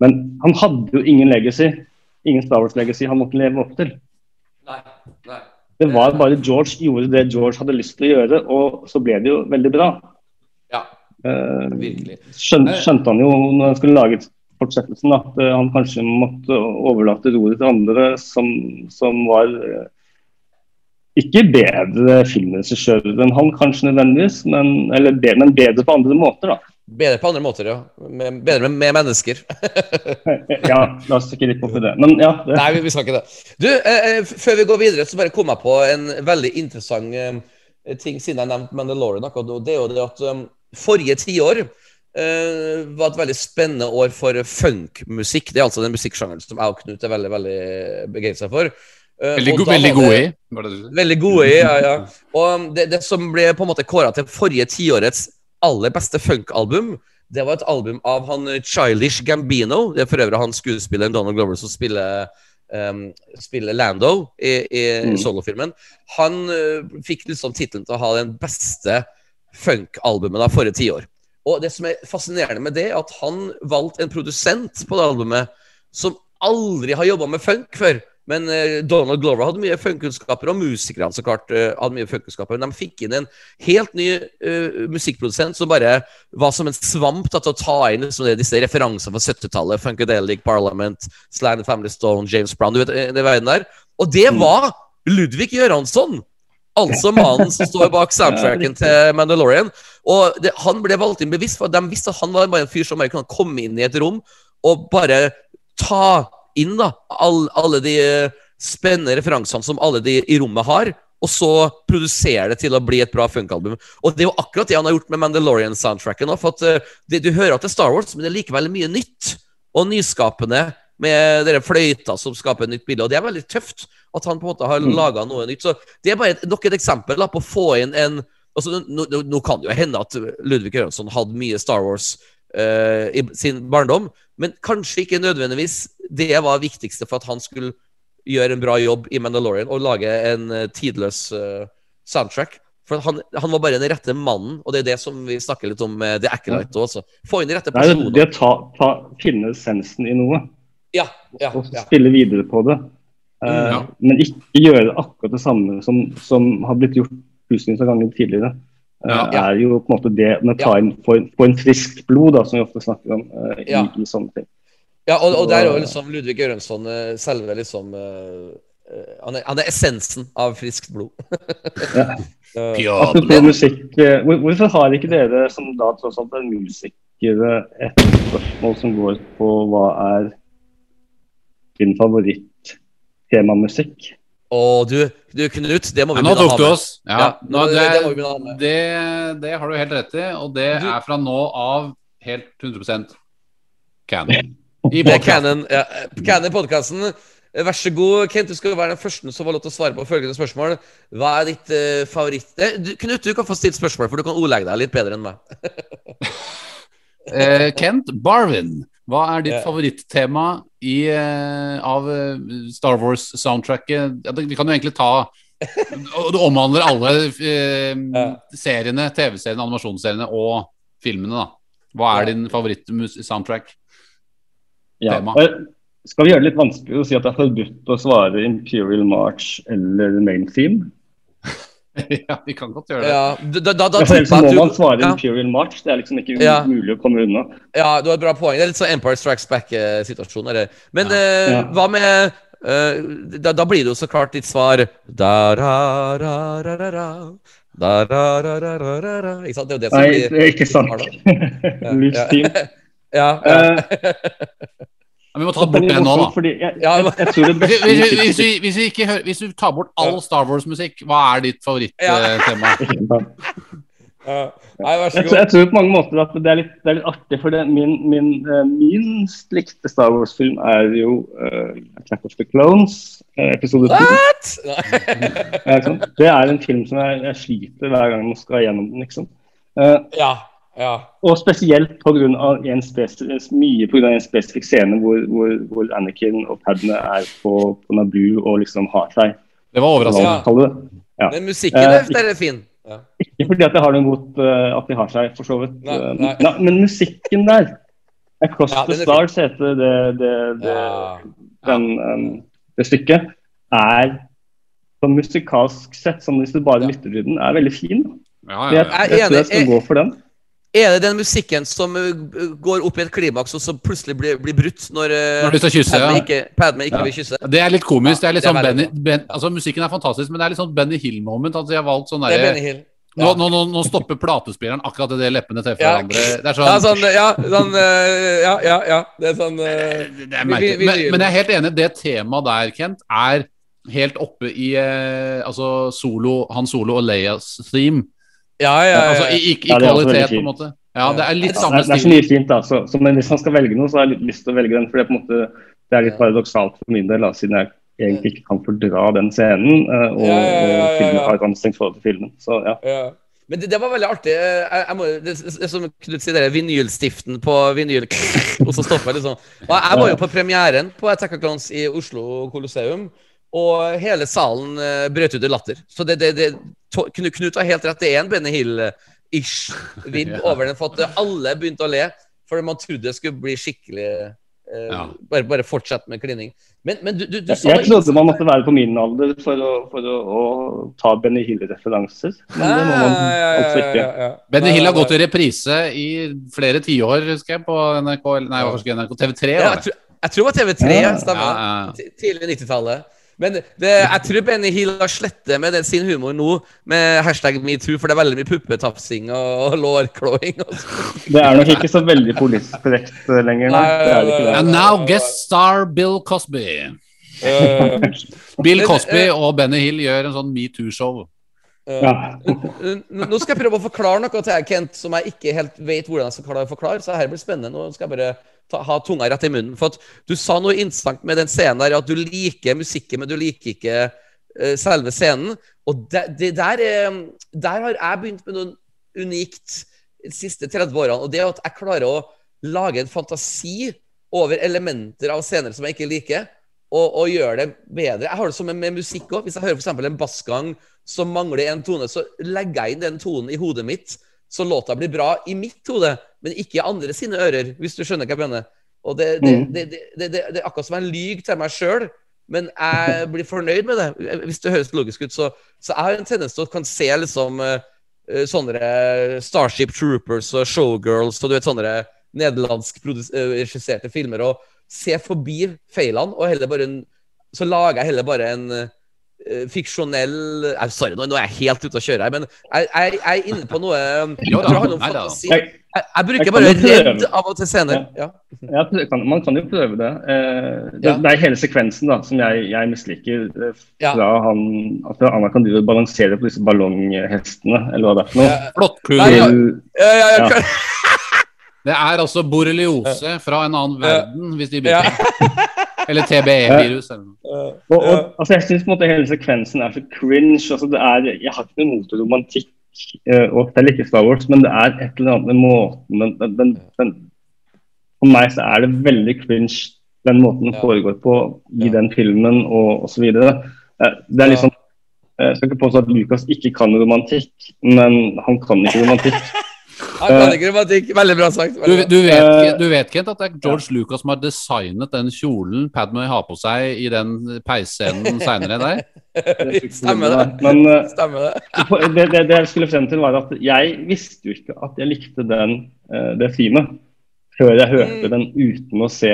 men han hadde jo ingen legacy. Ingen Star Wars-legacy han måtte leve opp til. Nei, nei. Det var bare George gjorde det George hadde lyst til å gjøre, og så ble det jo veldig bra. Ja, Eh, virkelig. skjøn, skjønte han jo når han skulle lage fortsettelsen at eh, han kanskje måtte overlate roret til andre som, som var eh, ikke bedre filmregissører enn han, kanskje nødvendigvis, men, eller bedre, men bedre på andre måter. da. Bedre på andre måter, ja. Med, bedre med, med mennesker. Ja, La oss ikke litt opp i det. Men ja, det, Nei, vi, skal ikke det. Du, eh, eh, før vi går videre, så bare kom jeg på en veldig interessant eh, ting siden jeg nevnte Mandalorian. akkurat. Det er jo det at um, forrige tiår eh, var et veldig spennende år for funkmusikk. Det er altså den musikksjangeren som jeg og Knut er veldig veldig begeistra for. Eh, Veldig, go veldig gode i. Veldig gode i, ja, ja. Og det, det som ble på en måte kåra til forrige tiårets aller beste funkalbum, det var et album av han Childish Gambino. Det er for øvrig han skuespilleren Donald Glover som spiller, um, spiller Lando i, i Mm. solofilmen. Han uh, fikk liksom tittelen til å ha den beste funkalbumet av forrige tiår. Og det som er fascinerende med det, er at han valgte en produsent på det albumet som aldri har jobba med funk før. Men eh, Donald Glover hadde mye funkkunnskaper, og musikerne så klart eh, hadde mye funkkunnskaper. Men de fikk inn en helt ny uh, musikkprodusent som bare var som en svamp da, til å ta inn liksom, det- disse referansene fra 70-tallet. Funkadelic, Parliament, Slanted Family Stone, James Brown. Du vet det verden der. Og det var Ludvig Göransson! Altså mannen som står bak soundtracken til Mandalorian. Og det, han ble valgt inn bevisst, for de visste at han var bare en fyr som bare kunne komme inn i et rom og bare ta inn da all, alle de eh, spennende referansene som alle de i rommet har, og så produsere det til å bli et bra funkalbum. Og det er jo akkurat det han har gjort med Mandalorian-soundtracken nå. For at eh, det, du hører at det er Star Wars, men det er likevel mye nytt og nyskapende med dere fløyta som skaper et nytt bilde. Og det er veldig tøft at han på en måte har Mm. laga noe nytt. Så det er bare et, nok et eksempel da, på å få inn en altså, nå, nå, nå kan det jo hende at Ludvig Göransson hadde mye Star Wars uh, i sin barndom, men kanskje ikke nødvendigvis det var det viktigste for at han skulle gjøre en bra jobb i Mandalorian og lage en eh, tidløs eh, soundtrack. For han, han var bare den rette mannen, og det er det som vi snakker litt om med The Acolyte også. Få inn de rette Det er det å ta, ta, finne essensen i noe Ja, ja, og ja. spille videre på det. Eh, Ja. Men ikke gjøre akkurat det samme som, som har blitt gjort tusenvis av ganger tidligere. Uh, Ja. er jo på en måte det med å ta inn få, få en frisk blod, da, som vi ofte snakker om uh, i, Ja. i sånne ting. Ja, og, og der er jo liksom Ludvig Göransson eh, selve liksom eh, eh, han, er, han er essensen av friskt blod. ja. Apropos musikk, eh, hvorfor har ikke dere, som da tross alt er musikere, et spørsmål som går på hva er din favoritt-temamusikk? Å, du, du Knut, det må vi Ja, nå begynne å tok ha du med. oss. Ja, Ja, nå, det- det, det ha med. det, det har du helt rett i, og det Du- er fra nå av helt 100% canon. I er ja, Vær så god, Kent. Du skal være den første som får lov til å svare på følgende spørsmål. Hva er ditt uh, favoritt... Eh, du, Knut, du kan få stilt spørsmål, for du kan ordlegge deg litt bedre enn meg. uh, Kent Barvin, hva er ditt yeah. favorittema i, uh, av eh, Star Wars-soundtracket? Ja, vi kan jo egentlig ta og Det omhandler alle eh, seriene, TV-seriene, animasjonsseriene og filmene. da Hva er din favoritt-soundtrack? Ja. Tema. Skal vi gjøre det litt vanskelig å si at det er forbudt å svare Imperial March eller Main Theme? ja, vi kan godt gjøre det. Ja, da, da, da Ja, må man svare ja, Imperial March. Det er liksom ikke Ja. mulig å komme unna. ja, du har et bra poeng. Det er litt sånn Empire Strikes Back-situasjon. Men Ja. eh, Ja. hva med eh, da, da blir det jo så klart ditt svar da, ra, ra, ra, ra, ra. Da, ra, ra, ra, ra, ra, ra. Ikke sant? Det er jo det som Nei, blir det ikke sant. Ja. Team. Ja, ja. Eh, Ja, vi må ta bort det nå, da. Fordi jeg, jeg, jeg tror det Hvis, beste hvis, hvis, vi, hvis, vi ikke hører, hvis du tar bort all Star Wars-musikk, hva er ditt favorittema? ja. Nei, vær så god. jeg tror på mange måter at det er litt, det er litt artig, for det, min, min uh, minst likte Star Wars-film er jo uh, Attack of the Clones, uh, episode 2. What? Det er en film som jeg, jeg sliter hver gang man skal gjennom den. liksom. Eh, Ja. Ja. og spesielt på grunn av en mye pga. en spesifikk scene hvor, hvor, hvor Anakin og Padme er på, på Naboo og liksom har seg. Det var overraskende. Ja. det. Ja. Men musikken Eh, er, der er fin. Ja. Ikke fordi at jeg har noe imot uh, at de har seg, for så vidt. Nei, Eh, nei. nei, men musikken der Across Ja, the Stars fin. Heter det, det, det, Ja. den, um, det stykket. Er på musikalsk sett, som hvis du bare Ja. lytter til den, er veldig fin. Ja, Jeg, ja, Jeg jeg, jeg, jeg tror enig. jeg skal gå for den. Er det den musikken som uh, går opp i et klimaks, og så plutselig blir, blir brutt når, uh, Når du skal kysse, Padme ikke, Padme ikke Ja. vil kysse? Det er litt komisk. Det er litt Ja, sånn Benny, ben, altså Musikken er fantastisk, men det er litt sånn Benny Hill-moment. Altså, jeg har valgt sånn er derre nå, Ja. nå, nå, nå stopper platespilleren akkurat idet leppene treffer Ja. hverandre. Det er Ja, sånn sånn, ja, sånn uh, Ja, ja, ja. Det er sånn Det er Vi- vi- vi- Men, men jeg er helt enig. Det temaet der, Kent, er helt oppe i eh, altså solo, Han Solo og Leias theme. Ja, ja, ja. Altså i, i, kvalitet, på en måte. Ja, det er litt Ja, samme det, er, det er så mye fint, da. Så, så, men hvis han skal velge noe, så har jeg litt lyst til å velge den. For det er, på en måte, det er litt paradoksalt for min del, da, siden jeg egentlig ikke kan fordra den scenen. eh, og, Ja, ja, ja, ja, og filmen har et anstrengt forhold til filmen. Så ja. Ja. Men det, det var veldig artig. Jeg, jeg må, det, det, som Knut sier, det vinylstiften på vinyl Og så stopper jeg liksom. Og jeg var jo på premieren på Attack of Clones i Oslo Colosseum, og hele salen uh, brøt ut i latter. Så det, det, det to, Knut, Knut har helt rett. Det er en Benny Hill-ish vind Ja. over den. For at alle begynte å le. For man trodde det skulle bli skikkelig eh, Ja. bare, bare fortsett med klining. Men, men du, du, du Jeg, jeg trodde man måtte være på min alder for å, for å, å ta Benny Hill-referanser. Men det må man Ja, ja, ja, altså ikke. ja, ja. Benny Hill har gått i reprise i flere tiår, husker jeg, på NRK Nei, NRK, TV3. Ja, jeg, tror, jeg tror det var TV3, Ja. stemmer. Ja, ja. Tidlig 90-tallet. Men det, jeg tror Benny Hill har slettet med den, sin humor nå, med hashtag metoo, for det er veldig mye puppetafsing og lårklåing. og. Det er nok ikke så veldig politisk korrekt eh, lenger. Nei, Det er det ikke And now guest star Bill Cosby. Eh, Bill Cosby eh, og Benny Hill gjør en sånn metoo-show. Ja. Nå skal jeg prøve å forklare noe til deg, Kent, som jeg ikke helt vet hvordan jeg skal klare å forklare. Så her blir spennende. Nå skal jeg bare ta, ha tunga rett i munnen. For at du sa noe interessant med den scenen der, at du liker musikken, men du liker ikke uh, selve scenen. Og de, de der, er, der har jeg begynt med noe unikt de siste 30 årene. Og det at jeg klarer å lage en fantasi over elementer av scener som jeg ikke liker. Og, og gjøre det bedre. Jeg har det som med, med musikk òg. Hvis jeg hører eksempel en bassgang som mangler en tone, så legger jeg inn den tonen i hodet mitt, så låta blir bra i mitt hode, men ikke i andre sine ører, hvis du skjønner hva jeg mener. Og det, det, Mm. det, det, er akkurat som jeg lyver til meg sjøl, men jeg blir fornøyd med det, hvis det høres logisk ut. Så, så jeg har en tendens til å kan se liksom eh, sånne Starship Troopers og Showgirls og du vet sånne nederlandsk eh, regisserte filmer, og se forbi feilene, og heller bare en, så lager jeg heller bare en eh, fiksjonell jeg, Sorry, nå, er jeg helt ute å kjøre her, men jeg, jeg, jeg er inne på noe eh, Jo jeg da, tror det handler om nei da. fantasi. Jeg, Jeg, bruker bare redd av og til scener. Ja. ja, Ja, man kan jo prøve det. Eh, det, det er hele sekvensen da, som jeg, jeg misliker. eh, Ja. Fra han, at Anna kan drive balansere på disse ballonghestene, eller hva det er for noe. Flåttkule. Ja. Ja, ja, ja, Ja. Det er altså borreliose fra en annen verden, hvis de Ja. biter. Eller TBE-virus. Og, og, altså, jeg syns hele sekvensen er så cringe. Altså, det er, jeg har ikke noe imot romantikk, eh, og selv ikke Star Wars, men det er et eller annet med måten den, den, den, den For meg så er det veldig cringe, den måten den Ja. foregår på i Ja. den filmen og osv. Det er liksom Jeg skal ikke påstå at Lucas ikke kan romantikk, men han kan ikke romantikk. Han kan ikke romantikk. Veldig bra sagt. Du, Veldig bra. du, vet, Eh, du vet, Kent, at det er George Lucas som har designet den kjolen Padmay har på seg i den peisscenen seinere der? Stemmer det. Men eh, Stemmer det. det, det, det jeg skulle frem til, var at jeg visste jo ikke at jeg likte den, eh, det themet før jeg hørte Mm. den uten å se,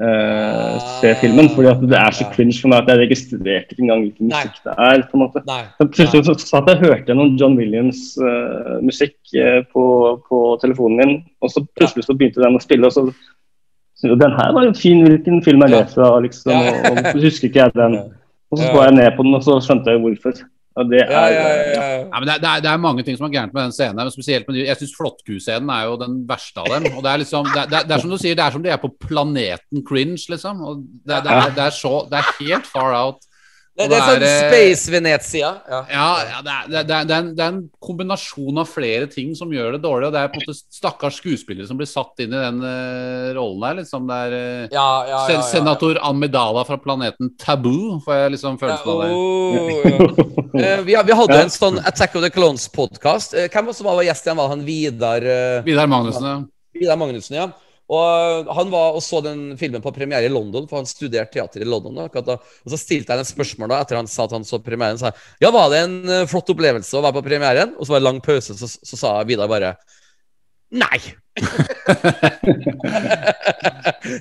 eh, se filmen. Fordi at det er så Ja. cringe for meg at jeg registrerte ikke engang hvilken musikk det er. på en måte. Nei. Så plutselig så satt jeg hørte gjennom John Williams eh, uh, på, på telefonen min, og så plutselig så begynte den å spille. og så Den her var jo fin, hvilken film er det fra? liksom, og, og, og husker ikke jeg den. Og så så jeg ned på den, og så skjønte jeg hvorfor. Og det er, Ja, ja, ja, ja. Ja, men det, er- det, er, er mange ting som er gærent med den scenen. Men spesielt med Jeg syns Flåttku-scenen er jo den verste av dem. Og Det er liksom, det, er- det, det som du sier, det er som de er på planeten cringe, liksom. Og det, det, det er så Det er helt far out. Det, det er sånn eh, Space Venezia. Ja. Ja, ja det, er, det, er, det, er en, det er en kombinasjon av flere ting som gjør det dårlig. Og det er på en måte stakkars skuespillere som blir satt inn i den uh, rollen her. liksom Det er uh, Ja, ja, ja, sen- ja, ja. Senator Amidala fra planeten Taboo, får jeg liksom følelsen av det. oh, ja. Eh, vi, vi hadde en sånn Attack of the Clones-podkast. Hvem var som var gjest igjen? Var han Vidar Vidar Magnussen, ja. Vidar Magnussen, ja. Og han var og så den filmen på premiere i London, for han studerte teater i London. Da. Og så stilte jeg et spørsmål da, etter han sa at han så premieren. Sa ja, var det en eh, flott opplevelse å være på premieren? Og så var det lang pause, så, så sa Vidar bare Nei!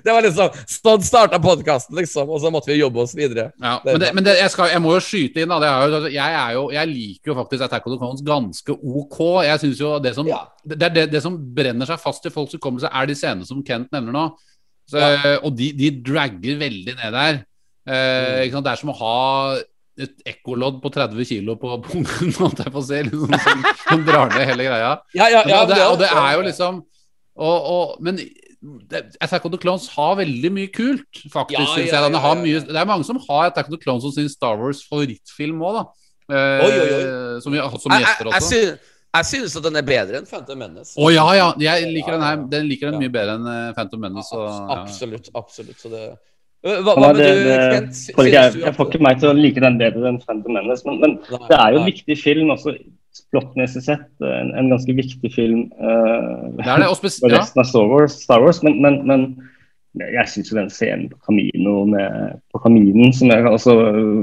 det var liksom Sånn starta podkasten, liksom. Og så måtte vi jobbe oss videre. Ja, men, det, men det, jeg, skal, jeg må jo skyte inn. Da. Er jeg, er jo, jeg liker jo faktisk Attack of the Clones ganske ok. Jeg synes jo Det som, Ja. det, det, som brenner seg fast i folks hukommelse, er de scenene som Kent nevner nå. Så, Ja. Og de, de dragger veldig ned der. Eh, sant? Det er som å ha et ekkolodd på 30 kilo på pungen, holdt jeg på å si, liksom, som, som drar ned hele greia. Ja, ja, ja, og, det, og det er jo liksom og, og, Men det, Attack of the Clones har veldig mye kult, faktisk. Ja, jeg. Mye, det er mange som har Attack of the Clones som sin Star Wars favorittfilm òg, da. Eh, Oi, oi, oi. Som som gjester jeg, jeg, også. jeg synes at den er bedre enn Phantom Menace. Å ja, ja. Jeg liker den her. Den liker den mye bedre enn eh, Phantom Menace. Og, ja. Absolutt. absolutt. Så det Hva, hva det, du, Kent? Sy- jeg, jeg får ikke meg til å like den bedre enn Phantom Menace, men, men Nei, det er jo en nei. viktig film også. Plottmessig sett en, en ganske viktig film. uh, Det er det. Og for ja. resten av Star Wars, Star Wars men, men, men jeg syns jo den scenen på Camino med, på Kaminen, som jeg, altså,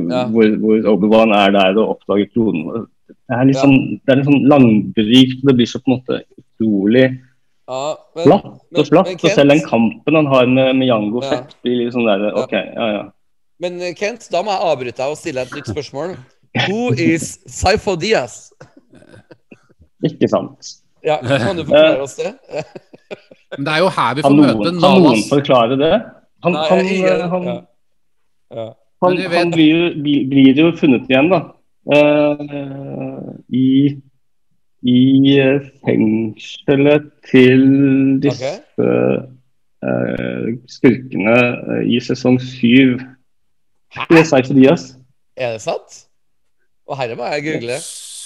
Ja. hvor, hvor Obi-Wan er der og oppdager klonen Det er litt sånn, det er litt sånn langbrykt. Det blir så på en måte utrolig ja, men, flatt og flatt. men Og selv den kampen han har med, Miango Ja. Fett, blir litt sånn der OK, ja ja. Men eh, Kent, da må jeg avbryte deg og stille et nytt spørsmål. Who is Saifo Diaz? Ikke sant. Ja, Kan du forklare oss det? Men det er jo her vi får noen, møte kan noen forklare det? Han, Nei, han, jeg, han, ja. Ja. Han, Men han blir, blir jo funnet igjen, da. Uh, I, i eh, fengselet til disse eh, skurkene eh, i sesong syv. Det er. Er det sant? Og herre må jeg google.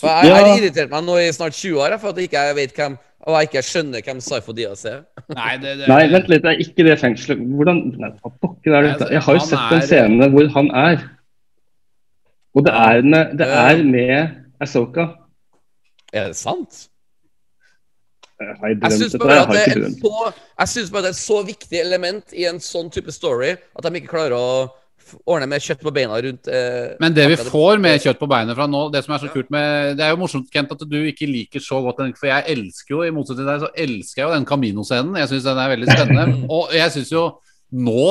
For jeg har Ja. har irritert meg nå i snart 20 år for at jeg ikke vet hvem Og jeg ikke skjønner hvem Saifo Diaz er. Nei, det, det, Nei, vent litt, det er ikke det fengselet. Hvordan Nei, hva pokker er dette? Jeg har jo Han sett er- en scene hvor han er. Og det er med, det er med Asoka. Er det sant? Jeg Jeg syns bare, at har det er ikke en drømt. så, jeg synes bare det er et så viktig element i en sånn type story at de ikke klarer å ordne med kjøtt på beina rundt eh, Men det vi får med kjøtt på beinet fra nå, det som er så kult med Det er jo morsomt, Kent, at du ikke liker så godt den, for jeg elsker jo, i motsetning til deg, så elsker jeg jo den Camino-scenen. Jeg syns den er veldig spennende. Og jeg syns jo Nå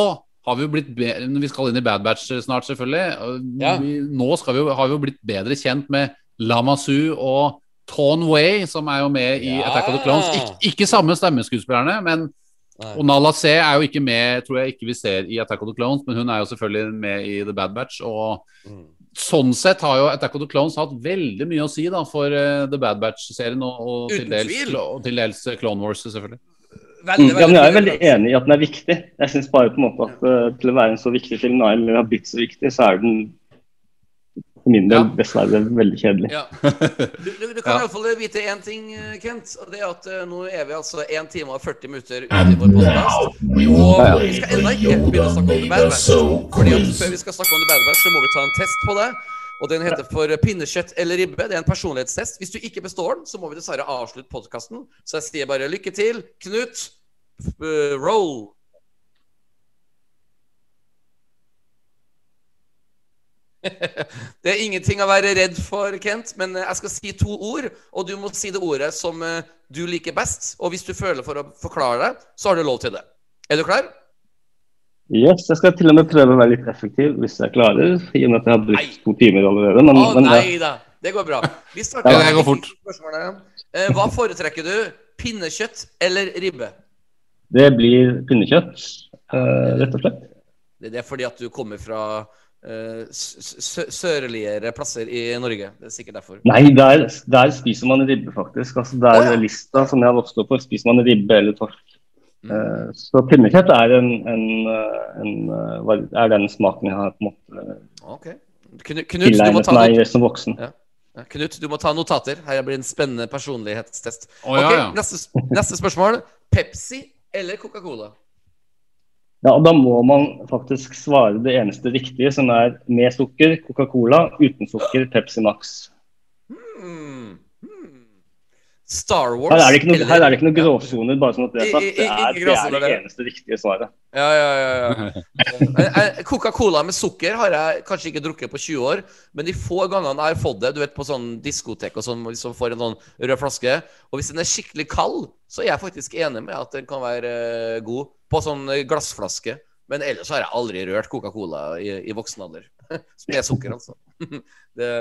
har vi jo blitt Vi skal inn i Bad Batch snart, selvfølgelig. Ja. Vi, nå skal vi jo, har vi jo blitt bedre kjent med Lamassu og Taun Way, som er jo med i Ja. Attack of the Clones. Ik ikke samme stemmeskuespillerne, men Nei. og Nala C er jo ikke med, tror jeg ikke vi ser i Attack of the Clones, men hun er jo selvfølgelig med i The Bad Batch. Og Mm. sånn sett har jo Attack of the Clones hatt veldig mye å si da for eh, The Bad Batch-serien, og, og, til dels, og til dels eh, Clone Wars, selvfølgelig. Veldig, Mm, ja, men jeg er veldig veldig enig i at den er viktig. Jeg syns bare på en måte at uh, til å være en så viktig film, nei, eller har blitt så viktig, så er den for min del Ja. dessverre veldig kjedelig. Ja. Du, du, du kan Ja. i alle fall vite én ting, eh, Kent. Og det er at eh, nå er vi altså 1 time og 40 minutter ute i vår podkast. Og vi skal ennå ikke begynne å snakke om The Bad Batch. Fordi at før vi skal snakke om The Bad Batch, så må vi ta en test på det. Og den heter for pinnekjøtt eller ribbe. Det er en personlighetstest. Hvis du ikke består den, så må vi dessverre avslutte podkasten. Så jeg sier bare lykke til. Knut, eh, roll. Det er ingenting å være redd for, Kent, men eh, jeg skal si to ord, og du må si det ordet som eh, du liker best. Og hvis du føler for å forklare det, så har du lov til det. Er du klar? Yes, jeg skal til og med prøve å være litt effektiv hvis jeg klarer, i og med at jeg har Nei. brukt to timer allerede. Men, Å men nei da, det går bra. Vi starter Ja, det går fort. spørsmålet. Eh, Hva foretrekker du? Pinnekjøtt eller ribbe? det blir pinnekjøtt, rett og slett. Det er fordi at du kommer fra sørligere plasser i Norge. Det er sikkert derfor. Nei, der, der spiser man ribbe, faktisk. Altså, der oh, ja. lista som jeg har vokst opp på, spiser man ribbe eller torsk. Mm. Eh, så pinnekjøtt er, en, en, eh, en, eh, er den smaken jeg har på en måte okay. Knut, Knut, tilegnet meg som voksen. Ja, Knut, du må ta notater. Her blir en spennende personlighetstest. Oh, ja, Ok, ja. Neste, neste spørsmål. Pepsi eller Coca-Cola? Ja, Da må man faktisk svare det eneste riktige, som er med sukker, Coca-Cola, uten sukker, Pepsi Max. Hmm. Hmm. Star Wars Her er det ikke noe, eller- er noe gråsoner, bare sånn at det er sagt. Det er, det er eneste riktige svaret. Ja, ja, ja. ja. Eh, eh, Coca-Cola med sukker har jeg kanskje ikke drukket på 20 år, men de få gangene jeg har fått det, du vet på sånn diskotek og sånn, som får en sånn rød flaske, og hvis den er skikkelig kald, så er jeg faktisk enig med at den kan være eh, god på sånn eh, glassflaske. Men ellers har jeg aldri rørt Coca-Cola i, i voksen alder. Med sukker, altså. Det,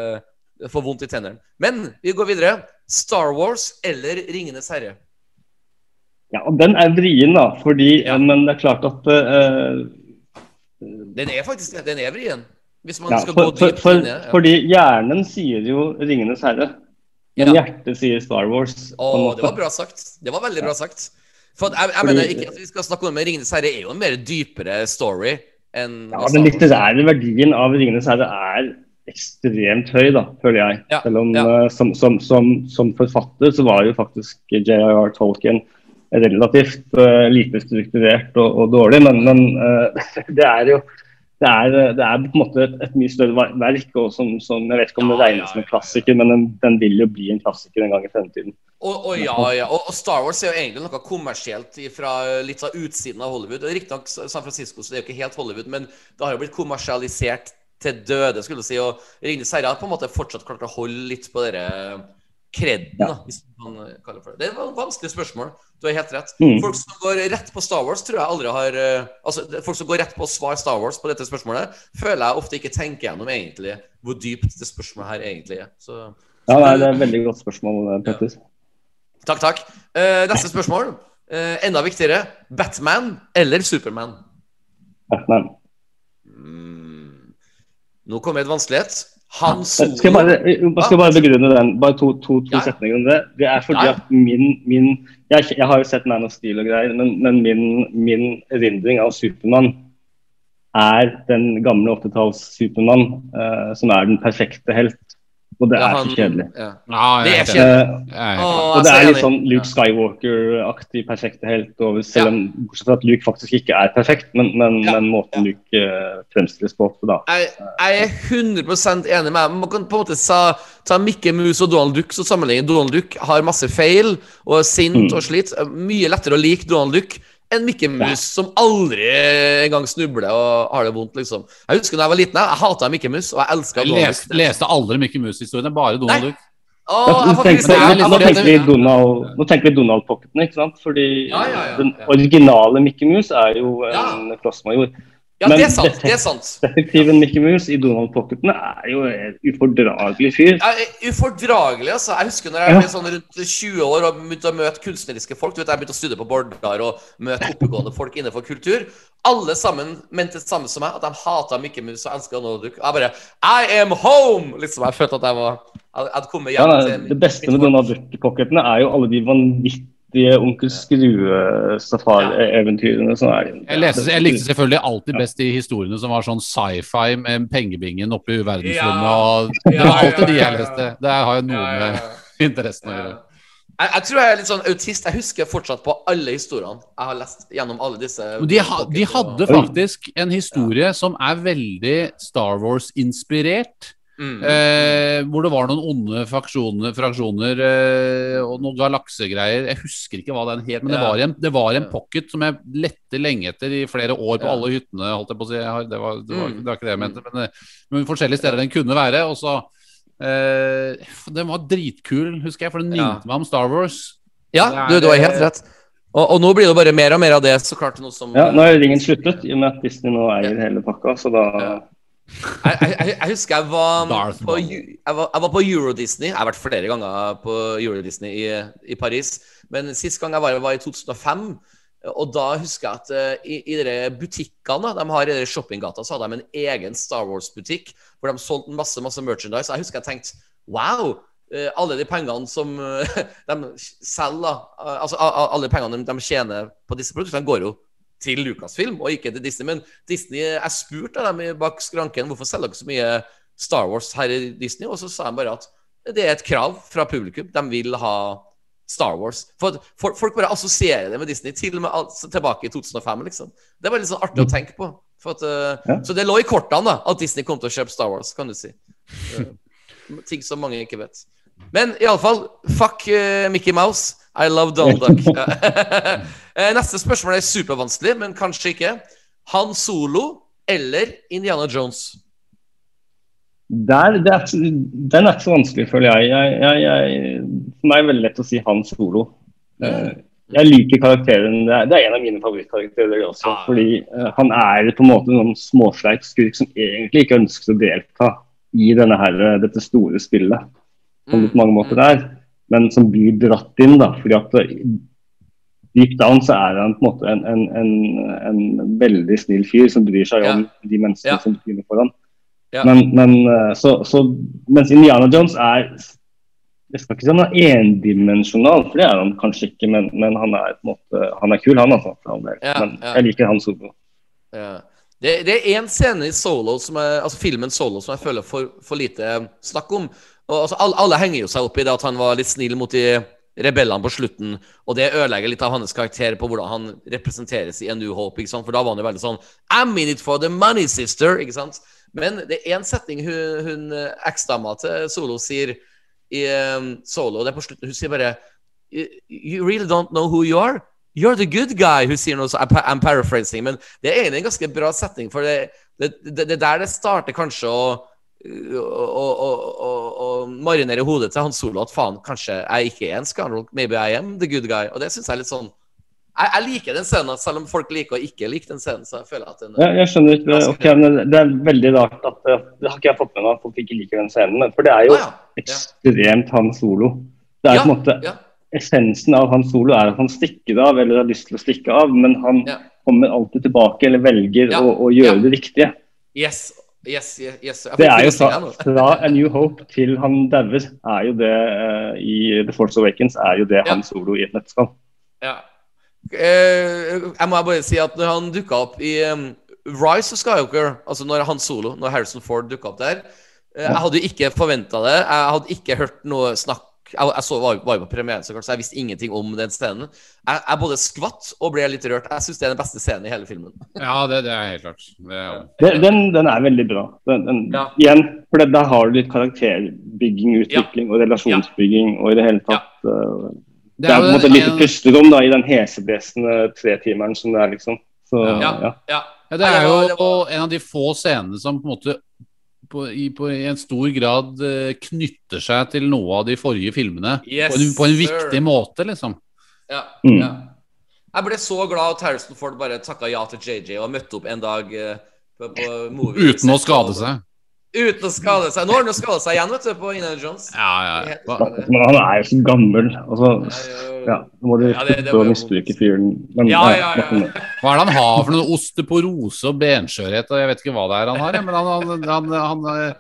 det får vondt i tennene. Men vi går videre. Star Wars eller Ringenes herre? Ja, og Den er vrien, da. fordi, Ja. Men det er klart at uh, Den er faktisk det. Den er vrien. Hvis man ja, skal for, gå for, dypt for, det. ja. Fordi hjernen sier jo 'Ringenes herre', men hjertet sier Star Wars. Å, det var bra sagt. Det var veldig bra sagt. For jeg, jeg mener ikke at vi skal snakke om det, men Ringenes herre er jo en mer dypere story enn Ja, Den litterære verdien av 'Ringenes herre' er ekstremt høy, da, føler jeg. Ja, Selv om ja. eh, som, som, som, som forfatter så var jo faktisk J.R.R. Tolkien relativt uh, lite strukturert og, og dårlig, men, men uh, det er jo det er, det er på en måte et, et mye større verk, og som, som jeg vet ikke om det Ja, regnes ja, som en klassiker, men den, den vil jo bli en klassiker en gang i fremtiden. Og, og ja, ja. Og, og Star Wars er jo egentlig noe kommersielt fra litt av utsiden av Hollywood. Riktignok San Francisco, så det er jo ikke helt Hollywood, men det har jo blitt kommersialisert til døde, skulle du si. Og Ringnes herre har på en måte fortsatt klart å holde litt på dere kredden, ja. hvis man kaller for det. Det var et vanskelig spørsmål. Du har helt rett. Mm. Folk som går rett på Star Wars, tror jeg aldri har eh, Altså, folk som går rett på å svare Star Wars på dette spørsmålet, føler jeg ofte ikke tenker gjennom egentlig hvor dypt det spørsmålet her egentlig er. Så Ja, nei, Det er et veldig godt spørsmål, Petter. Ja. Takk, takk. Uh, neste spørsmål. Uh, enda viktigere. Batman eller Superman? Batman. Mm. Nå kommer et vanskelighet. Han Skal jeg bare, jeg skal bare begrunne den, bare to, to, to Ja. setninger om det. Det er fordi Ja. at min, min jeg, jeg har jo sett Man of Steel og greier, men, men min, min erindring av Supermann er den gamle 80-talls Supermann, uh, som er den perfekte helt. Og det Ja, er så kjedelig. Ja. Det er kjedelig. Eh, og det er litt sånn Luke Skywalker-aktig perfekte helt, over, selv Ja. om bortsett fra at Luke faktisk ikke er perfekt, men, men, Ja. men måten Luke uh, fremstilles på da. Jeg, jeg er 100 enig med deg. Man kan på en måte sa, ta Mikke Mus og Donald Duck som sammenligning. Donald Duck har masse feil og er sint Mm. og slitt. Mye lettere å like Donald Duck enn Mikke Mus, som aldri engang snubler og har det vondt, liksom. Jeg husker da jeg var liten, jeg, jeg hata Mikke Mus, og jeg elska Donald leste, Duck. leste aldri Mickey Mouse-historiene, bare Donald Duck. Åh, nå, tenker, vi- Donald, nå tenker Donald-pocketene, ikke sant? Fordi Ja, ja, ja, den originale Mickey Mouse er jo en Ja. klossmajor. Ja, Men det er sant. Det er sant. Detektiven Mickey Mouse i Donald-pocketene er jo en ufordragelig fyr. Jeg er ufordragelig, altså. Jeg husker når jeg Ja. ble sånn rundt 20 år og begynte å møte kunstneriske folk. Du vet, Jeg begynte å studere på Bordar og møte oppegående folk innenfor kultur. Alle sammen mente det samme som meg, at de hata Mickey Mouse og elska Donald Duck. Jeg bare I am home! Liksom, Jeg følte at jeg var Jeg hadde kommet Ja, hjem nei, til det beste med. Donald Duck-pocketene er jo alle de vanvittige Onkel Skrue-safari-eventyrene Jeg, jeg likte selvfølgelig alltid best de historiene som var sånn sci-fi med pengebingen oppe i verdensrommet. Ja. Det var alltid de jeg leste. Det har jo noe med interessen å gjøre. Jeg, jeg tror jeg er litt sånn autist. Jeg husker fortsatt på alle historiene jeg har lest gjennom alle disse de, ha, de hadde faktisk en historie som er veldig Star Wars-inspirert. Mm. Eh, hvor det var noen onde fraksjoner, fraksjoner eh, og noen galaksegreier. Jeg husker ikke hva den het, men det Ja. var, en, det var en pocket som jeg lette lenge etter i flere år på Ja. alle hyttene. holdt jeg på å si. Har- Det var, det var, Mm. det var ikke det jeg mente, men, eh, men forskjellige steder den kunne være. Og så eh, Den var dritkul, husker jeg, for den Ja. meg om Star Wars. Ja, du, er- du har helt rett. Og, og nå blir det bare mer og mer av det, så klart. Noe som Ja, nå er ringen sluttet, i og med at Disney nå eier hele pakka, så da Ja. Jeg, jeg, jeg- husker jeg var, på, jeg, var, var på Euro Disney. Jeg har vært flere ganger på Euro Disney i, i Paris. Men sist gang jeg var, var i 2005. Og da husker jeg at uh, i, i de butikkene de har i de shoppinggata, så hadde de en egen Star Wars-butikk hvor de solgte masse masse merchandise. Jeg husker jeg tenkte wow! Uh, alle de pengene som uh, de selger, eh, altså alle pengene de, de tjener på disse produktene, går jo til Lucasfilm og ikke til Disney. Men Disney, jeg spurte dem bak skranken hvorfor selger dere så mye Star Wars her i Disney, og så sa de bare at det er et krav fra publikum. De vil ha Star Wars. For for folk, bare assosierer det med Disney, til og med altså, tilbake i 2005, liksom. Det var litt sånn artig å tenke på. At, eh, Ja. Så det lå i kortene da, at Disney kom til å kjøpe Star Wars, kan du si. Eh, Ting som mange ikke vet. Men iallfall, fuck uh, Mickey Mouse. I love Donald Duck. Eh, Neste spørsmål er supervanskelig, men kanskje ikke. Han Solo eller Indiana Jones? Der, det er, Den er ikke så vanskelig, føler jeg. jeg, jeg, jeg for meg er det veldig lett å si han solo. Eh, jeg liker karakteren. Det er, det er en av mine favorittkarakterer også. Ah. Fordi uh, han er på en måte en småsleip skurk som egentlig ikke ønsker å delta i denne her, dette store spillet. På mange måter er. Men som blir dratt inn, da. fordi at eh, deep down så er han på en måte en, en, en, en veldig snill fyr som bryr seg om de menneskene Ja. som begynner foran. Ja. Men, men eh, så, så, mens Indiana Jones er Jeg skal ikke si han er endimensjonal, for det er han kanskje ikke, men, men han er på en måte Han er kul, han altså. Ja, men ja. jeg liker han solo. Ja. Det, det er én scene i Solo som er, altså filmen Solo som jeg føler for, for lite snakk om. Og, altså, alle, alle henger jo seg opp i det at han var litt snill mot de rebellene på slutten, og det ødelegger litt av hans karakter på hvordan han representeres i A New Hope. ikke sant? For da var han jo veldig sånn I'm in it for the money, sister. ikke sant? Men det er én setning hun, hun eh, eksdama til Solo sier i um, Solo, det er på slutten. Hun sier bare You really don't know who you are? You're the good guy, hun sier noe så I'm paraphrasing, men det er egentlig en ganske bra setning, for det, det der det starter kanskje å å, å, å, å marinere hodet til han Solo at faen, kanskje jeg ikke er en scoundrel, maybe I am the good guy. Og det syns jeg er litt sånn jeg, jeg liker den scenen, selv om folk liker å ikke like den scenen. Så jeg føler at den Ja, jeg skjønner ikke det. Ok, men det er veldig rart at eh, Det har ikke jeg fått med meg at folk ikke liker den scenen. Men for det er jo ah, ja. Ekstremt han solo. Det er Ja, på en måte ja. Essensen av han solo er at han stikker av eller har lyst til å stikke av, men han kommer alltid tilbake eller velger å, å gjøre det riktige. Yes. Yes, yes, yes. Det er jo fra, fra A New Hope til han dauer, er jo det uh, i The Force Awakens, er jo det Ja. han solo i et nøtteskall. Ja. Uh, jeg må bare si at når han dukka opp i um, Rise of Skywalker, altså når han solo, når Harrison Ford dukka opp der eh, Jeg hadde jo ikke forventa det. Jeg hadde ikke hørt noe snakk Jeg, jeg så, var, var jo på premieren, så, klart, så jeg visste ingenting om den scenen. Jeg, jeg både skvatt og ble litt rørt. Jeg syns det er den beste scenen i hele filmen. Ja, det, det er helt klart. Det er, Det, den, den er veldig bra. Den, den, Ja. Igjen, for det, der har du litt karakterbygging, utvikling og relasjonsbygging og i det hele tatt eh, det Det er på en måte et lite pusterom da, i den heseblesende tretimeren som det er, liksom. Så, Ja. ja. Ja. Ja, det er jo en av de få scenene som på en måte på, i, på, i en stor grad eh, knytter seg til noe av de forrige filmene. Yes, på, en, på en sir. viktig måte, liksom. Ja, Mm. ja. Jeg ble så glad at Harrison Ford bare takka ja til JJ og møtte opp en dag eh, på, på movie. Uten å skade seg. Uten å skade seg. Nå har han jo skada seg igjen, vet du, på Indiana Jones. Ja, ja. ja. Men han er jo så gammel. Altså, ja, nå må du Ja, slutte å misbruke fyren. Men Ja, ja, ja. hva er det han har for noe osteporose og benskjørhet? og Jeg vet ikke hva det er han har, men han, han, han, han,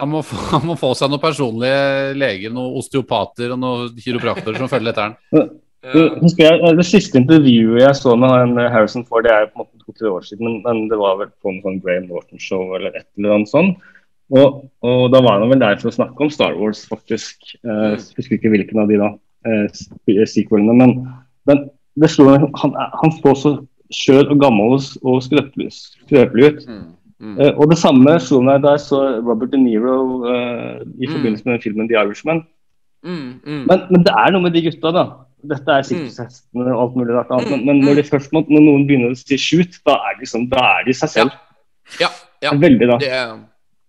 han, må, få, han må få seg noen personlige leger, noen osteopater og noen kiropraktorer som følger etter han. Du, husker jeg, Det siste intervjuet jeg så med han, eh, Harrison Ford, det er på en måte to-tre år siden, men, men det var vel på en sånn Graham Norton-show eller et eller annet sånt. Og, og da var han vel der for å snakke om Star Wars, faktisk. Eh, jeg husker ikke hvilken av de da, eh, sequelene. Men, men det slo meg, han, han så så skjør og gammel og, skrøpelig, skrøpelig ut. Mm. Eh, og det samme slo meg da jeg så Robert De Niro eh, i Mm. forbindelse med filmen The Irishman. Mm, mm. Men, men det er noe med de gutta, da. Dette er sikkerhetshestene og alt mulig rart annet. Men, men når, de først når noen begynner å si shoot, da er sånn, da er de seg selv. Ja, ja. Er Veldig da. Det er,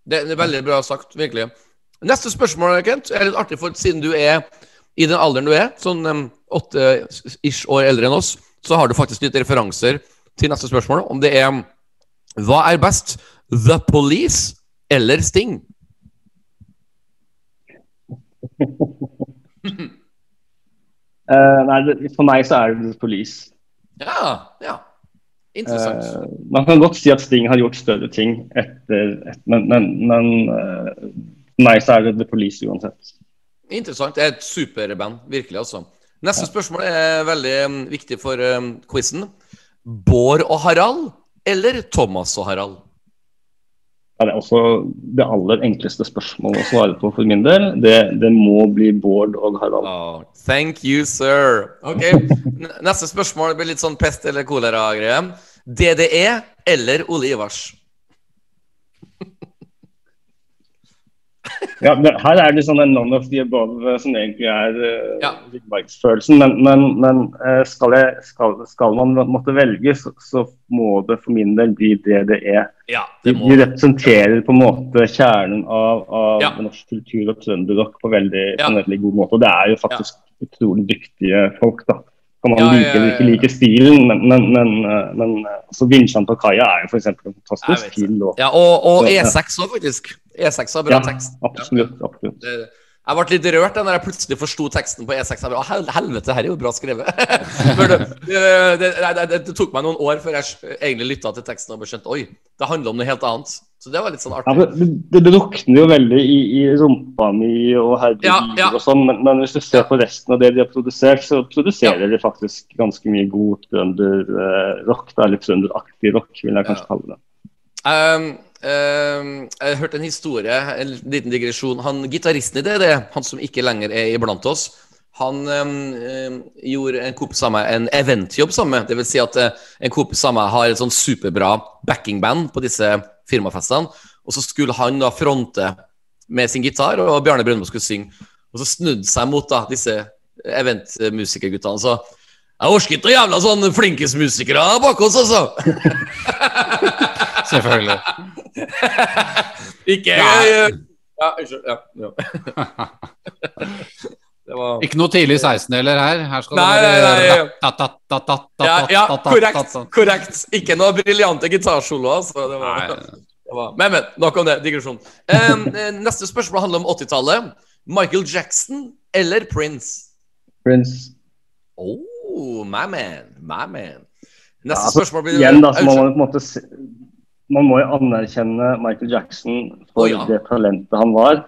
det er veldig bra sagt, virkelig. Neste spørsmål, Kent, er litt artig, for siden du er i den alderen du er, sånn um, åtte-ish år eldre enn oss, så har du faktisk litt referanser til neste spørsmål. Om det er Hva er best? The Police eller Sting? Eh, nei, det, for meg så er det Police. Ja, ja. Interessant. Uh, man kan godt si at Sting har gjort større ting etter, et, men, men, men uh, for meg så er det The Police uansett. Interessant. Det er et superband, virkelig, altså. Neste spørsmål er veldig um, viktig for um, quizen. Bård og Harald eller Thomas og Harald? Ja, det er også det aller enkleste spørsmålet å svare på for min del. Det, det må bli Bård og Harald. Oh, thank you, sir. Ok, Neste spørsmål blir litt sånn pest eller kolera-greie. DDE eller Ole Ivars? Ja, her er det sånn en none of the above eh, som egentlig er uh, Ja. Men, men, men eh, skal, jeg, skal, skal man måtte velge, så, så må det for min del bli det det er. Ja, det må de representerer på en måte kjernen av, av Ja. norsk kultur og trønderrock på veldig, på en veldig god måte. Og det er jo faktisk utrolig dyktige folk, da. Kan man Ja, ja, like eller ikke like stilen, men, men, men, eh, men eh, altså Vinsjan på kaia er jo f.eks. en fantastisk fin låt. Ja, og, og E6 òg, faktisk. E6 har bra Ja, tekst. absolutt. absolutt. Det, jeg ble litt rørt da når jeg plutselig forsto teksten på E6. Jeg hel- helvete, her er jo bra skrevet. Det, det, det, det, tok meg noen år før jeg egentlig lytta til teksten og skjønte oi, det handler om noe helt annet. Så det var litt sånn artig. Ja, det, det drukner jo veldig i, i rumpa mi og herregud Ja, ja. og sånn, men, men hvis du ser på resten av det de har produsert, så produserer de faktisk ganske mye god trønderrock. Uh, eller trønderaktig rock, vil jeg kanskje kalle det. Um, jeg hørte en historie, en liten digresjon. Han Gitaristen i DD, han som ikke lenger er iblant oss, han um, um, gjorde en kompis av meg en eventjobb sammen med. Vil si at uh, en kompis av meg har et sånn superbra backingband på disse firmafestene. Og så skulle han da fronte med sin gitar, og Bjarne Brøndbo skulle synge. Og så snudde seg mot da disse eventmusikerguttene Så Jeg orker ikke noen jævla sånn flinkismusikere bak oss, altså! Selvfølgelig. Ikke jeg. Ja, unnskyld. Ja, ja. Det var Ikke noe tidlig 16-deler her. Her skal Nei, det nei, nei, være ja, ja, korrekt. korrekt. Ikke noe briljante gitarsoloer. Altså. Det var, det var. Men, men. Nok om det. Digresjon. Um, neste spørsmål handler om 80-tallet. Michael Jackson eller Prince? Prince. Oh, my man. My man. Neste Ja, altså, spørsmål blir Igjen da, så må man på en måte se, man må jo anerkjenne Michael Jackson for oh, ja. det talentet han var.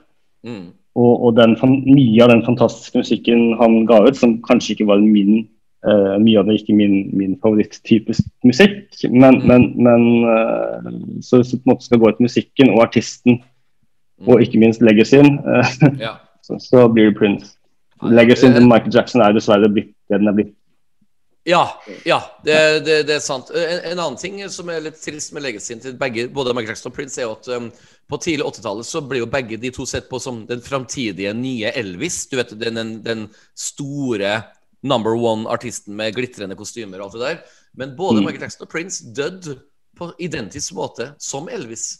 Mm. Og, og den, mye av den fantastiske musikken han ga ut, som kanskje ikke var min uh, Mye av det ikke min, min favoritttype musikk, men, Mm. men, men uh, så hvis du på en måte skal gå etter musikken og artisten, Mm. og ikke minst legacyen, uh, Ja. så, så blir det Prince. Legacyen til Michael Jackson er dessverre blitt det den er blitt. Ja, ja det, det, det er sant. En, en annen ting som er litt trist med legacyen til begge, både Michael Jackson og Prince, er jo at um, på tidlig 80-tallet så ble jo begge de to sett på som den framtidige nye Elvis. Du vet, den, den, den store number one-artisten med glitrende kostymer og alt det der. Men både Mm. Michael Jackson og Prince døde på identisk måte som Elvis.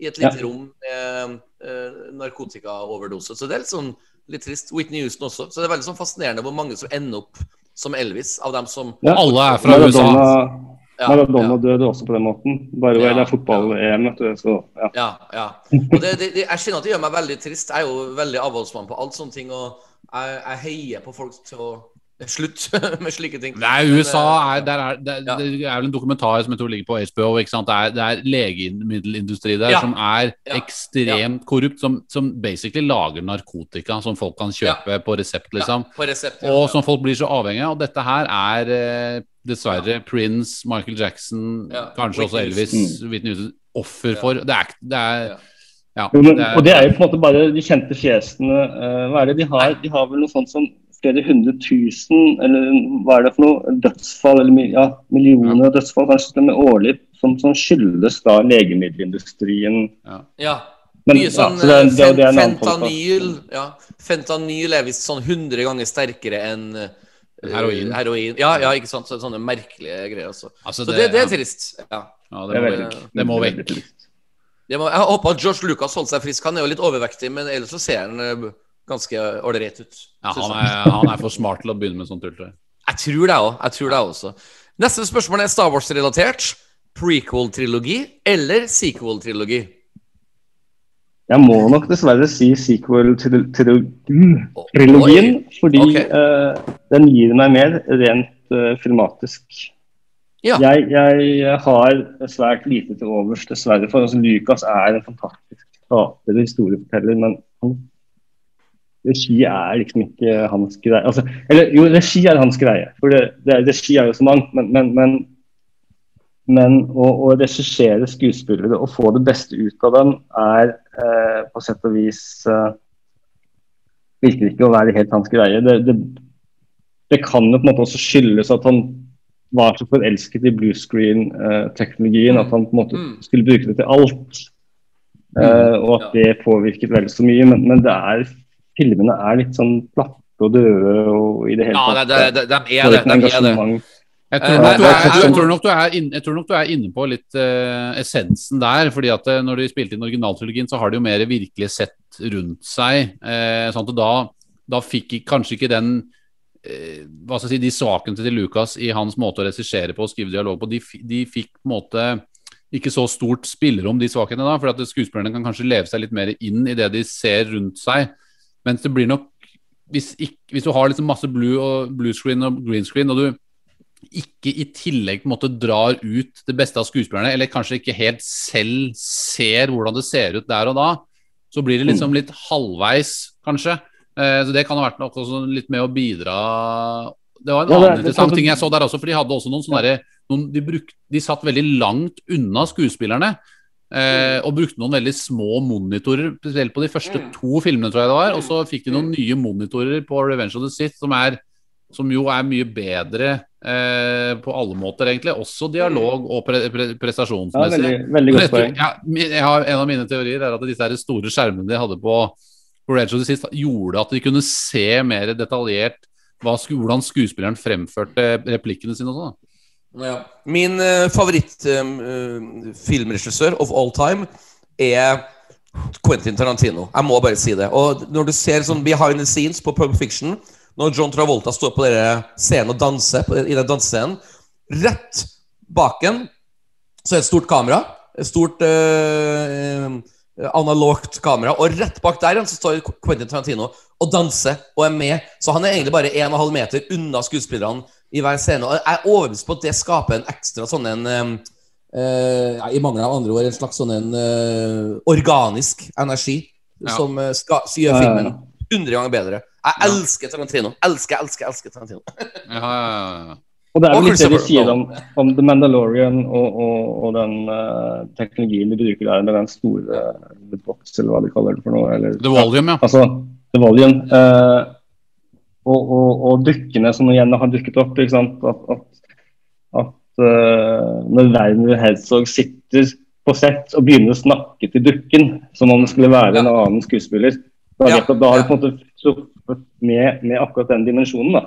I et lite Ja. rom med eh, narkotikaoverdose. Så det er litt sånn litt trist. Whitney Houston også. Så det er veldig sånn fascinerende hvor mange som ender opp som Elvis, av dem som Ja. Alle er fra Maradona, USA. Maradona ja. døde også på den måten. Bare Ja, det er fotball-EM, vet du. Så, ja. Ja, ja. Og det, det, det, jeg kjenner at det gjør meg veldig trist. Jeg er jo veldig avholdsmann på alt sånne ting, og jeg, jeg heier på folk til å slutte med slike ting. Nei, USA er, der er, det, Ja. det er vel en dokumentar som jeg tror ligger på HBO. Ikke sant? Det er, det er legemiddelindustri der Ja. som er Ja. ekstremt korrupt, som, som basically lager narkotika som folk kan kjøpe på resept, liksom. Ja, på resept, ja. Og som folk blir så avhengige av. Og dette her er eh, dessverre Prince, Michael Jackson, Ja. kanskje også Elvis, mm. Whitney Houston, offer Ja. for. Det er, det er Ja. ja, det er- og det er jo på en måte bare de kjente fjesene. eh, hva er det de har? De har vel noe sånt som flere hundre tusen, eller hva er det for noe? Dødsfall, eller ja, millioner av dødsfall kanskje til og med årlig, som, som skyldes da legemiddelindustrien. ja. Men, Mye sånn ja, så det eh, det det fentanyl ja. Fentanyl er visst sånn 100 ganger sterkere enn eh, Heroin. heroin. Ja, ja, ikke sant. Så, sånne merkelige greier. Altså. det, Så det, det er trist. Ja. Ja, Det det må, veldig, det må vekk. Det må, jeg håper at George Lucas holdt seg frisk. Han er jo litt overvektig, men ellers så ser han eh, ganske ålreit ut. Ja, han, er, han er for smart til å begynne med sånt tull. tror jeg. Jeg tror det òg. Jeg tror det også. Neste spørsmål er Star Wars-relatert. Prequel-trilogi eller sequel-trilogi? Jeg må nok dessverre si sequel til, til, Oi. trilogien, fordi okay. uh, den gir meg mer rent uh, filmatisk. Ja. Jeg, jeg har svært lite til overs, dessverre. For altså, Lucas er en fantastisk skaper og historieforteller, men han, regi er liksom ikke hans greie. Altså, eller jo, regi er hans greie. For det, det, regi er jo så mangt, men, men, men, men å, å regissere skuespillere og få det beste ut av dem er eh, på sett og vis eh, virker ikke å være helt hans greie. Det, det, det kan jo på en måte også skyldes at han var så forelsket i bluescreen-teknologien at han på en måte Mm. skulle bruke det til alt. Eh, og at det påvirket vel så mye. Men, men det er, filmene er litt sånn platte og døde og i det hele Ja, det, det, det, de er det. De er det. Jeg Eh, tror, nok du er, jeg- jeg, tror nok du er inne, nok du er inne på litt uh, essensen der. fordi at eh, Når de spilte inn originaltrilogien, så har de jo mer virkelig sett rundt seg. Uh, sånn at da, da fikk kanskje ikke den uh, hva skal jeg si, De svakhetene til Lucas i hans måte å regissere på og skrive dialog på, de, de fikk på en måte ikke så stort spillerom, de svakhetene da. For at skuespillerne kan kanskje leve seg litt mer inn i det de ser rundt seg. Mens det blir nok Hvis, ikke, hvis du har liksom masse blue, og blue screen og green screen, og du ikke i tillegg på en måte drar ut det beste av skuespillerne, eller kanskje ikke helt selv ser hvordan det ser ut der og da, så blir det liksom litt halvveis, kanskje. Eh, så Det kan ha vært nok også litt med å bidra Det var en Ja, det- annen det- interessant det- ting jeg så der også, for de hadde også noen sånne derre- noen, de, de satt veldig langt unna skuespillerne. Eh, og brukte noen veldig små monitorer, spesielt på de første Mm. to filmene, tror jeg det var. Og så fikk de noen nye monitorer på Revenge of the Sith, som, er, som jo er mye bedre eh, på alle måter, egentlig. Også dialog og pre pre Ja, veldig, veldig godt poeng. Jeg, jeg har, en av mine teorier er at disse store skjermene de hadde på, Revenge of the Sith, gjorde at de kunne se mer detaljert hva, hvordan skuespilleren fremførte replikkene sine. Også, da. Ja. Min uh, favorittfilmregissør uh, of all time er Quentin Tarantino. Jeg må bare si det. Og når du ser sånn behind the scenes på Pulp Fiction, når John Travolta står på denne scenen og danser på, i den dansescenen, rett bak en så er det et stort kamera. Et stort uh, eh, analogt kamera. Og rett bak der så står Quentin Tarantino og danser og er med. Så han er egentlig bare 1,5 meter unna skuespillerne i hver scene. Og jeg er overbevist på at det skaper en ekstra sånn en, eh, i mangel av andre ord, en slags sånn en eh, organisk energi Ja. som eh, skal gjør filmen hundre 100 ganger bedre. Jeg elsker Tarantino. Elsker, elsker, elsker Tarantino. Ja, ja, ja. Og det er jo litt det de sier om, om The Mandalorian og, og, og den uh, teknologien de bruker der med den store uh, The Box, eller hva de kaller det for noe. Eller, The Volume, ja. Altså, The Volume. eh, og, og, og dukkene som igjen har dukket opp. ikke sant? At, at, at uh, når Werner Herzog sitter på sett og begynner å snakke til dukken som om det skulle være en annen skuespiller, da, Ja, vet da har du på en måte truffet med, med akkurat den dimensjonen. da.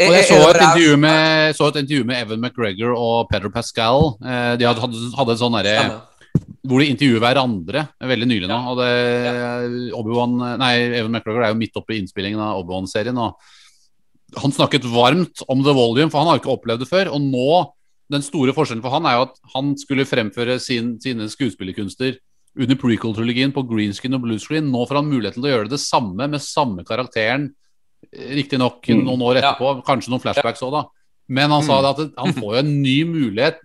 Og jeg så et intervju med, så et intervju med Evan McGregor og Pedro Pascal. Eh, de hadde, hadde, en sånn derre. Hvor de intervjuer hverandre veldig nylig nå. Og det, Obi-Wan Nei, Evan McGregor er jo midt oppe i innspillingen av Obi-Wan-serien. Og han snakket varmt om The Volume, for han har ikke opplevd det før. Og nå, den store forskjellen for han er jo at han skulle fremføre sin, sine skuespillerkunster under prequel-trilogien på green screen og blue screen. Nå får han mulighet til å gjøre det samme med samme karakteren. Riktignok Mm. noen år Ja. etterpå, kanskje noen flashbacks òg, da. Men han sa det at han får jo en ny mulighet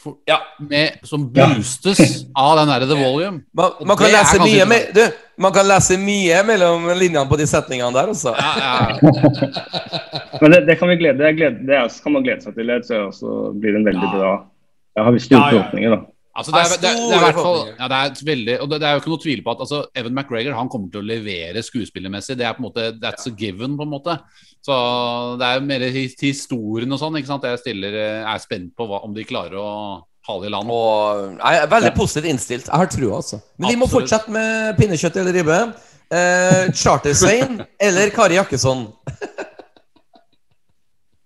for, Ja. med, som boostes av den der The Volume. Man, man, kan lese mye, med, du, man kan lese mye mellom linjene på de setningene der, altså. Ja, ja. Men det, det kan vi glede, det, glede, det er, kan man glede seg til. Det også blir en veldig Ja. bra Jeg har store forhåpninger, da. Altså, det, er, det, er, det, er i fall, ja, det er veldig Og det, det er jo ikke noe tvil på at altså, Evan McGregor han kommer til å levere skuespillermessig. Det er på en måte That's a given, på en måte. Så det er mer historien og sånn. ikke sant? Jeg stiller, eh, er spent på hva, om de klarer å hale i land. Og jeg er veldig positivt innstilt. Jeg har trua, altså. Men vi må fortsette med pinnekjøtt eller ribbe. Eh, Charter-Svein eller Kari Jakkesson?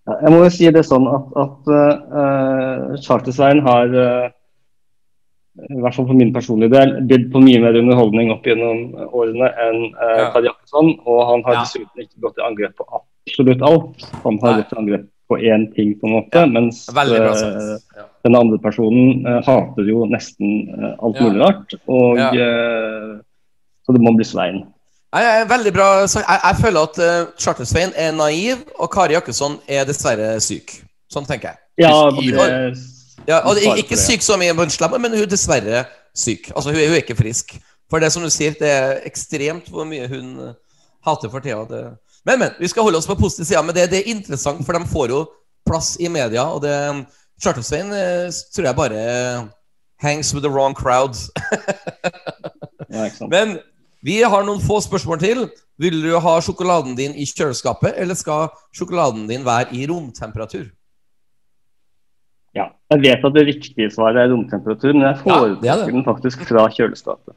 Jeg må jo si det sånn at, at uh, Charter-Svein har uh, i hvert fall for min personlige del, bydd på mye mer underholdning opp gjennom årene enn uh, Ja. Kari Jakkesson. Og han har Ja. dessuten ikke gått i angrep på absolutt alt. Han har et gått i angrep på én ting, på en måte. Ja, Mens eh. Ja. den andre personen uh, hater jo nesten uh, alt mulig rart. Og eh, Så det må bli Svein. Jeg veldig bra. Jeg, jeg føler at uh, Charter-Svein er naiv, og Kari Jakkesson er dessverre syk. Sånn tenker jeg. Ja, det, Ja, og Ikke syk så mye på men hun er dessverre syk. Altså, hun er, ikke frisk. For det som du sier, det er ekstremt hvor mye hun hater for tida. Men, men, vi skal holde oss på positiv side. Men det, det er interessant, for de får jo plass i media. Og det Charter-Svein eh, tror jeg bare hangs with the wrong crowd. ja. Men vi har noen få spørsmål til. Vil du ha sjokoladen din i kjøleskapet, eller skal sjokoladen din være i romtemperatur? Ja. Jeg vet at det riktige svaret er romtemperatur, men jeg Ja, er foretrekker den faktisk fra kjøleskapet.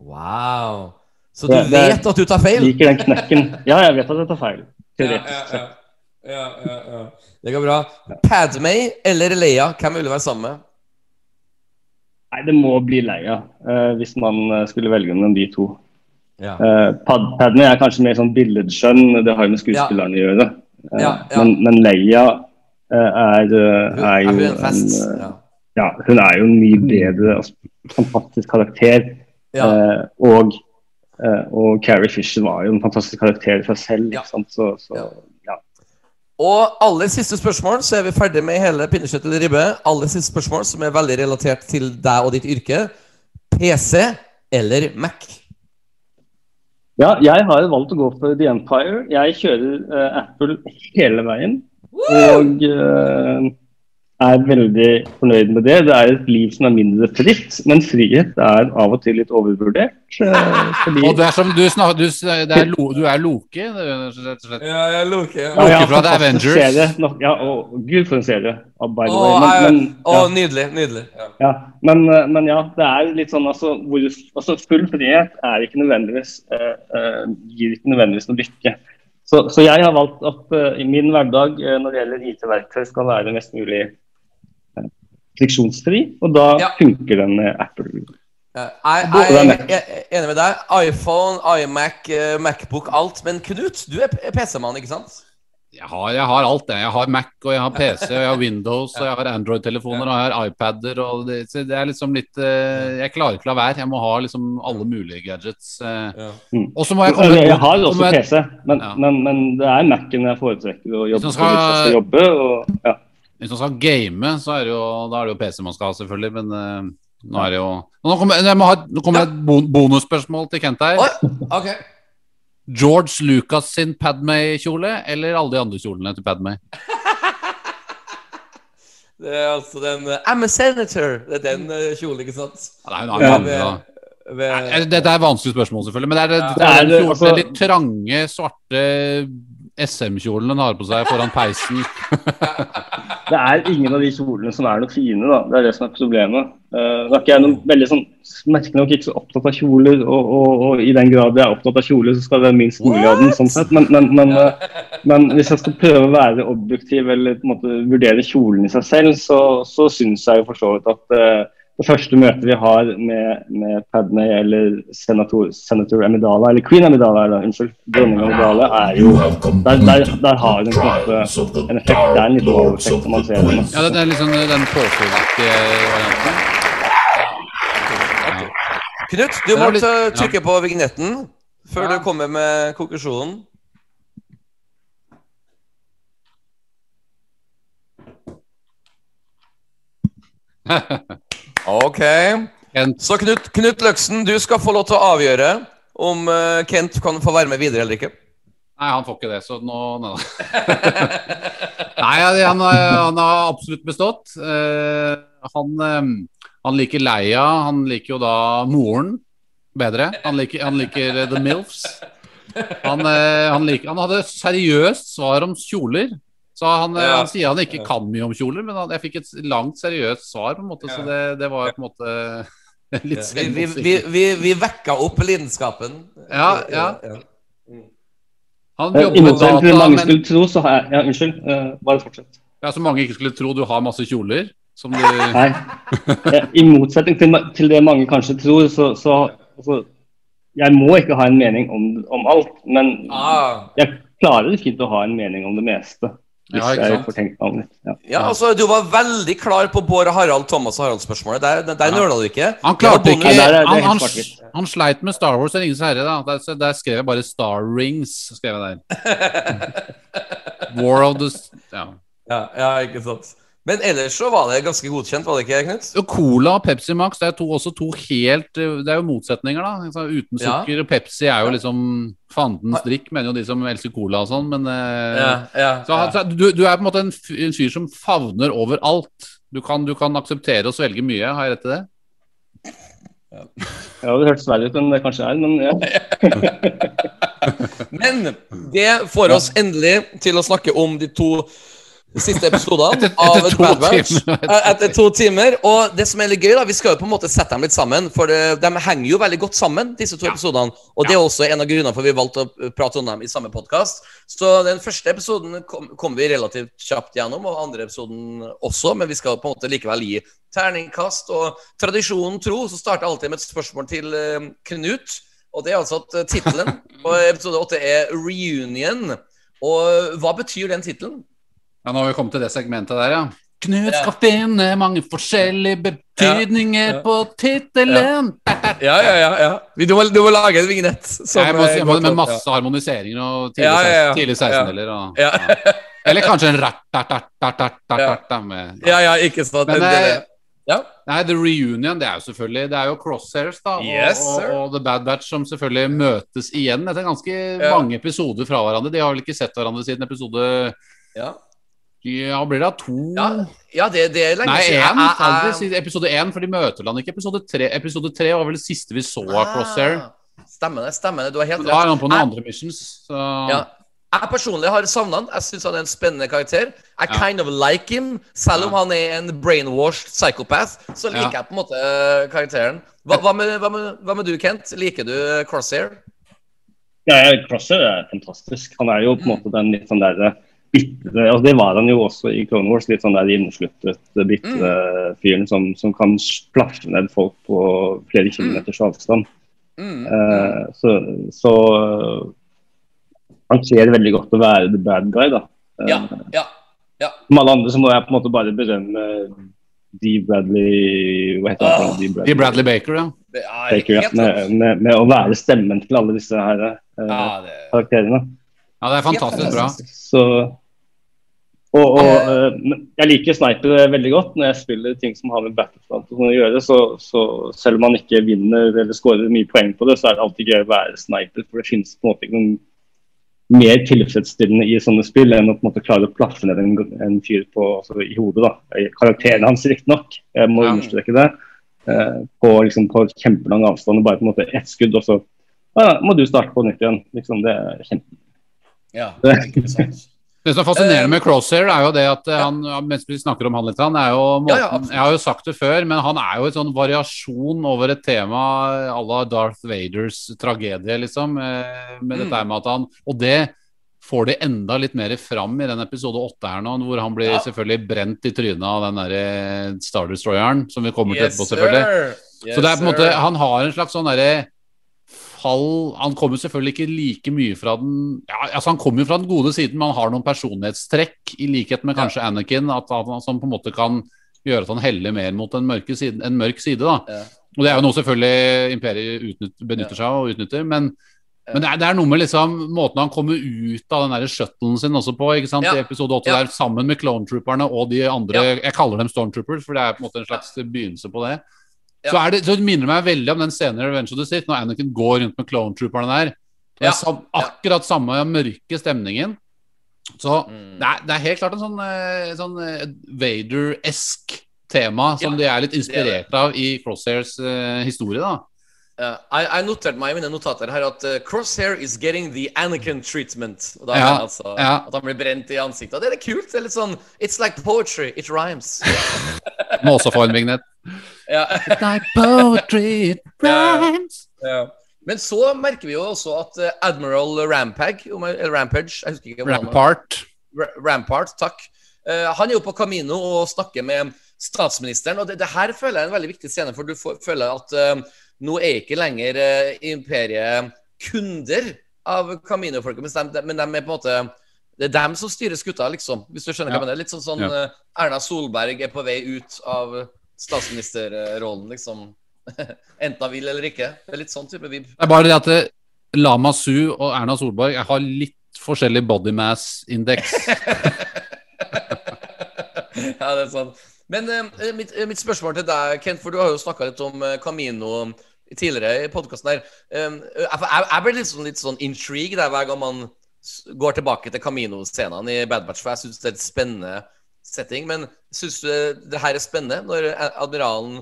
Wow. Så du er- vet at du tar feil? Liker den knekken. Ja, jeg vet at jeg tar feil. Teoretisk sett. Ja, ja, ja. Det går bra. Padmay eller Leia, hvem vil du være sammen med? Nei, det må bli Leia uh, hvis man eh, skulle velge mellom de to. Ja. Uh, Pad Padme er kanskje mer sånn billedskjønn, det har jo med skuespillerne å gjøre. Uh, Ja, ja. Men, men Leia er, er jo en en, Ja. ja, hun er jo en mye bedre, altså, fantastisk karakter. Ja. Og, og Carrie Fisher var jo en fantastisk karakter i seg selv. Ja. Så, så, Ja. Og aller siste spørsmål, så er vi ferdig med hele pinnekjøtt eller ribbe. Aller siste spørsmål, som er veldig relatert til deg og ditt yrke. PC eller Mac? ja, jeg har valgt å gå for The Empire. Jeg kjører uh, Apple hele veien. Og eh, er veldig fornøyd med det. Det er et liv som er mindre fritt, men frihet er av og til litt overvurdert. eh, fordi Og det er som du snakker du, det er lo, du er Loke, rett og slett. Ja, jeg er Ja, ja, Loke fra The Avengers. Serie. Ja, og Gud for en serie. Oh, by the way. Men, men, ja. oh, nydelig. Nydelig. Ja. ja. Men, uh, men ja, det er litt sånn altså, hvor, altså Full frihet er ikke nødvendigvis uh, uh, gir ikke nødvendigvis noe lykke. Så, så jeg har valgt at uh, i min hverdag uh, når det gjelder IT-verktøy skal være mest mulig friksjonsfri, og da Ja. funker den Apple. Ja, Jeg, er jeg, jeg er enig med deg. iPhone, iMac, eh, Macbook, alt. Men Knut, du er PC-mann, ikke sant? Jeg har, jeg har alt, det. Jeg har Mac, og jeg har PC, og jeg har Windows, og jeg har Android-telefoner, og jeg har iPader. Og det, så det er liksom litt eh, Jeg klarer ikke la være. Jeg må ha liksom alle mulige gadgets. eh. Mm. Og så må jeg komme Jeg, jeg har så også PC, men, Ja. men, men det er Mac-en jeg foretrekker å jobbe jeg skal jobbe. Og, ja. Hvis man skal game, så er det jo, da er det jo PC man skal ha, selvfølgelig. Men uh, nå er det jo Nå kommer, jeg må ha, nå kommer det et bonusspørsmål til Kent her. Oi, ok. George Lucas sin Padmay-kjole eller alle de andre kjolene til Padmay? Det er altså den uh, I'm a senator. Det er den uh, kjolen, ikke sant? Nei, nei, Ja, nei, da ved- Eh, Dette er et vanskelig spørsmål, selvfølgelig. Men det er, det, Det er det, kjolen, altså- litt trange, svarte SM-kjolen hun har på seg foran peisen. Det er ingen av de kjolene som er noe fine, da. Det er det som er problemet. Uh, nå er ikke jeg noen veldig sånn, merkelig nok ikke så opptatt av kjoler, og, og, og i den grad jeg er opptatt av kjoler, så skal det være minst mulig av den, sånn sett. Men, men, men, uh, men hvis jeg skal prøve å være objektiv eller på en måte vurdere kjolen i seg selv, så, så syns jeg jo for så vidt at eh, det første møtet vi har med, med Padmay eller senator, senator Amidala, eller queen Amidala, da, unnskyld, dronning Amidala, er jo Der, der, der har hun på en effekt. Det er en liten overeffekt når man ser den. Ja, det, er liksom den påfølgende varianten. Knut, du Det er må litt- trykke ja. på vignetten før Ja. du kommer med konklusjonen. Ok. Kent, Så Knut, Knut Løksen, du skal få lov til å avgjøre om eh, Kent kan få være med videre eller ikke. Nei, han får ikke det, så nå Nei, nei han, han har absolutt bestått. Eh, han, eh, han liker Leia, han liker jo da moren bedre. Han liker, han liker The Milfs. Han, eh, han, liker, han hadde seriøst svar om kjoler. Så han, eh, Ja. han sier han ikke kan mye om kjoler, men han, jeg fikk et langt seriøst svar, på en måte, så det, det var på en måte litt Vi, spennende. vi, vi, vi, vi vekka opp lidenskapen. Ja, ja. Han Eh, jobber I med data, mange men skulle tro, så har jeg Ja, unnskyld. uh, bare fortsett. ja, så mange ikke skulle tro du har masse kjoler. Som du Nei. I motsetning til, til det mange kanskje tror, så, så altså, Jeg må ikke ha en mening om, om alt, men Ah. jeg klarer fint å ha en mening om det meste. Hvis Ja, ikke jeg får tenkt meg om litt. Ja. Ja, altså, Du var veldig klar på Bård og Harald, Thomas og Harald-spørsmålet. Der, der, der Ja. nøla du ikke. Han Det klarte ikke ja, der er han, han, han sleit med Star Wars og Ringenes herre. Da. Der, der skrev jeg bare Star Rings. Skrev jeg der. War of the ja. Ja, ja, ikke sant. Men ellers så var det ganske godkjent, var det ikke, Knut? Cola og Pepsi Max det er to, også to helt eh, Det er jo motsetninger, da. Uten sukker. Og Pepsi er jo liksom fandens drikk, mener jo de som elsker cola og sånn, men ja, ja, så, så, du, du er på en måte en, fyr som favner over alt. Du kan, du kan akseptere og svelge mye. Har jeg rett i det? Ja, det hørtes verre ut enn det kanskje er, men ja. Men det får oss endelig til å snakke om de to siste episodene av etter to Bad Batch. timer. Eh, Etter to timer. Og det som er litt gøy, da, vi skal jo på en måte sette dem litt sammen. For de henger jo veldig godt sammen, disse to episodene. Og det er også en av grunnene for vi valgte å prate om dem i samme podkast. Så den første episoden kom, kom vi relativt kjapt gjennom, og andre episoden også. Men vi skal på en måte likevel gi terningkast. Og tradisjonen tro så starter jeg alltid med et spørsmål til eh, Knut. Og det er altså at eh, tittelen på episode åtte er Reunion. Og hva betyr den tittelen? Ja, Nå har vi kommet til det segmentet der, ja. Knut Ja. skal finne mange forskjellige betydninger Ja, ja. på tittelen. Ja, ja, ja. ja. Du, må, du må lage en vignett. som, Jeg må jeg må, med, masse harmoniseringer og tidlig, Ja, ja, ja. tidlig 16-deler. Ja, Ja. ja. Eller kanskje en rat-tat-tat-tat-tat Ja, ja, ikke sant. Men, Det- det- eh, ja. Nei, The Reunion det er jo selvfølgelig Det er jo Crosshairs da og, Yes, og, og The Bad Batch som selvfølgelig møtes igjen etter ganske Ja. mange episoder fra hverandre. De har vel ikke sett hverandre siden episode Ja. Ja, blir det da to Ja, ja det, det er lenge Nei, siden. én. Jeg- jeg- Aldri siden episode én, for de møter han ikke. Episode tre, episode tre var vel det siste vi så av Crosshair. Ah, Stemmer det. stemmer det, Du har helt rett. da er han på noen Jeg- andre missions. Så Ja. Jeg personlig har savna han. Jeg syns han er en spennende karakter. I Ja. kind of like him. Selv om Ja. han er en brainwashed psychopath, så liker Ja. jeg på en måte eh, karakteren. Hva, hva, med, hva, med, hva med du, Kent? Liker du eh, Crosshair? Ja, Crosshair er fantastisk. Han er jo på en måte den litt sånn derre bitre altså Det var han jo også i Clone Wars. Litt sånn der innesluttet, bitre fyren som, som kan splasje ned folk på flere kilometers avstand. Mm. Eh, så, så han ser veldig godt å være the bad guy, da. Ja, Ja. ja. Som alle andre så må jeg på en måte bare berømme Dee Bradley Hva heter han? D. Dee De Bradley Baker, ja. Er Baker, ja, med, med, med å være stemmen til alle disse her uh, Ja, det, karakterene. Ja, det er fantastisk bra. Så Og, og eh, jeg liker sniper veldig godt når jeg spiller ting som har med Battlefront og å gjøre. Så, så selv om man ikke vinner eller skårer mye poeng på det, så er det alltid gøy å være sniper. For det finnes på en måte ikke noen mer tilfredsstillende i sånne spill enn å på en måte klare å plaffe ned en, en fyr på, altså, i hodet. da. Karakteren hans, riktignok, jeg må Ja. understreke det. eh, på, liksom, på kjempelang avstand og bare på en måte ett skudd, og så ja, må du starte på nytt igjen. Liksom, det er kjempe... Ja, ikke sant. Det som er fascinerende med Crosshair, er jo det at eh, han, mens vi snakker om han litt, han er jo måten, Ja, ja. Jeg har jo sagt det før, men han er jo en sånn variasjon over et tema à la Darth Vaders tragedie, liksom. eh, Med Mm. dette med at han Og det får de enda litt mer fram i den episode åtte her nå, hvor han blir Ja. selvfølgelig brent i trynet av den derre Star Destroyeren, som vi kommer til Yes, etterpå, selvfølgelig. Yes, Så det er på en måte, han har en slags sånn derre fall Han kommer selvfølgelig ikke like mye fra den ja, altså Han kommer jo fra den gode siden, men han har noen personlighetstrekk, i likhet med kanskje Anakin, at, han, som på en måte kan gjøre at han heller mer mot en, mørke side, en mørk side. da Ja. Og det er jo noe selvfølgelig Imperiet utnytt, benytter seg av og utnytter, men men det er, det er noe med liksom måten han kommer ut av den der shuttlen sin også på, ikke sant, Ja. i episode 8 Ja. der, sammen med Clone Trooperne og de andre Jeg kaller dem Stormtroopers, for det er på en måte en slags begynnelse på det. Ja. Så, er det, så det minner meg veldig om den scenen i Revenge of the Sith, når Anakin går rundt med Clone Trooperne der. Det er sam, akkurat samme mørke stemningen. Så Mm. det, er, det er helt klart en sånn, eh, sånn eh, Vader-esk tema som de er litt er inspirert av i Crosshairs uh, historie. da Jeg, jeg noterte meg i mine notater her at uh, Crosshair is getting the Anakin treatment. Og da Ja, altså ja. At han blir brent i ansiktet. Og det er litt kult. Det er litt sånn It's like poetry. It rhymes. Må også få en vignett. ja. Like poetry, it rhymes. Ja. Men så merker vi jo også at uh, Admiral Rampag, eller Rampage jeg husker ikke hvordan han- Rampart. Ra- Rampart, takk. Eh, han er jo på Camino og snakker med statsministeren. Og det, det her føler jeg er en veldig viktig scene, for du får, føler at eh, nå er ikke lenger eh, imperiet kunder av Camino-folket, men, de- men de er på en måte det er dem som styrer skuta, liksom. Hvis du skjønner hva jeg mener. Litt sånn sånn Ja. eh, Erna Solberg er på vei ut av statsministerrollen, liksom. Enten hun vil eller ikke. Det er litt sånn type vib. Det er bare det at eh, Lama Su og Erna Solberg har litt forskjellig body mass-indeks. ja, det er sant. Men eh, mitt, eh, mitt spørsmål til deg, Kent, for du har jo snakka litt om eh, Camino tidligere i podkasten her. Um, jeg, blir litt sånn, litt sånn intrigued hver gang man går tilbake til Camino-scenene i Bad Batch, for jeg syns det er et spennende setting. Men syns du det her er spennende, når admiralen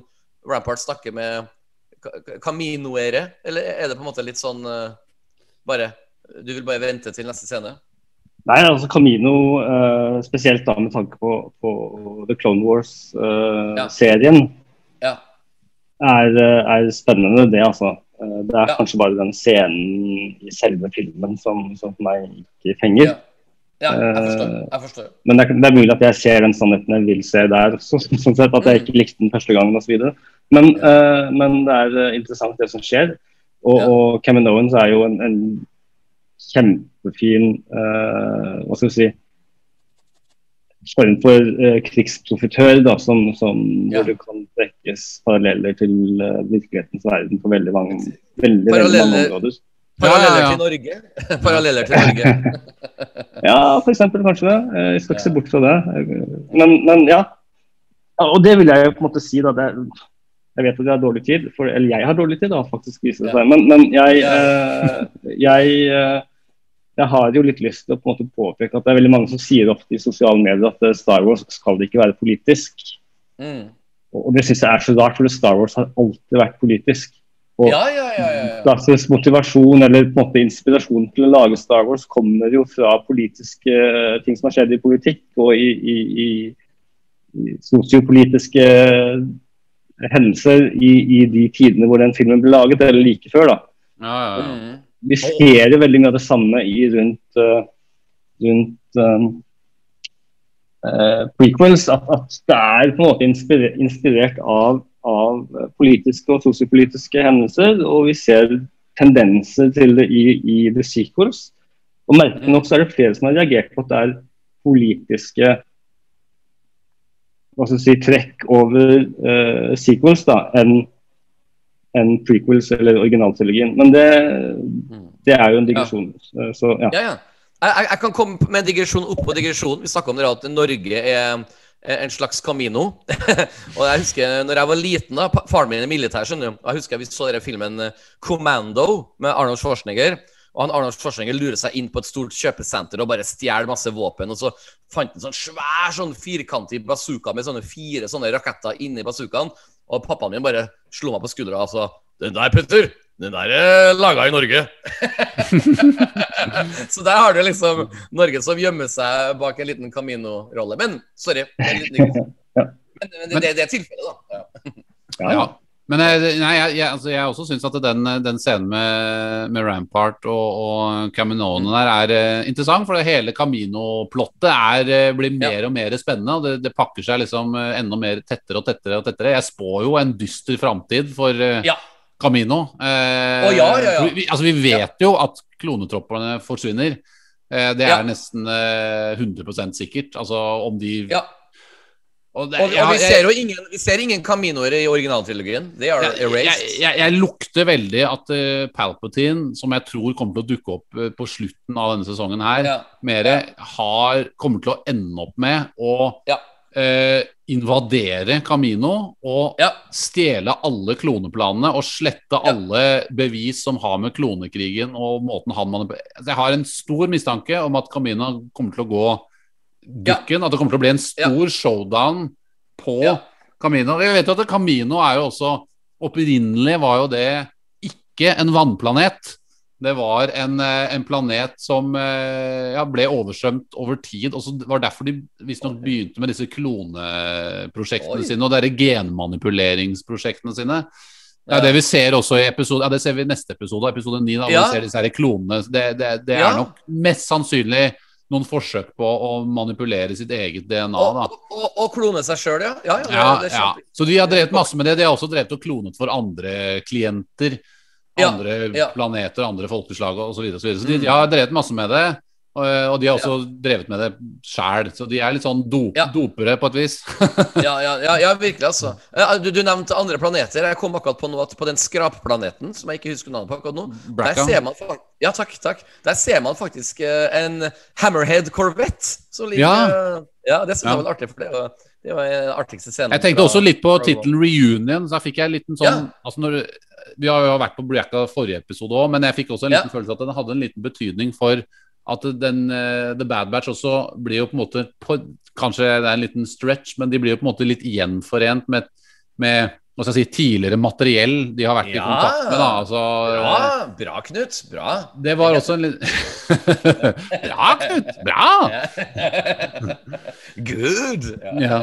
Rampart snakker med Caminoere, eller er det på en måte litt sånn eh, bare Du vil bare vente til neste scene? Nei, altså Camino, eh, spesielt da med tanke på, på The Clone Wars-serien, Ja. Er, eh, er spennende, det altså. Eh, det er Ja. kanskje bare den scenen i selve filmen som, som for meg ikke fenger. Ja. Ja, jeg forstår. Eh, Jeg forstår. Men det er, det er mulig at jeg ser den sannheten jeg vil se der også. sånn sett At jeg ikke likte den første gangen osv. Men, eh, men det er interessant det som skjer. Og, Ja. og Kevin Owens er jo en, en kjempefin uh, Hva skal vi si form for uh, krigsprofitør, da, som, som Ja. hvor det kan trekkes paralleller til uh, virkelighetens verden på veldig mange, veldig, veldig mange Paralleller- områder. Paralleller Ja, ja, ja. til Norge. Paralleller til Norge. Ja, eksempel, kanskje det. Eh, Jeg skal ikke se bort fra det. Eh, Men, men ja. Ja, Og det vil jeg jo på en måte si, da. Det, jeg vet at jeg har dårlig tid, for, eller jeg har dårlig tid, da, faktisk viser det seg. Men, men jeg, eh, jeg, eh, jeg har jo litt lyst til å på en måte påpeke at det er veldig mange som sier ofte i sosiale medier at eh, Star Wars skal ikke være politisk. Mm. Og det syns jeg er så rart, for Star Wars har alltid vært politisk. Og Ja, ja, ja. ja, motivasjon eller på en måte inspirasjon til å lage Star Wars kommer jo fra politiske eh, ting som har skjedd i politikk og i, i, i, i sosiopolitiske hendelser i, i de tidene hvor den filmen ble laget, eller like før. da. Ja, ja, ja. Vi ser jo veldig mye av det samme i rundt, eh, rundt um, uh, prequels. At, at det er på en måte inspirert, inspirert av, av politiske og sosiopolitiske hendelser. Og vi ser tendenser til det i, i the sequels. Og merkelig nok så er det flere som har reagert på at det er politiske hva skal si, trekk over uh, sequels da, enn enn prequels eller originaltrilogien. Men det, det er jo en digresjon. Ja. så ja. Ja, ja. Jeg, jeg, kan komme med en digresjon oppå digresjonen. Vi snakka om det at Norge er en slags Camino. og jeg husker når jeg var liten, da, faren min er militær, skjønner du. Jeg husker vi så denne filmen eh, Commando med Arnold Schwarzenegger. Og han Arnold Schwarzenegger lurer seg inn på et stort kjøpesenter og bare stjeler masse våpen. Og så fant han sånn svær sånn firkantig bazooka med sånne fire sånne raketter inni bazookaen. Og pappaen min bare slo meg på skuldra og sa Den der, Petter, den der er laga i Norge. så der har du liksom Norge som gjemmer seg bak en liten Camino-rolle. Men sorry. en liten. Men, men det, det, er tilfellet, da. Ja, Ja. Men nei, jeg, jeg, altså, jeg også syns at den, den scenen med, med Rampart og, og Caminone der er uh, interessant. For det hele Camino-plottet eh, blir mer og mer spennende. Og det, det pakker seg liksom uh, enda mer tettere og tettere og tettere. Jeg spår jo en dyster framtid for Ja. Camino. Å, ja, ja, ja. Vi, altså, vi vet jo at klonetroppene forsvinner. Det er nesten eh, 100 sikkert. Altså om de. Og det- Og, og vi ser jo ingen, vi ser ingen Caminoer i originaltrilogien. Det er jeg, erased. jeg, jeg, jeg lukter veldig at uh, Palpatine, som jeg tror kommer til å dukke opp uh, på slutten av denne sesongen her, Ja. mere har, kommer til å ende opp med å Ja. uh, invadere Camino og Ja. stjele alle kloneplanene og slette Ja. alle bevis som har med klonekrigen og måten han manipulerer altså, Jeg har en stor mistanke om at Camino kommer til å gå dukken. At det kommer til å bli en stor showdown på Ja. Camino. Jeg vet jo at Camino er jo også Opprinnelig var jo det ikke en vannplanet. Det var en, eh, en planet som eh, ja, ble oversvømt over tid. og så var derfor de visstnok begynte med disse kloneprosjektene Oi. sine og disse genmanipuleringsprosjektene sine. Ja. det vi ser også i episode Ja, det ser vi i neste episode, episode 9, da, Ja. vi ser disse her klonene. Det, det, det er Ja. nok mest sannsynlig noen forsøk på å manipulere sitt eget DNA. Og, da. og, og, og klone seg sjøl, ja. Ja, ja, Ja, ja. Så de har drevet masse med det. De har også drevet og klonet for andre klienter. Andre planeter, andre folkeslag osv. Så, videre, og så, videre. så de, de har drevet masse med det. Og, og de har også drevet med det sjæl. Så de er litt sånn dop, Ja. dopere på et vis. ja, ja, ja, ja, virkelig, altså. Du, du nevnte andre planeter. Jeg kom akkurat på noe at på den skrapplaneten, som jeg ikke husker navnet på akkurat nå, Bracca. der ser man Ja, takk, takk. Der ser man faktisk eh, en Hammerhead Corvette som ligger Ja. eh, Ja, det syns Ja. jeg var artig, for det var, det var den artigste scenen. Jeg tenkte fra- også litt på tittelen 'Reunion'. Så da fikk jeg en liten sånn Ja. altså når, Vi har jo vært på Bracca forrige episode òg, men jeg fikk også en Ja. liten følelse at den hadde en liten betydning for at den, eh, The Bad Batch også blir jo på en måte på, Kanskje det er en liten stretch, men de blir jo på en måte litt gjenforent med, med hva skal jeg si, tidligere materiell de har vært i kontakt med. Da. Altså, Bra, bra, Knut. Bra. Det var også en liten Bra, Knut! Bra! Good! Ja. Ja.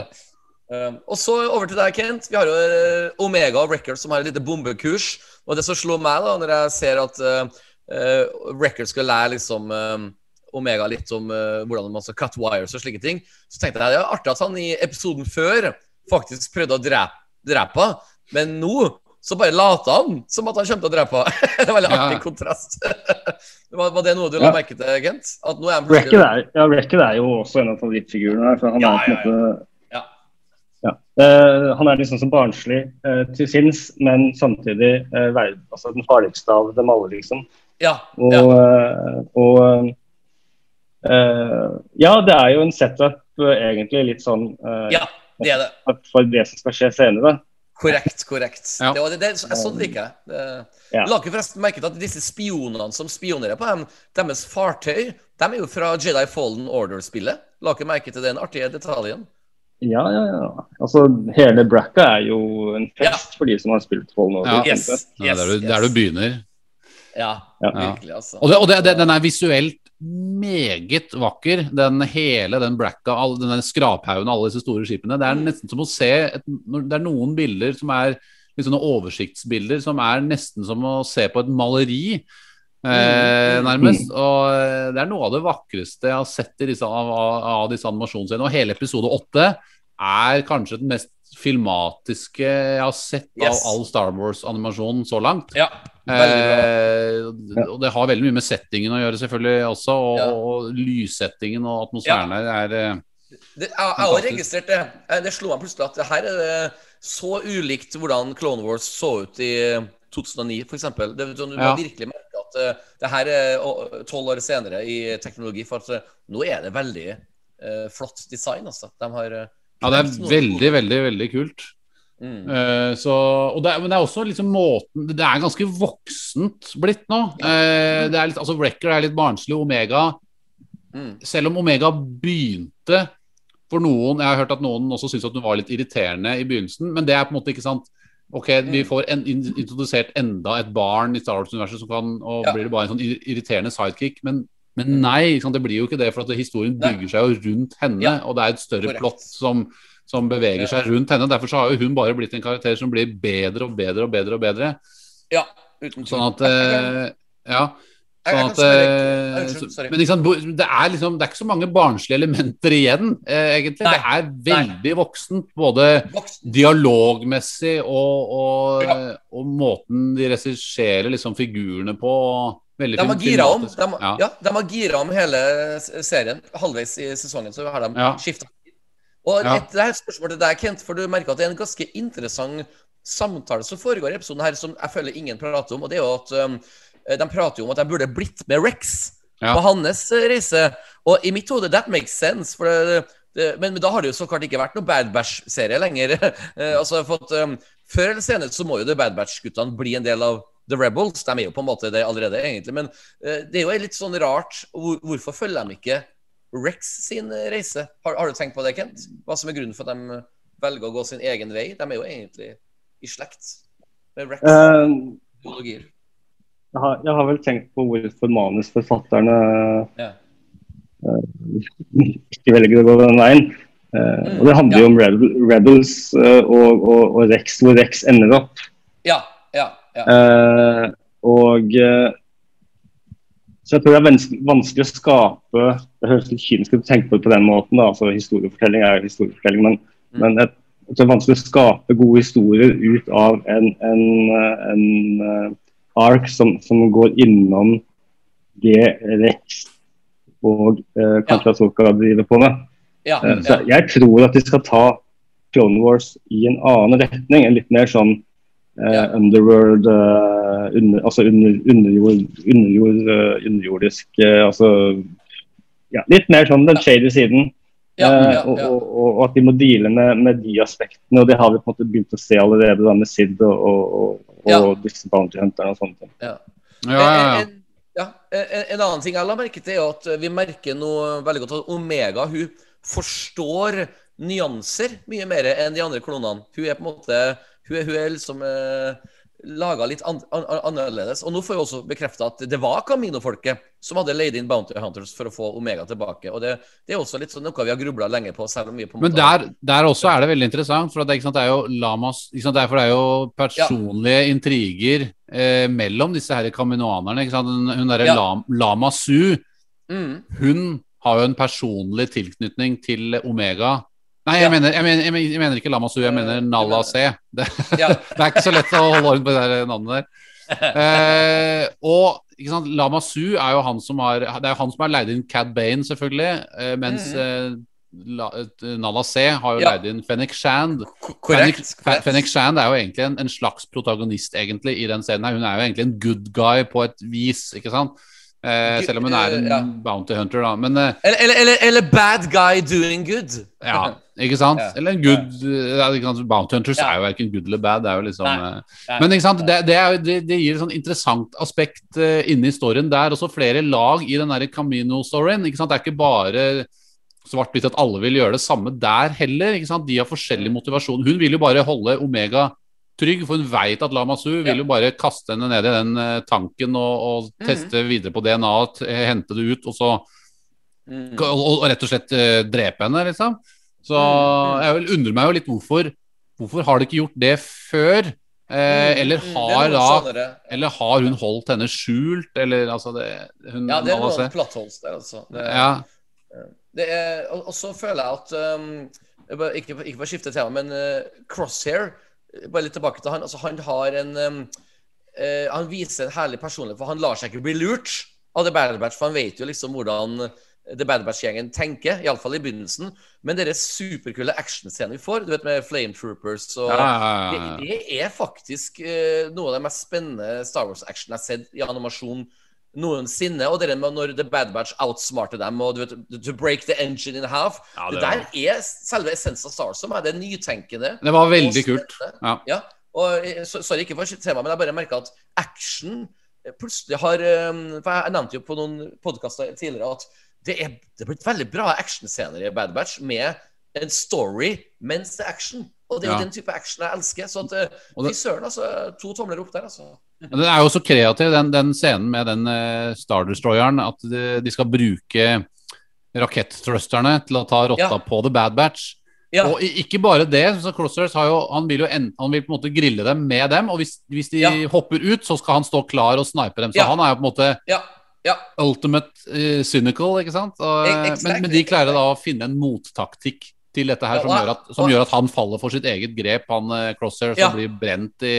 Um, og så over til deg, Kent. Vi har jo eh, Omega Records som har et lite bombekurs. Og det som slår meg da, når jeg ser at uh, uh, Record skal lære liksom um, Omega litt om uh, hvordan man skal cut wires og slike ting, så tenkte jeg det var artig at han i episoden før faktisk prøvde å drepe, drepe men nå så bare lata han som at han kommer til å drepe det er veldig Ja. artig kontrast. var, var det noe du la Ja. merke til, Gent? At nå er han Record er, ja, Record er jo også en av favorittfigurene her. For han Ja, er på en ja, ja. måte Ja. Ja. Eh, han er liksom så barnslig uh, til sinns, men samtidig uh, verd, altså den farligste av dem alle, liksom. Ja. Og, ja. Og, og uh, Ja, det er jo en setup, eh, egentlig, litt sånn uh, ja, det er det. for det som skal skje senere. Korrekt, korrekt. Ja. Det, var det, det, jeg sånn liker jeg. Ja. La ikke forresten merke til at disse spionene som spionerer på dem, deres fartøy, de er jo fra Jedi Fallen Order-spillet. La ikke merke til den artige detaljen. Ja, ja, ja. Altså, hele Bracca er jo en fest for de som har spilt Fallen Order. Ja. Yes. Ja, det er du- det er du begynner. Ja, Ja. virkelig, altså. Og, det, og det, det, den er visuelt meget vakker. Den hele den bracka, all, den skraphaugen og alle disse store skipene. Det er nesten som å se et, Det er noen bilder som er litt sånne oversiktsbilder som er nesten som å se på et maleri. Eh, nærmest. Og eh, det er noe av det vakreste jeg har sett i disse, av, av, av disse animasjonsscenene. Og hele episode åtte er kanskje den mest filmatiske jeg har sett Yes. av all Star Wars-animasjonen så langt. Ja. Eh, og det har veldig mye med settingen å gjøre, selvfølgelig også. Og, Ja. og lyssettingen og atmosfæren her er eh, Det, jeg har også registrert det. Eh, Det slo meg plutselig at det her er det så ulikt hvordan Clone Wars så ut i 2009, f.eks. Det, du Ja. må virkelig merke at eh, det her er tolv år senere i teknologi. For at nå er det veldig uh, flott design, altså. De har Ja, det er veldig, veldig, veldig kult. Mm. Uh, så, og det, men det er også liksom måten Det er ganske voksent blitt nå. Uh, det er litt, altså Wrecker er litt barnslig. Omega Mm. Selv om Omega begynte for noen Jeg har hørt at noen også syntes at hun var litt irriterende i begynnelsen, men det er på en måte ikke sant. Ok, Vi Mm. får en, in- introdusert enda et barn i Star Wars-universet, som kan, og Ja. blir det bare en sånn irriterende sidekick. Men, men nei, det blir jo ikke det, for at historien bygger seg jo rundt henne. Og det er et større plott som, som beveger seg rundt henne. Derfor så har jo hun bare blitt en karakter som blir bedre og bedre og bedre. og bedre Ja, uten. Sånn at eh, Ja. Jeg Sånn at, eh, sorry. men liksom, det er liksom Det er ikke så mange barnslige elementer igjen, eh, egentlig. Nei. Det er veldig voksent, både Voksen. dialogmessig og, og, Ja. og måten de regisserer liksom figurene på. Veldig De har gira om de, Ja. ja, de har gira om hele serien. Halvveis i sesongen så har de Ja. skifta. Og Ja. et, det et spørsmål til deg, Kent, for du merker at det er en ganske interessant samtale som foregår i episoden her, som jeg føler ingen prater om. Og det er jo at um, de prater jo om at jeg burde blitt med Rex Ja. på hans reise. Og i mitt hode, that makes sense. For det, det, men, men da har det jo så klart ikke vært noe Bad Batch-serie lenger. Eh, altså, for at, um, før eller senere så må jo The Bad Batch-guttene bli en del av The Rebels. De er jo på en måte det allerede, egentlig. Men eh, det er jo litt sånn rart. Hvor, hvorfor følger de ikke Rex sin eh, reise? Har, har du tenkt på det, Kent? Hva som er grunnen for at de velger å gå sin egen vei? De er jo egentlig i slekt med Rex. Eh, ideologier. jeg, har, jeg har vel tenkt på hvorfor manusforfatterne Ja. ikke velger å gå den veien. Eh, og Det handler jo om Rebels uh, og, og, og Rex, hvor Rex ender opp. ja, ja. Ja. Eh, og eh, Så jeg tror det er vanskelig, vanskelig å skape Det høres litt kynisk ut å tenke på det på den måten. Da. altså Historiefortelling er historiefortelling. Men, Mm. men jeg, jeg det er vanskelig å skape gode historier ut av en, en, eh, en eh, ark som, som går innom det Rex og uh, kanskje Asoka driver på med. ja, Eh, Så ja. jeg tror at de skal ta Clone Wars i en annen retning. En litt mer sånn eh, Ja. underworld eh, under, Altså under, underjord, underjord, eh, underjordisk eh, Altså ja, litt mer sånn den shady siden. Ja, Eh, ja, og, ja. og, og, og at de må deale med, med de aspektene. Og det har vi på en måte begynt å se allerede da med Sid og, og, og, Ja. og disse bounty hunterne og sånne ting. Ja, ja, ja. En, en, en annen ting jeg la merke til, er at vi merker noe veldig godt at Omega hun forstår nyanser mye mer enn de andre klonene. Hun er på en måte Hun er, hun er liksom eh, laga litt an, an, annerledes. Og nå får vi også bekrefta at det var Camino-folket som hadde leid inn Bounty Hunters for å få Omega tilbake. Og det, det er også litt sånn noe vi har grubla lenge på, selv om vi på en Men der, der også er det veldig interessant, for det, sant, det er jo Lamas sant, Derfor er jo personlige intriger eh, mellom disse her kaminoanerne. Ikke sant? Hun, hun derre Ja. Lam, Lama Su, mm, hun har jo en personlig tilknytning til Omega. Nei, jeg, Ja. mener, jeg, mener, jeg, mener, jeg mener ikke Lama Su, jeg Eh, mener Nala C. Det, ja, det er ikke så lett å holde orden på det der navnet der. Eh, og ikke sant, Lama Su er jo han som har Det er jo han som har leid inn Cad Bane, selvfølgelig. Eh, mens eh, La, eh, Nalla C har jo. Ja. leid inn Fennek Shand. korrekt. Shand er jo egentlig en, en slags protagonist egentlig i den scenen. her Hun er jo egentlig en good guy på et vis, ikke sant? Eh, selv om hun er en ja. bounty hunter, da. Men eh, Eller, eller, eller, bad guy doing good. ja, ikke sant? Ja. Eller en good? Bounty hunters er jo verken good eller bad. Det er jo liksom eh, Men ikke sant? Det, det, er, det, det gir et sånn interessant aspekt uh, inne i storyen. Det er også flere lag i den Camino-storyen. Det er ikke bare svart-hvitt at alle vil gjøre det samme der heller. De har forskjellig motivasjon. Hun vil jo bare holde Omega trygg, for hun veit at Lama Su vil jo bare kaste henne ned i den eh, tanken og, og mm. teste videre på DNA-et, hente det ut, og så Mm. og, og rett og slett uh, drepe henne, liksom. Så mm. jeg vil undre meg jo litt hvorfor Hvorfor har de ikke gjort det før? Eh, Mm, eller har da. Eller har hun holdt henne skjult, eller altså det hun, Ja, det er noe noen ser- der, altså. Det, ja, det er, og, og så føler jeg at um, Ikke, ikke for å skifte tema, men uh, Crosshair eh, Bare litt tilbake til han. Altså, han har en um, uh, Han viser en herlig personlighet, for han lar seg ikke bli lurt av The Battle Batch, for han vet jo liksom hvordan The Bad Batch-gjengen tenker, iallfall i begynnelsen. Men dere superkule actionscenene vi får, du vet med Flame Troopers og Ja, ja, ja, det, det er faktisk uh, noe av det mest spennende Star Wars-action jeg har sett i animasjon noensinne. Og det med når The Bad Batch outsmarter dem, og du vet, to break the engine in half Ja, det, det der er selve essensen av Star Wars for. Det er nytenkende. Det var veldig og kult. Ja. Ja, og eh, Sorry, ikke for tema, men jeg bare merka at action eh, plutselig har eh, For jeg nevnte jo på noen podkaster tidligere at det er, det er blitt veldig bra actionscener i Bad Batch med en story mens det er action. Og det er jo Ja. den type action jeg elsker. Så at fy søren, altså. To tomler opp der, altså. Men Den er jo så kreativ, den, den scenen med den uh, Star Destroyeren, at de, de skal bruke rakettrusterne til å ta rotta Ja. på The Bad Batch. Ja. Og ikke bare det, så Crossers har jo, han vil jo en, han vil på en måte grille dem med dem, og hvis, hvis de Ja. hopper ut, så skal han stå klar og snipe dem. Så han er jo på en måte Ja. ja. ultimate uh, cynical, ikke sant? Og, E- eh, exactly. men, men de klarer da å finne en mottaktikk til dette her som, gjør at, som gjør at han faller for sitt eget grep, han uh, Crosshair, som blir brent i,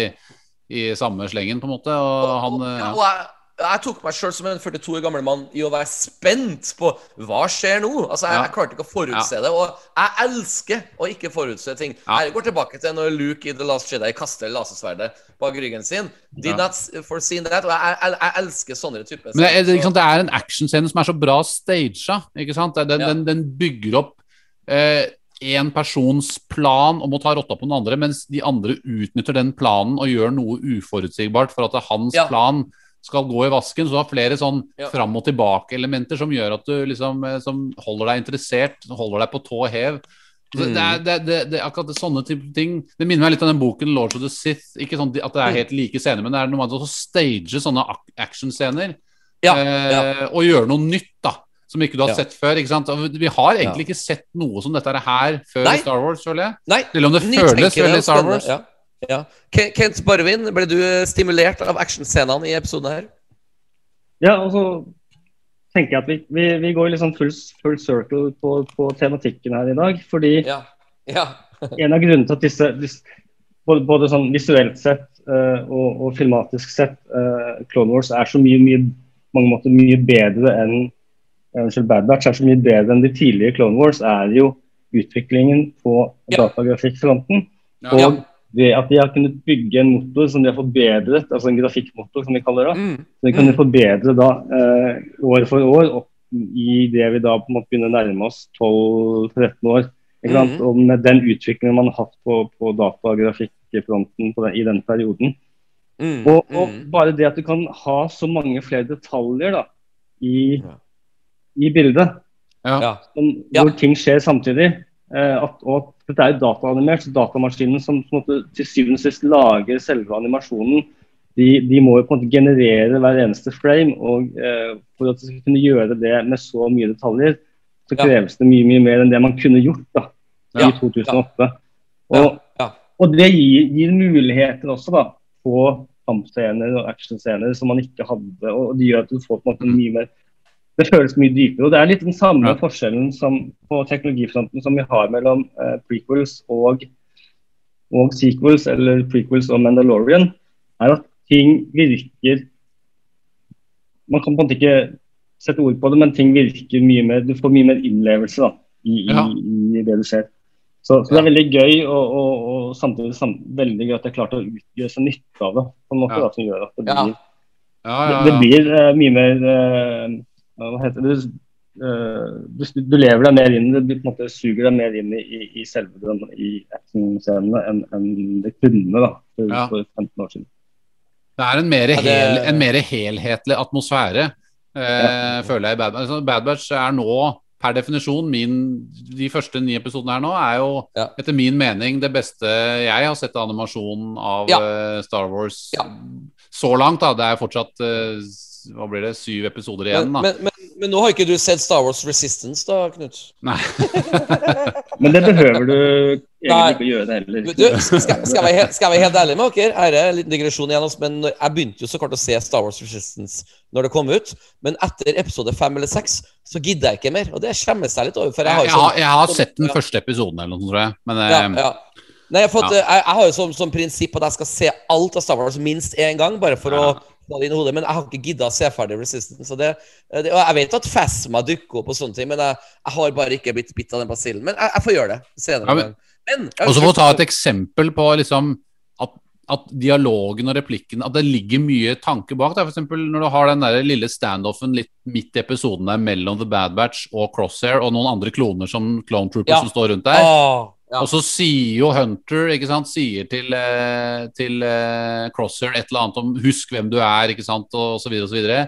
i samme slengen, på en måte. Og han eh, ja, og jeg, jeg tok meg sjøl som en 42 år gammel mann i å være spent på hva skjer nå. Altså, Jeg, jeg klarte ikke å forutse det. Og jeg elsker å ikke forutse ting. Jeg går tilbake til når Luke i The Last Jedi kaster lasersverdet bak ryggen sin. Did not foreseen that. Og jeg, jeg, jeg elsker sånne typer Men det, sant, det er en actionscene som er så bra staged. Ikke sant? Den, den, den bygger opp én persons plan om å ta rotta på den andre, mens de andre utnytter den planen og gjør noe uforutsigbart for at hans Ja. plan skal gå i vasken. Så du har flere sånn Ja. fram og tilbake-elementer som gjør at du liksom eh, Som holder deg interessert, holder deg på tå hev. Mm. Det, er, det, det, det, akkurat sånne type ting Det minner meg litt om den boken 'Lords of the Sith'. Ikke sånn at det Mm. er helt like scener, men det er noe med å stage sånne actionscener Ja, eh, ja. og gjøre noe nytt, da. Som ikke du har Ja. sett før. ikke sant? Og Vi har egentlig ikke sett noe som dette her før Nei. Star Wars, føler jeg. Nei, Selv om det føles veldig Star. Wars. Ja. Ja. Kent Barvin, ble du stimulert av actionscenene i episoden her? Ja, altså tenker jeg at vi, vi, vi går sånn full, full circle på, på tematikken her i dag. Fordi Ja. ja. en av grunnene til at disse, disse både, både sånn visuelt sett uh, og, og filmatisk sett uh, Clone Wars er så mye, mye mange måter mye bedre enn Unnskyld, Bad Batch er så mye bedre enn de tidlige Clone Wars, er jo utviklingen på Ja. datagrafikkfronten. Ja. Og det at de har kunnet bygge en motor som de har forbedret, altså en grafikkmotor som de kaller det. Mm. Så de kan jo forbedre da eh, år for år opp i det vi da på en måte begynner å nærme oss 12-13 år. Ikke sant? Mm. Og med den utviklingen man har hatt på, på datagrafikkfronten på den, i den perioden. Mm. Og, og mm. bare det at du kan ha så mange flere detaljer da, i, Ja. I bildet, Ja. Som, hvor Ja. ting skjer samtidig. Eh, at, og at dette er jo dataanimert, så datamaskinen som på en måte, til syvende og sist lager selve animasjonen, de, de må jo på en måte generere hver eneste frame. Og eh, for at de skal kunne gjøre det med så mye detaljer, så Ja. kreves det mye mye mer enn det man kunne gjort da, Ja. i 2008. Ja. Og, Ja. og det gir, gir muligheter også da, på kampscener og actionscener som man ikke hadde. Og det gjør at du får på en måte mye mer Det føles mye dypere. og Det er litt den samme Ja. forskjellen som på teknologifronten som vi har mellom eh, prequels og, og sequels, eller prequels og Mandalorian, er at ting virker Man kan på en måte ikke sette ord på det, men ting virker mye mer Du får mye mer innlevelse da, i, i, Ja. i det du ser. Så, så det er veldig gøy, og, og, og samtidig sam, veldig gøy at jeg klarte å utgjøre seg nytte av det. på en måte Ja. da, som gjør at det Ja. blir, Ja, ja, det, det blir uh, mye mer eh, Hva heter det? Eh, du, du lever deg mer inn du på en måte suger deg mer inn i, i, i selve den i actionscenene enn en det kunne da, for, Ja. for 15 år siden. Det er en mer, Ja, det- hel, en mer helhetlig atmosfære, eh, Ja. føler jeg. i Bad Batch. Bad Batch er nå, per definisjon, min, de første ni episodene her nå, er jo Ja. etter min mening det beste jeg har sett av animasjonen av Ja. eh, Star Wars Ja. så langt. da, Det er fortsatt eh, hva blir det, syv episoder igjen. Da. men, men, men nå har ikke du sett Star Wars Resistance, da, Knut? Nei. Men det behøver du egentlig ikke gjøre det heller. Du, skal, skal, jeg være helt, skal jeg være helt ærlig med dere? Her er en liten digresjon igjen. altså, Men jeg begynte jo så klart å se Star Wars Resistance når det kom ut. Men etter episode fem eller seks så gidder jeg ikke mer. Og det skjemmes jeg litt over. Jeg Jeg, har jeg, jo har, sånn, jeg har sett den første episoden eller noe tror jeg. Men eh, ja, ja. Nei, jeg, har fått, Ja. jeg, jeg har jo som, som prinsipp at jeg skal se alt av Star Wars minst én gang, bare for Ja. å hodet, men jeg har ikke gidda å se ferdig Resistance. Så det, eh, det, og jeg vet at Phasma dukker opp og sånne ting, men jeg, jeg har bare ikke blitt bitt av den basillen. Men jeg, jeg får gjøre det senere. Ja, Og så må du ta et eksempel på liksom at, at dialogen og replikken At det ligger mye tanke bak. Der. For eksempel når du har den der lille standoffen litt midt i episoden der mellom The Bad Batch og Crosshair og noen andre kloner som Clone Troopers Ja. som står rundt der. Åh, ja. Og så sier jo Hunter ikke sant, sier til, eh, til uh, Crosshair et eller annet om 'husk hvem du er', ikke sant, og så videre og så videre.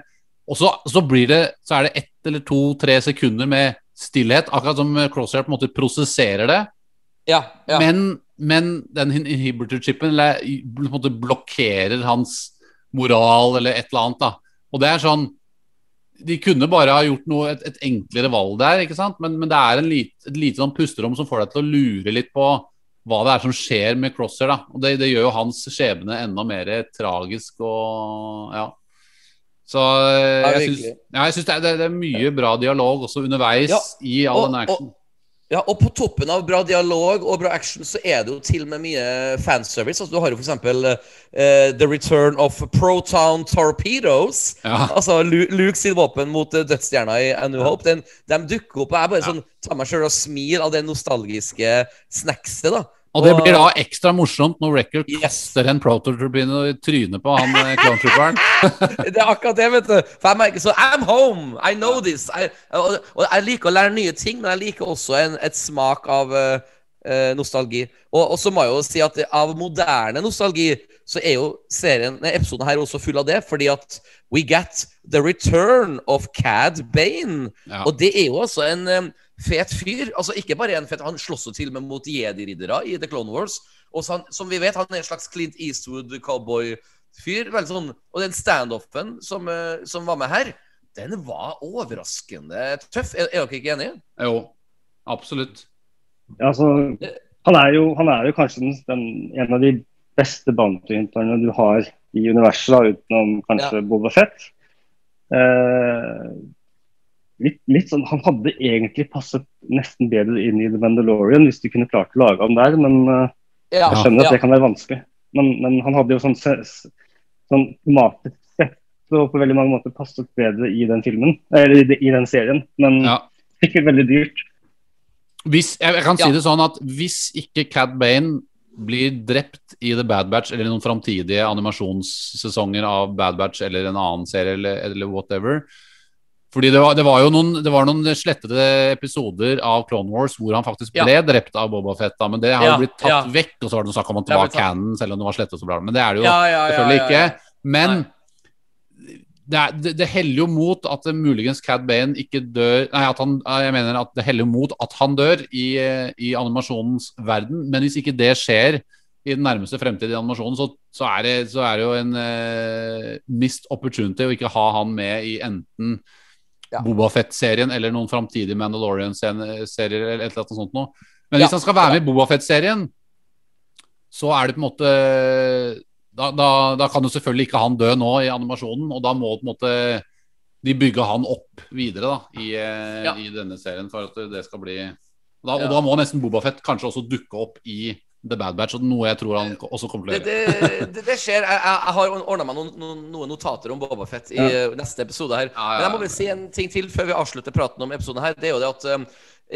Og så, så blir det Så er det ett eller to-tre sekunder med stillhet, akkurat som Crosshair på en måte prosesserer det. ja, ja. Men, men den inhibitor-chipen blokkerer hans moral eller et eller annet. da. Og det er sånn De kunne bare ha gjort noe, et, et enklere valg der, ikke sant? men, men det er en lit, et lite sånn pusterom som får deg til å lure litt på hva det er som skjer med Crosser. da. Og Det, det gjør jo hans skjebne enda mer tragisk og ja. Så eh, jeg syns, ja, jeg syns det, er- det, det er mye bra dialog også underveis Ja, i all og- den action. Ja, og på toppen av bra dialog og bra action, så er det jo til og med mye fanservice. Altså, du har jo for eksempel eh, The Return of Proton Torpedoes. Ja. Altså Lu- Luke sin våpen mot uh, dødsstjerna i A New Hope. Den, de dukker opp, og jeg bare sånn tar meg sjøl og smil av det nostalgiske snackset, da. Og det blir da ekstra morsomt når Record Yes. kaster en prototurbine i trynet på han eh. Det er akkurat det, vet du. For jeg så I'm home! I know this! I, og, og jeg liker å lære nye ting, men jeg liker også en, et smak av eh, nostalgi. Og, og så må jeg jo si at av moderne nostalgi så er jo serien, episoden her også full av det, fordi at we get the return of Cad Bane. Ja. Og det er jo altså en fet fyr. Altså Ikke bare en fet, han slåss jo til og med mot jedi-riddere i The Clone Wars. Og så han, som vi vet, han er en slags Clint Eastwood-cowboy-fyr. Sånn, Og den standoffen som, eh, som var med her, den var overraskende tøff. Er, er dere ikke enige? Jo, absolutt. Altså, han, er jo, han er jo kanskje den, den, en av de beste bounty-hunterne du har i universet, da, utenom kanskje Boba Fett. Eh, litt, litt sånn, Han hadde egentlig passet nesten bedre inn i The Mandalorian hvis de kunne klart å lage ham der, men uh, Ja, jeg skjønner at ja. det kan være vanskelig. Men, men han hadde jo sånn, sånn tematisk sett og på veldig mange måter passet bedre i den filmen, eller i, i den serien, men Ja. sikkert veldig dyrt. Hvis, jeg, jeg kan si Ja. det sånn at hvis ikke Cad Bane blir drept i The Bad Batch eller noen framtidige animasjonssesonger av Bad Batch eller en annen serie eller, eller whatever Fordi det var, det var jo noen, det var noen slettede episoder av Clone Wars hvor han faktisk Ja. ble drept av Boba Fett, da, men det har Ja, jo blitt tatt ja. vekk. Og så var det noe snakk om at det var canon, selv om det var slettet så bra. Men det er det jo Ja, ja, ja, selvfølgelig ja, ikke. Men det, er, det, det heller jo mot at muligens Cad Bane ikke dør Nei, at han, jeg mener at det heller mot at han dør i, eh, i animasjonens verden. Men hvis ikke det skjer i den nærmeste fremtid i animasjonen, så, så, er, det, så er det jo en uh, missed opportunity å ikke ha han med i enten Ja. Boba Fett-serien eller noen framtidige Mandalorian-serier eller et eller annet sånt noe. Men Ja. hvis han skal være med i Boba Fett-serien, så er det på en måte da, da, da kan jo selvfølgelig ikke han dø nå i animasjonen, og da må på en måte de bygge han opp videre da, i, eh, Ja. i denne serien for at det skal bli da, Og da må nesten Bobafett kanskje også dukke opp i The Bad Batch, og noe jeg tror han også kommer til å Det, gjøre. det, det, det skjer. Jeg, jeg, har ordna meg noen, noen, notater om Boba Fett i ja. neste episode her. Men jeg må bare si en ting til før vi avslutter praten om episoden her. Det er jo det at um,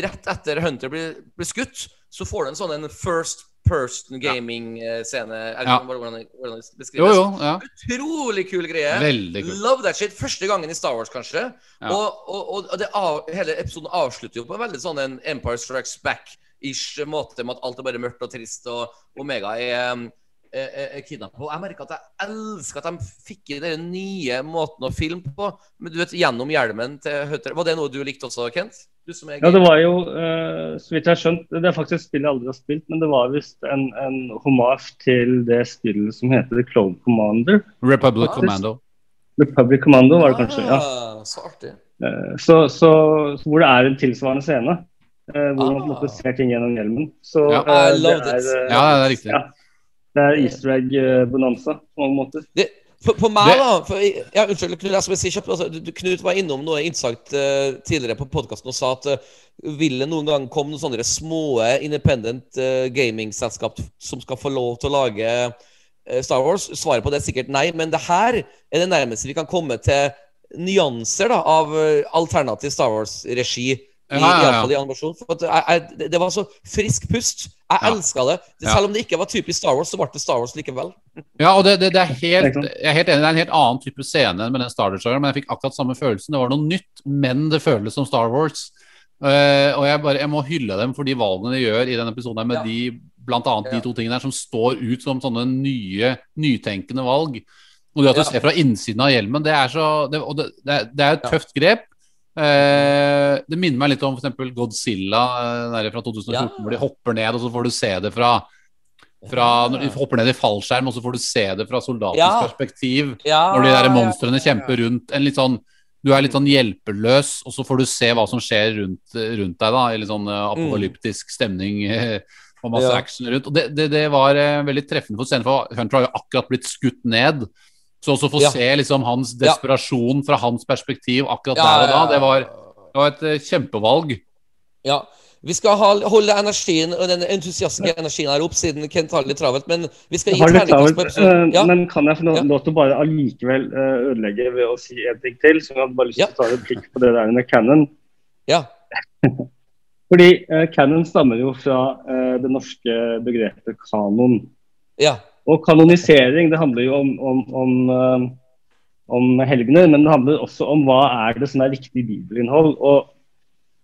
rett etter Hunter blir, blir skutt, så får du en sånn en first person gaming-scene. Ja. sånn, hvordan, hvordan det beskrives? jo. ja Utrolig kul greie. Veldig kul. Love that shit. Første gangen i Star Wars, kanskje. Ja. Og, og, og det av, hele episoden avslutter jo på en veldig sånn en Empire Strikes Back-ish måte, med at alt er bare mørkt og trist, og Omega er. Og jeg merker at jeg elsker at de fikk inn den nye måten å filme på. Men du vet, Gjennom hjelmen til Hunter. Var det noe du likte også, Kent? Du som er Ja, det var jo, eh, så vidt jeg har skjønt, det er faktisk et spill jeg aldri har spilt, men det var visst en, en hommage til det spillet som heter The Clone Commander. Republic Ah. Commando. Republic Commando var det kanskje, ja. Ah, så artig. Eh, Så, så, så hvor det er en tilsvarende scene, eh, hvor man på en Ah. måte ser ting gjennom hjelmen. Så Ja. uh, det er, uh, Ja, det er riktig. Ja. det er easter egg-bonanza på mange måter. Det, for, på meg, Det- da for, ja, Unnskyld, Knut, jeg si kjapt. Altså, Knut var innom noe interessant eh, tidligere på podkasten og sa at uh, vil det noen gang komme noen sånne små independent uh, gamingselskap som skal få lov til å lage Star Wars? Svaret på det er sikkert nei, men det her er det nærmeste vi kan komme til nyanser da, av alternativ Star Wars-regi. I, Ja, ja, ja. i, animasjon. For at jeg, jeg, det- var så frisk pust. Jeg Ja. elska det. Selv om det ikke var typisk Star Wars, så ble det Star Wars likevel. Ja, og det, det, det er helt, jeg er helt enig. Det er en helt annen type scene enn med den Star Wars-sjangeren, men jeg fikk akkurat samme følelsen. Det var noe nytt, men det føles som Star Wars. Uh, og jeg, bare, jeg må hylle dem for de valgene de gjør i denne episoden her, med Ja. de, blant annet de to tingene her som står ut som sånne nye, nytenkende valg. Og det at du Ja. ser fra innsiden av hjelmen, det er så det, Og det, det, er, det er et tøft grep. Eh, det minner meg litt om f.eks. Godzilla eh, fra 2014, Ja. hvor de hopper ned, og så får du se det fra fra når de hopper ned i fallskjerm, og så får du se det fra soldatens Ja. perspektiv. Ja, Når de der monstrene kjemper rundt en litt sånn Du er litt sånn hjelpeløs, og så får du se hva som skjer rundt, rundt deg, da. I litt sånn eh, apokalyptisk stemning eh, og masse action rundt. Og det, det, det var eh, veldig treffende for scenen, for Hunter har jo akkurat blitt skutt ned. Så også få Ja. se liksom hans desperasjon fra hans perspektiv akkurat Ja, der og da, det var, det var et eh, kjempevalg. Ja. Vi skal ha, holde energien og den entusiastiske energien her opp, siden Kent har det litt travelt. Men vi skal gi terningkast på episoden. eh, Ja. men kan jeg få lov Ja. lov til å bare allikevel eh, ødelegge ved å si en ting til? Så jeg hadde bare lyst til Ja. å ta en prikk på det der med Cannon. ja. Fordi uh, Cannon stammer jo fra uh, det norske begrepet kanon. ja. Og kanonisering det handler jo om, om, om, eh, om helgener, men det handler også om hva er det som er riktig bibelinnhold. Og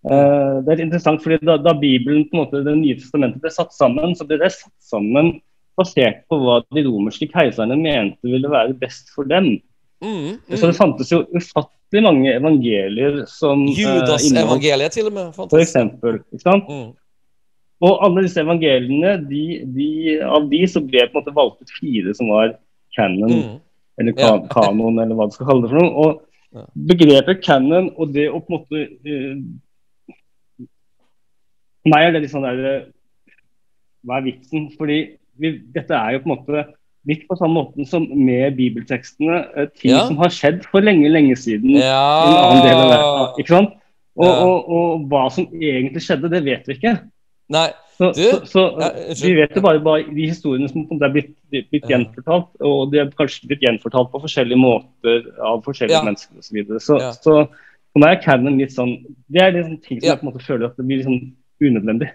eh, Det er interessant, fordi da, da Bibelen, på en måte, det nye testamentet ble satt sammen, så ble det satt sammen basert på hva de romerske keiserne mente ville være best for dem. Mm, Så det mm. fantes jo ufattelig mange evangelier som eh, Judas-evangeliet, til og med. for eksempel, ikke sant? Mm. Og alle disse evangeliene, de, de, av de så ble på en måte valgt ut fire som var canon, Mm. eller Ja. kanon, eller hva du skal kalle det for noe. Og Ja. begrepet canon og det å på en måte uh, meg er det litt sånn der eh, Hva er vitsen? Fordi vi, dette er jo på en måte litt på samme måten som med bibeltekstene. eh, ting Ja. som har skjedd for lenge, lenge siden. Ja. i en annen del av verden, ikke sant? Og, Ja. og, og hva som egentlig skjedde, det vet vi ikke. Nei. Så, Du, så, så ja. Vi vet jo bare, bare de historiene som er blitt, blitt, Ja. gjenfortalt, og de er kanskje blitt gjenfortalt på forskjellige måter av forskjellige Ja. mennesker osv. Så, videre. så Ja. så for meg er canon litt sånn Det er liksom ting som jeg på en måte føler at det blir liksom unødvendig.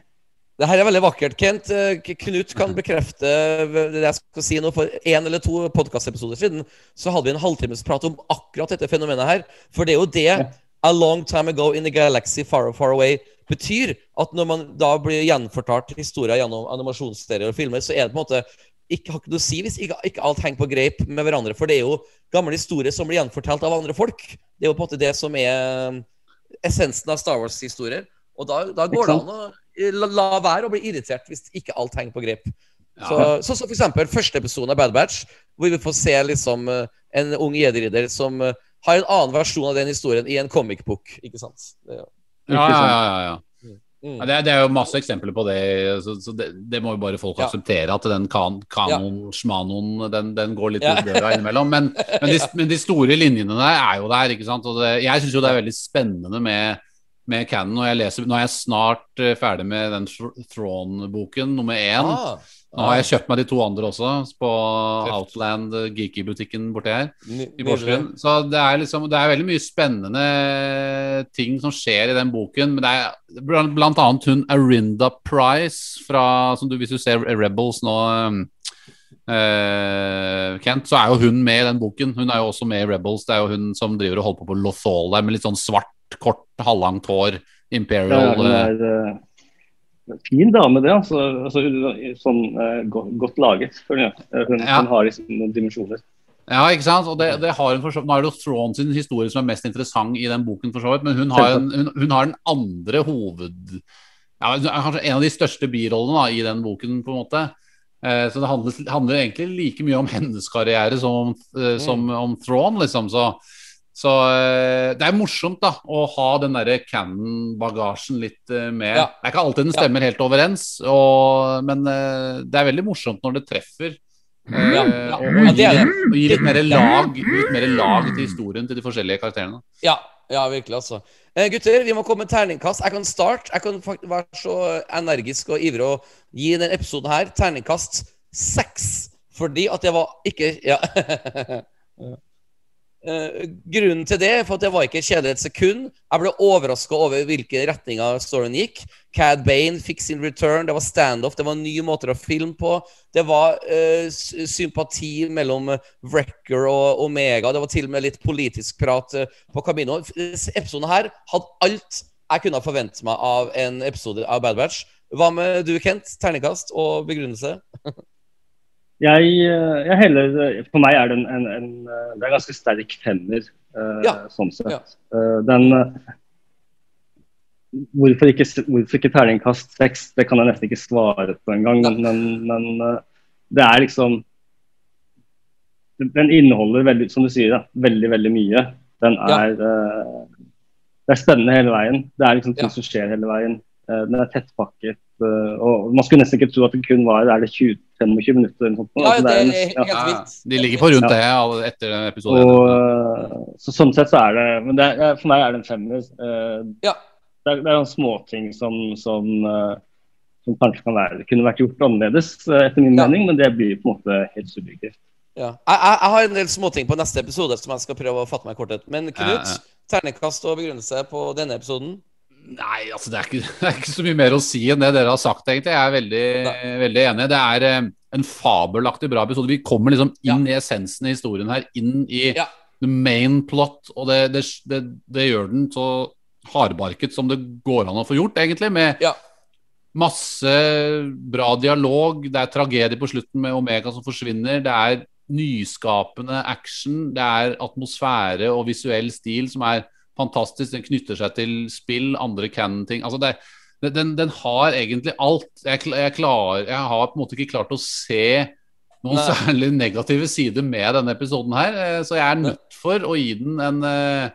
Det her er veldig vakkert. Kent eh, Knut kan bekrefte det jeg skal si nå. For én eller to podkastepisoder siden så hadde vi en halvtimes prat om akkurat dette fenomenet her. For det er jo det A long time ago in The galaxy far, far away betyr. At når man da blir gjenfortalt historier gjennom animasjonsserier og filmer, så er det på en måte ikke, har ikke noe å si hvis ikke, ikke alt henger på greip med hverandre. For det er jo gamle historier som blir gjenfortalt av andre folk. Det er jo på en måte det som er um, essensen av Star Wars-historier. Og da, da går det an å la, la være å bli irritert hvis ikke alt henger på grep. Så, så, så for eksempel første episoden av Bad Batch, hvor vi får se liksom eh, en ung jedi-ridder som eh, har en annen versjon av den historien i en comic book. Ikke sant? Det, Ja, ja, ja, ja, ja. mm. Ja, det, er, det er jo masse eksempler på det, så, så det, det må jo bare folk Ja. akseptere. At den kan, kanon, schmanon, den, den går litt ut døra innimellom. Men, men, de, men de store linjene der er jo der. ikke sant? Og det, jeg syns jo det er veldig spennende med, med Canon. Og jeg leser, nå er jeg snart eh, ferdig med den Thr- Thrawn-boken, nummer én. Ah, Nå har jeg kjøpt meg de to andre også, på Outland eh, Geeky-butikken borti her i Porsgrunn. Så det er liksom Det er veldig mye spennende ting som skjer i den boken. Men det er blant, annet hun Arinda Price fra som du, Hvis du ser Rebels nå, eh, Kent, så er jo hun med i den boken. Hun er jo også med i Rebels. Det er jo hun som driver og holder på på Lothal der med litt sånn svart, kort, halvlangt hår. Imperial eh, er eh, fin dame, det. altså, altså Sånn uh, godt, laget, føler jeg. Eh, Hun, Ja. hun har liksom noen dimensjoner. Ja, ikke sant? Og det, det har hun for så, Nå er det jo Thrawn sin historie som er mest interessant i den boken, for så vidt, men hun har, en, hun, hun har den andre hoved... Ja, kanskje en av de største birollene da, i den boken, på en måte. Eh, så det handler, handler egentlig like mye om hennes karriere som, eh, som om Thrawn, liksom. Så, så eh, det er morsomt da, å ha den derre canon-bagasjen litt eh, med. Ja. Det er ikke alltid den stemmer helt overens, og, men eh, det er veldig morsomt når det treffer. Ja, ja. og, og gir, og gir litt mer lag, litt mer lag til historien til de forskjellige karakterene. Ja, ja, virkelig, altså. Eh, gutter, vi må komme med terningkast. Jeg kan starte. Jeg kan faktisk være så energisk og ivrig og gi den episoden her terningkast seks Fordi at det var ikke Ja. Eh, grunnen til det for at det var ikke kjedelig et sekund. Jeg ble overraska over hvilke retninger storyen gikk. Cad Bane fikk sin return. Det var standoff, det var nye måter å filme på. Det var uh, sympati mellom Wrecker og Omega. Det var til og med litt politisk prat uh, på Camino. F- Episoden her hadde alt jeg kunne forvente meg av en episode av Bad Batch. Hva med du, Kent? Terningkast og begrunnelse? Jeg, eh, jeg heller For meg er det en, en, en eh, Det er en ganske sterk femmer, uh, Ja, sånn sett. ja. Uh, den eh, hvorfor, ikke, hvorfor ikke terningkast seks? Det kan jeg nesten ikke svare på engang. Men, men, men uh, det er liksom Den inneholder veldig, som du sier, da, veldig, veldig mye. Den Ja. er eh, Det er spennende hele veien. Det er liksom ting Ja. som skjer hele veien. Eh, den er tettpakket. eh, og Man skulle nesten ikke tro at det kun var er det 20, 25 minutter. Eller noe sånt. Ja, Altså, det er en- helt ja. vilt. De ligger på rundt Ja. det etter den episoden. Og, eh, så Sånn sett så er det Men det er, for meg er det en femmer. Eh, Ja. Det er, det er noen småting som, som, eh, som kanskje kan være, kunne vært gjort annerledes, etter min Ja. mening, men det blir på en måte helt subjektivt. Ja. Jeg, jeg, jeg har en del småting på neste episode som jeg skal prøve å fatte meg i korthet. Men Knut, Ja, ja. terningkast og begrunnelse på denne episoden? Nei, altså det er, ikke, det er ikke så mye mer å si enn det dere har sagt, egentlig. Jeg er veldig, veldig enig. Det er eh, en fabelaktig bra episode. Vi kommer liksom inn i essensen i historien her. Inn i Ja. the main plot, og det, det, det, det gjør den så hardbarket som det går an å få gjort, egentlig. Med Ja. masse bra dialog. Det er tragedie på slutten med Omega som forsvinner. Det er nyskapende action. Det er atmosfære og visuell stil som er fantastisk. Den knytter seg til spill, andre canon-ting. Altså det, den, den har egentlig alt. Jeg, jeg, klar, jeg har på en måte ikke klart å se noen Nei. særlig negative sider med denne episoden her, eh, så jeg er nødt for å gi den en, eh,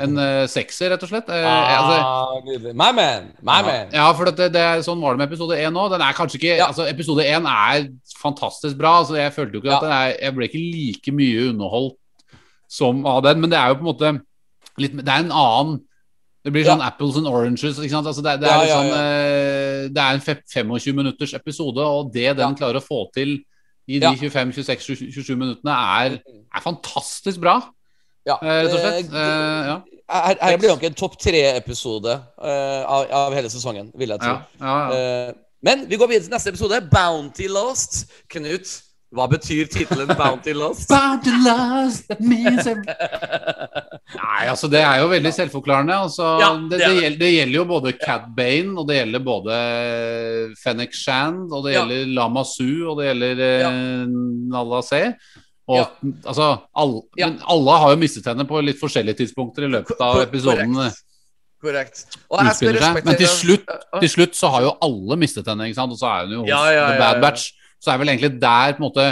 en uh, sekser, rett og slett. Altså, Ah, altså, My man! My man! ja, for det, det sånn var det med episode 1 òg. Den er kanskje ikke Ja. altså Episode 1 er fantastisk bra. Altså, jeg følte jo ikke Ja. at den er, Jeg ble ikke like mye underholdt som av den, men det er jo på en måte litt Det er en annen Det blir Ja. sånn apples and oranges. Altså det, det, er Ja, ja, sånn, ja. eh, det er en 25 minutters episode, og det den Ja. klarer å få til i de Ja. 25-26-27 minuttene, er, er fantastisk bra. Ja, Eh, rett og slett. eh, ja. Her, her blir nok en topp tre-episode uh, av, av hele sesongen, vil jeg tro. Ja, ja, ja. Eh, men vi går videre til neste episode. Bounty Lost. Knut, hva betyr tittelen Bounty Lost? Bounty Lost that means Nei, altså det er jo veldig selvforklarende. Altså, Ja, det, det det, er gjelder, det gjelder jo både Cad Bane, og det gjelder både Fennek Shand, og det Ja. gjelder Lama Su, og det gjelder ja. Nalla C. Og Ja. altså alle, Ja. Men alle har jo mistet henne på litt forskjellige tidspunkter i løpet av episoden. Korrekt. Korrekt. Og jeg skal. Men til slutt, til slutt så har jo alle mistet henne, ikke sant? og så er hun jo hos Ja, ja, The ja, Bad. Batch. Så er vel egentlig der på en måte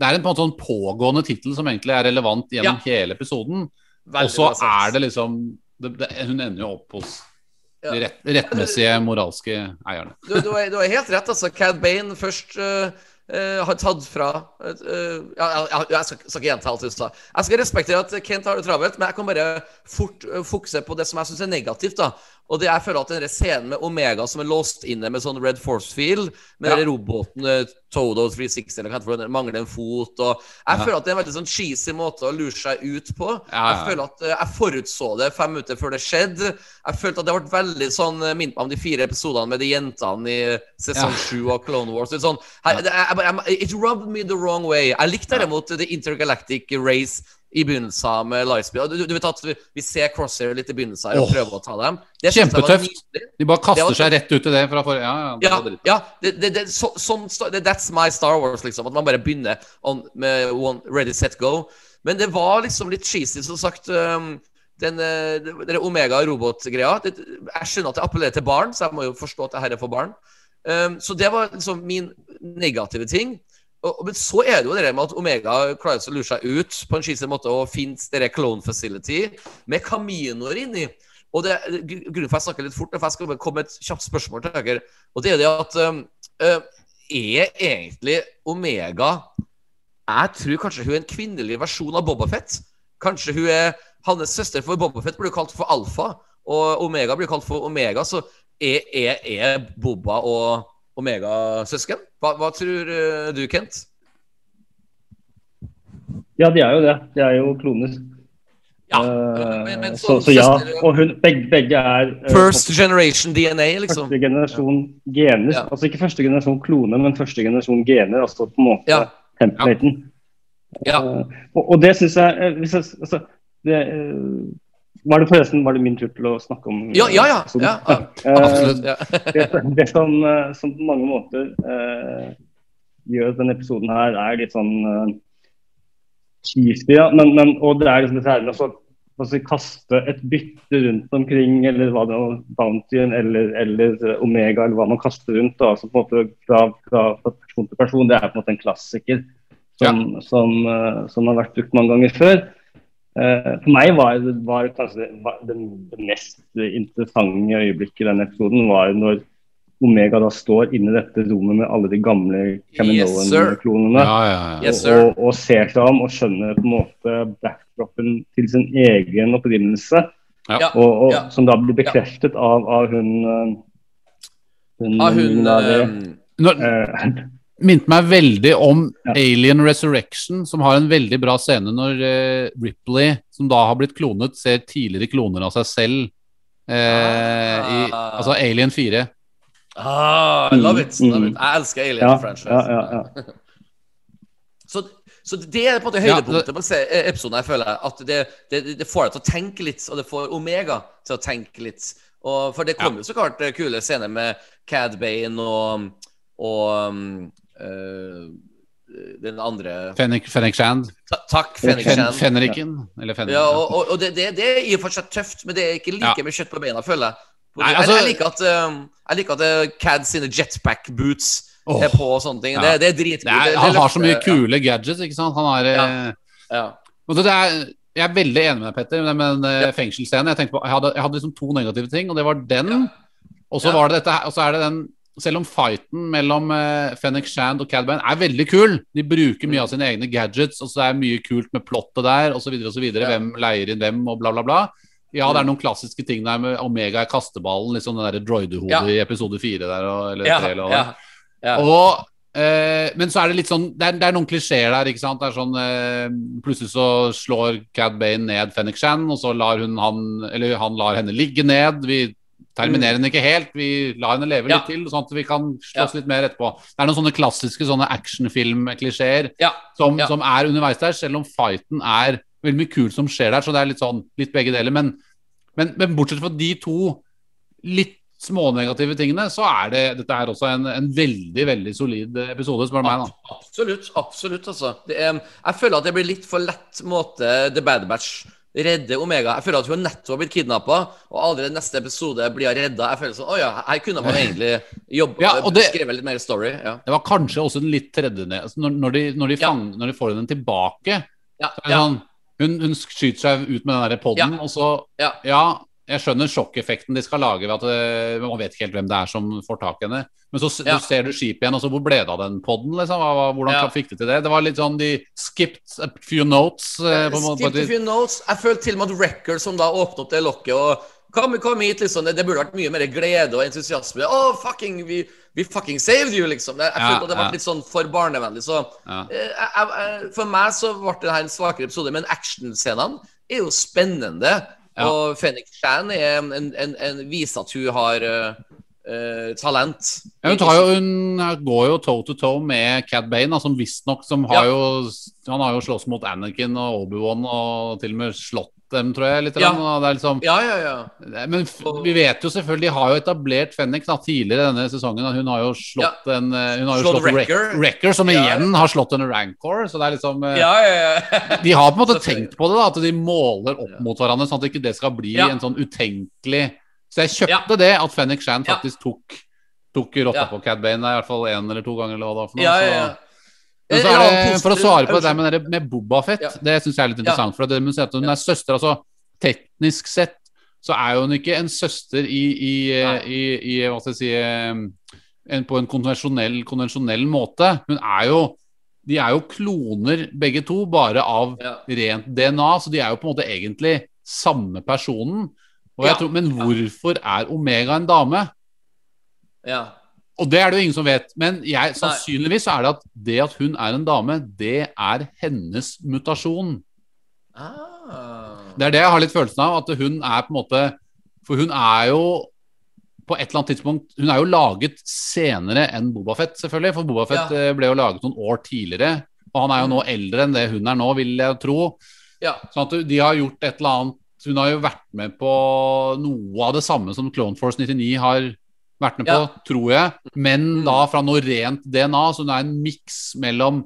Det er en, på en måte sånn pågående tittel som egentlig er relevant gjennom hele episoden. Og så er det liksom det, det, Hun ender jo opp hos Ja. de rett, rettmessige moralske eierne. Du, du, er, du er helt rett, altså. Cad Bane først uh, uh, har tatt fra uh, ja, ja, Jeg skal, skal ikke gjenta alt du sa. Jeg skal respektere at Kent har det travelt, men jeg kan bare fort fokusere på det som jeg syns er negativt. da Og det jeg føler at denne scenen med Omega som er låst inne med sånn Red Force Field, med Ja. roboten eh, Todo 360 eller hva det mangler en fot og Jeg Ja. føler at det er en veldig sånn cheesy måte å lure seg ut på. Ja. Jeg føler at eh, jeg forutså det fem minutter før det skjedde. Jeg følte at det ble veldig sånn eh, minnet meg om de fire episodene med de jentene i sesong sju av Clone Wars. Sånn, her, det, jeg, jeg, it rubbed me the wrong way. Jeg likte derimot The Intergalactic Race i begynnelsen med Lightspeed. Du, du vet at vi, vi ser Crosshair litt i begynnelsen her og oh, prøver å ta dem. Det Kjempetøft. De bare kaster var- seg rett ut i det fra forrige Ja, ja, Ja, ja det, det, det, så, sånn, that's my Star Wars, liksom. At man bare begynner on, med one, ready, set, go. Men det var liksom litt cheesy, som sagt. Um, den den det- det omega-robot-greia. Jeg skjønner at det appellerer til barn, så jeg må jo forstå at det her er for barn. Um, så det var liksom min negative ting. Og, men så er det jo det med at Omega klarer seg å lure seg ut på en skisse måte og finne dere clone facility med kaminoer inni. Og det, grunnen for at jeg snakker litt fort, er for jeg skal komme med et kjapt spørsmål til dere. Og det er det at uh, Er egentlig Omega Jeg tror kanskje hun er en kvinnelig versjon av Bobafett. Kanskje hun er hans søster, for Bobafett blir kalt for Alfa. Og Omega blir kalt for Omega. Så er, er, er Boba og Omega søsken? Hva, hva tror uh, du, Kent? Ja, de er jo det. De er jo kloner. Ja, Eh, men- men så, så- så ja. Og hun, begge, begge er eh, First generation DNA, liksom. første generasjon gener. Ja. Altså ikke første generasjon klone, men første generasjon gener. Altså på en måte Ja. templaten. Ja. Eh, og, og det syns jeg, eh, hvis jeg altså, det, eh, Var det forresten var det min tur til å snakke om Ja, ja, ja. ja, ja. Eh, Absolutt. Ja. det, det som, eh, som på mange måter eh, gjør at denne episoden her er litt sånn eh, cheesy, ja. men, men, og det er liksom med å så- kaste et bytte rundt omkring, eller hva det er, Bountyen eller, eller eh, Omega, eller hva man kaster rundt. Da, altså på en måte fra, fra, fra person til person. Det er på en måte en klassiker som, som, som har vært brukt mange ganger før. Eh, for meg var, var kanskje det, var det, det mest interessante øyeblikket i den episoden var når Omega da står inni dette rommet med alle de gamle Caminoan-klonene Kaminoan-klonene. Ja, ja, ja. Yes, og, og ser seg om og skjønner på en måte backdropen til sin egen opprinnelse. Ja. Og, og, Ja. Som da blir bekreftet av, av hun eh, hun, Ah, hun der, eh, Når, eh, minte meg veldig om Ja. Alien Resurrection, som har en veldig bra scene når eh, Ripley, som da har blitt klonet, ser tidligere kloner av seg selv. Eh, i, Ah. altså Alien 4. ah, love it, love Mm, it. Jeg elsker ja, Alien-franchise. ja, ja, ja. Så, så det er på en måte Ja, høydepunktet på eh, episoden jeg føler. At det, det, det får deg til å tenke litt, og det får Omega til å tenke litt. Og, for det kommer jo så klart eh, kule scener med Cad Bane og, og um, eh, den andre Fenrik, Fenrik Shand. Ta, Takk, Fenrik Fen, Chan. Fenriken. Eller Fenrik. Ja, og, og, og det, det, det er i og for seg tøft, men det er ikke like Ja. med kjøtt på beina, føler jeg. Nei, altså- jeg liker at, um, jeg liker at uh, Cad sine jetpack-boots oh, er på og sånne ting. Ja. Det, det er dritkult. Han har så mye kule gadgets, ikke sant. Han er Ja. eh, er, jeg er veldig enig med deg, Petter, med den eh, fengselsscenen. Jeg, jeg, hadde, jeg hadde liksom to negative ting, og det var den. Og så var det dette her, og så er det den Selv om fighten mellom uh, Fenrik Shand og Cad Bane er veldig kul, de bruker mye av sine egne gadgets, og så er det mye kult med plottet der, osv.. Ja. Hvem leier inn hvem, og bla, bla, bla. Ja, det er noen klassiske ting der med Omega i kasteballen, liksom det derre droidehodet Ja. i episode fire der, og, eller tre, eller hva ja, ja. Og Uh, Men så er det litt sånn Det er, det er noen klisjeer der. ikke sant? Det er sånn uh, Plutselig så slår Cad Bane ned Fenrik Shan, og så lar hun han Eller han lar henne ligge ned. Vi terminerer henne ikke helt. Vi lar henne leve Ja. litt til, sånn at vi kan slåss litt mer etterpå. Det er noen sånne klassiske sånne actionfilm-klisjeer Ja. som, som er underveis der, selv om fighten er veldig mye kult som skjer der. Så det er litt sånn litt begge deler. Men, men, men bortsett fra de to litt smånegative tingene, så er det dette er også en, en veldig, veldig solid episode, spør du meg. da. Absolutt. absolutt altså. det er, Jeg føler at det blir litt for lett måte The Bad Batch redde Omega. Jeg føler at hun nettopp har blitt kidnappa, og allerede neste episode blir hun redda. Jeg føler sånn, oh ja, her kunne man egentlig jobbe Ja, det- skrevet litt mer story. Ja, Det var kanskje også den litt tredje ned. Altså når, når, de, når, de Ja. når de får henne tilbake, ja, sånn hun, hun skyter seg ut med den der podden, Ja. og så Ja. Jeg skjønner sjokkeffekten de skal lage ved at det, man vet ikke helt hvem det er som får tak i henne. Men så, Ja. du ser du skipet igjen, og så hvor ble det av den podden? Liksom? Hvordan Ja. fikk de til det? Det var litt sånn de skipped a few notes. eh, på en måte, a few notes. Jeg følte til og med at Record, som da åpnet opp det lokket og Kom, kom hit, liksom. Det, det burde vært mye mer glede og entusiasme. Oh, fucking, vi, vi fucking saved you, liksom. Jeg, jeg Ja, følte at det ble litt sånn for barnevennlig. Så eh, jeg, jeg, for meg så ble det her en svakere episode, men actionscenene er jo spennende. Ja. Og Phoenix Shan en, en, en, viser at hun har eh, eh, talent. Ja, hun, tar jo, hun går jo toe to toe med Cad Bane, da, som visstnok som har Ja. jo Han har jo slåss mot Anakin og Obi-Wan og til og med slått dem, tror jeg. Ja. det liksom Ja, ja, ja. Men vi vet jo selvfølgelig, de har jo etablert Fennik da, tidligere denne sesongen. Hun har jo slått en eh, Hun har jo Slått slått, Wrecker. Wrecker, som igjen har slått en Rancor. Så det er liksom eh, Ja, ja, ja. De har på en måte tenkt på det, da, at de måler opp mot hverandre, sånn at ikke det skal bli en sånn utenkelig Så jeg kjøpte det, at Fennik Shan Ja. faktisk tok Tok rotta Ja. på Cad Bane i hvert fall én eller to ganger. Eller hva det var for noe, ja, ja, ja. men så er det, For å svare på det med, med Bobafett, Ja. det syns jeg er litt Ja. interessant. For det at hun er søster. altså Teknisk sett så er hun ikke en søster i, i, i, i hva skal jeg si eh, en, på en konvensjonell, konvensjonell måte. Hun er jo De er jo kloner begge to, bare av Ja. rent DNA, så de er jo på en måte egentlig samme personen. Ja. tror, men hvorfor er Omega en dame? ja. Og det er det jo ingen som vet. Men jeg, sannsynligvis er det at det at hun er en dame, det er hennes mutasjon. Ah. Det er det jeg har litt følelsen av. At hun er på en måte For hun er jo på et eller annet tidspunkt Hun er jo laget senere enn Bobafett, selvfølgelig. For Bobafett Ja. eh, ble jo laget noen år tidligere. Og han er jo nå eldre enn det hun er nå, vil jeg tro. Ja. Sånn at de har gjort et eller annet Hun har jo vært med på noe av det samme som Clone Force 99 har vært med på, Ja. tror jeg. Men Mm. da fra noe rent DNA, så det er en miks mellom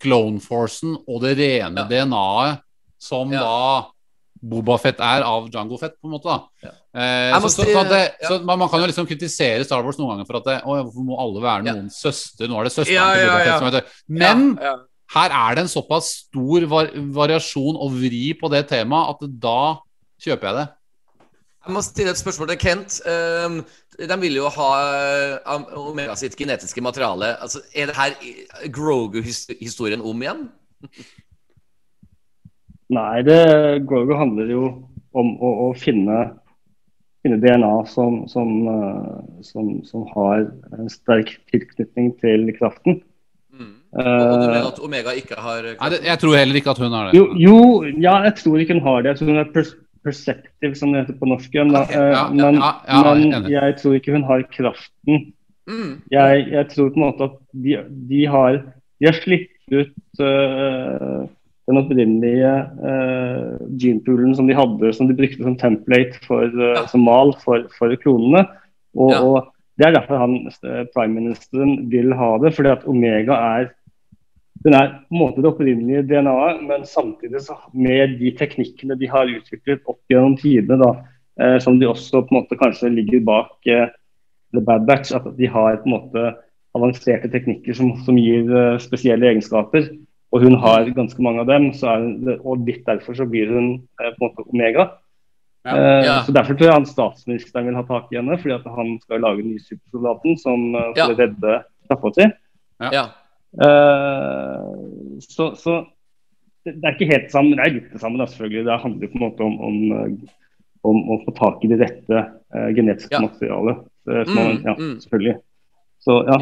Clone Forcen og det rene Ja. DNA-et som Ja. da Bobafett er av Jango Fett, på en måte. da. Eh, så, så, så, det, så man, man kan jo liksom kritisere Star Wars noen ganger for at det, å, hvorfor må alle være noens søster? Nå er det søsteren til Boba Fett som heter Men. Her er det en såpass stor var variasjon og vri på det temaet at da kjøper jeg det. Jeg må stille et spørsmål til Kent. Um, de vil jo ha um, Omega sitt genetiske materiale. Altså, er det her Grogu-historien om igjen? Nei, det, Grogu handler jo om å, å finne, finne DNA som, som, eh, som, som har en sterk tilknytning til kraften. Og, du Eh, mener at Omega ikke har Nei, det, jeg tror heller ikke at hun har det. jo, jo, ja, jeg tror ikke hun har det. Jeg tror hun er pers perceptive, som det heter på norsk. Men, Eh, ja, ja, men ja, ja, men jeg tror ikke hun har kraften. Mm. Jeg, jeg tror på en måte at de, de har de har slitt ut uh, den opprinnelige uh, genepoolen som de hadde, som de brukte som template for, uh, Ja. som mal for, for klonene. Og, Ja. og Det er derfor han, prime ministeren vil ha det. fordi at Omega er den er på en måte det opprinnelige DNA-et, men samtidig så med de teknikkene de har utviklet opp gjennom tidene, eh, som de også på en måte kanskje ligger bak eh, The Bad Batch, at de har på en måte avanserte teknikker som, som gir eh, spesielle egenskaper. Og hun har ganske mange av dem, så er og litt derfor så blir hun eh, på en måte Omega. Ja. Eh, Ja. Så Derfor tror jeg han statsministeren vil ha tak i henne, fordi at han skal lage den nye supersoldaten som eh, Ja. skal redde si. Ja. Eh, så, så det, det er ikke helt sammen, det er litt det samme, da, selvfølgelig. Det handler på en måte om, om, eh, om å få tak i det rette uh, genetiske Ja. materialet. eh, man, Mm, ja, mm. selvfølgelig. Så ja.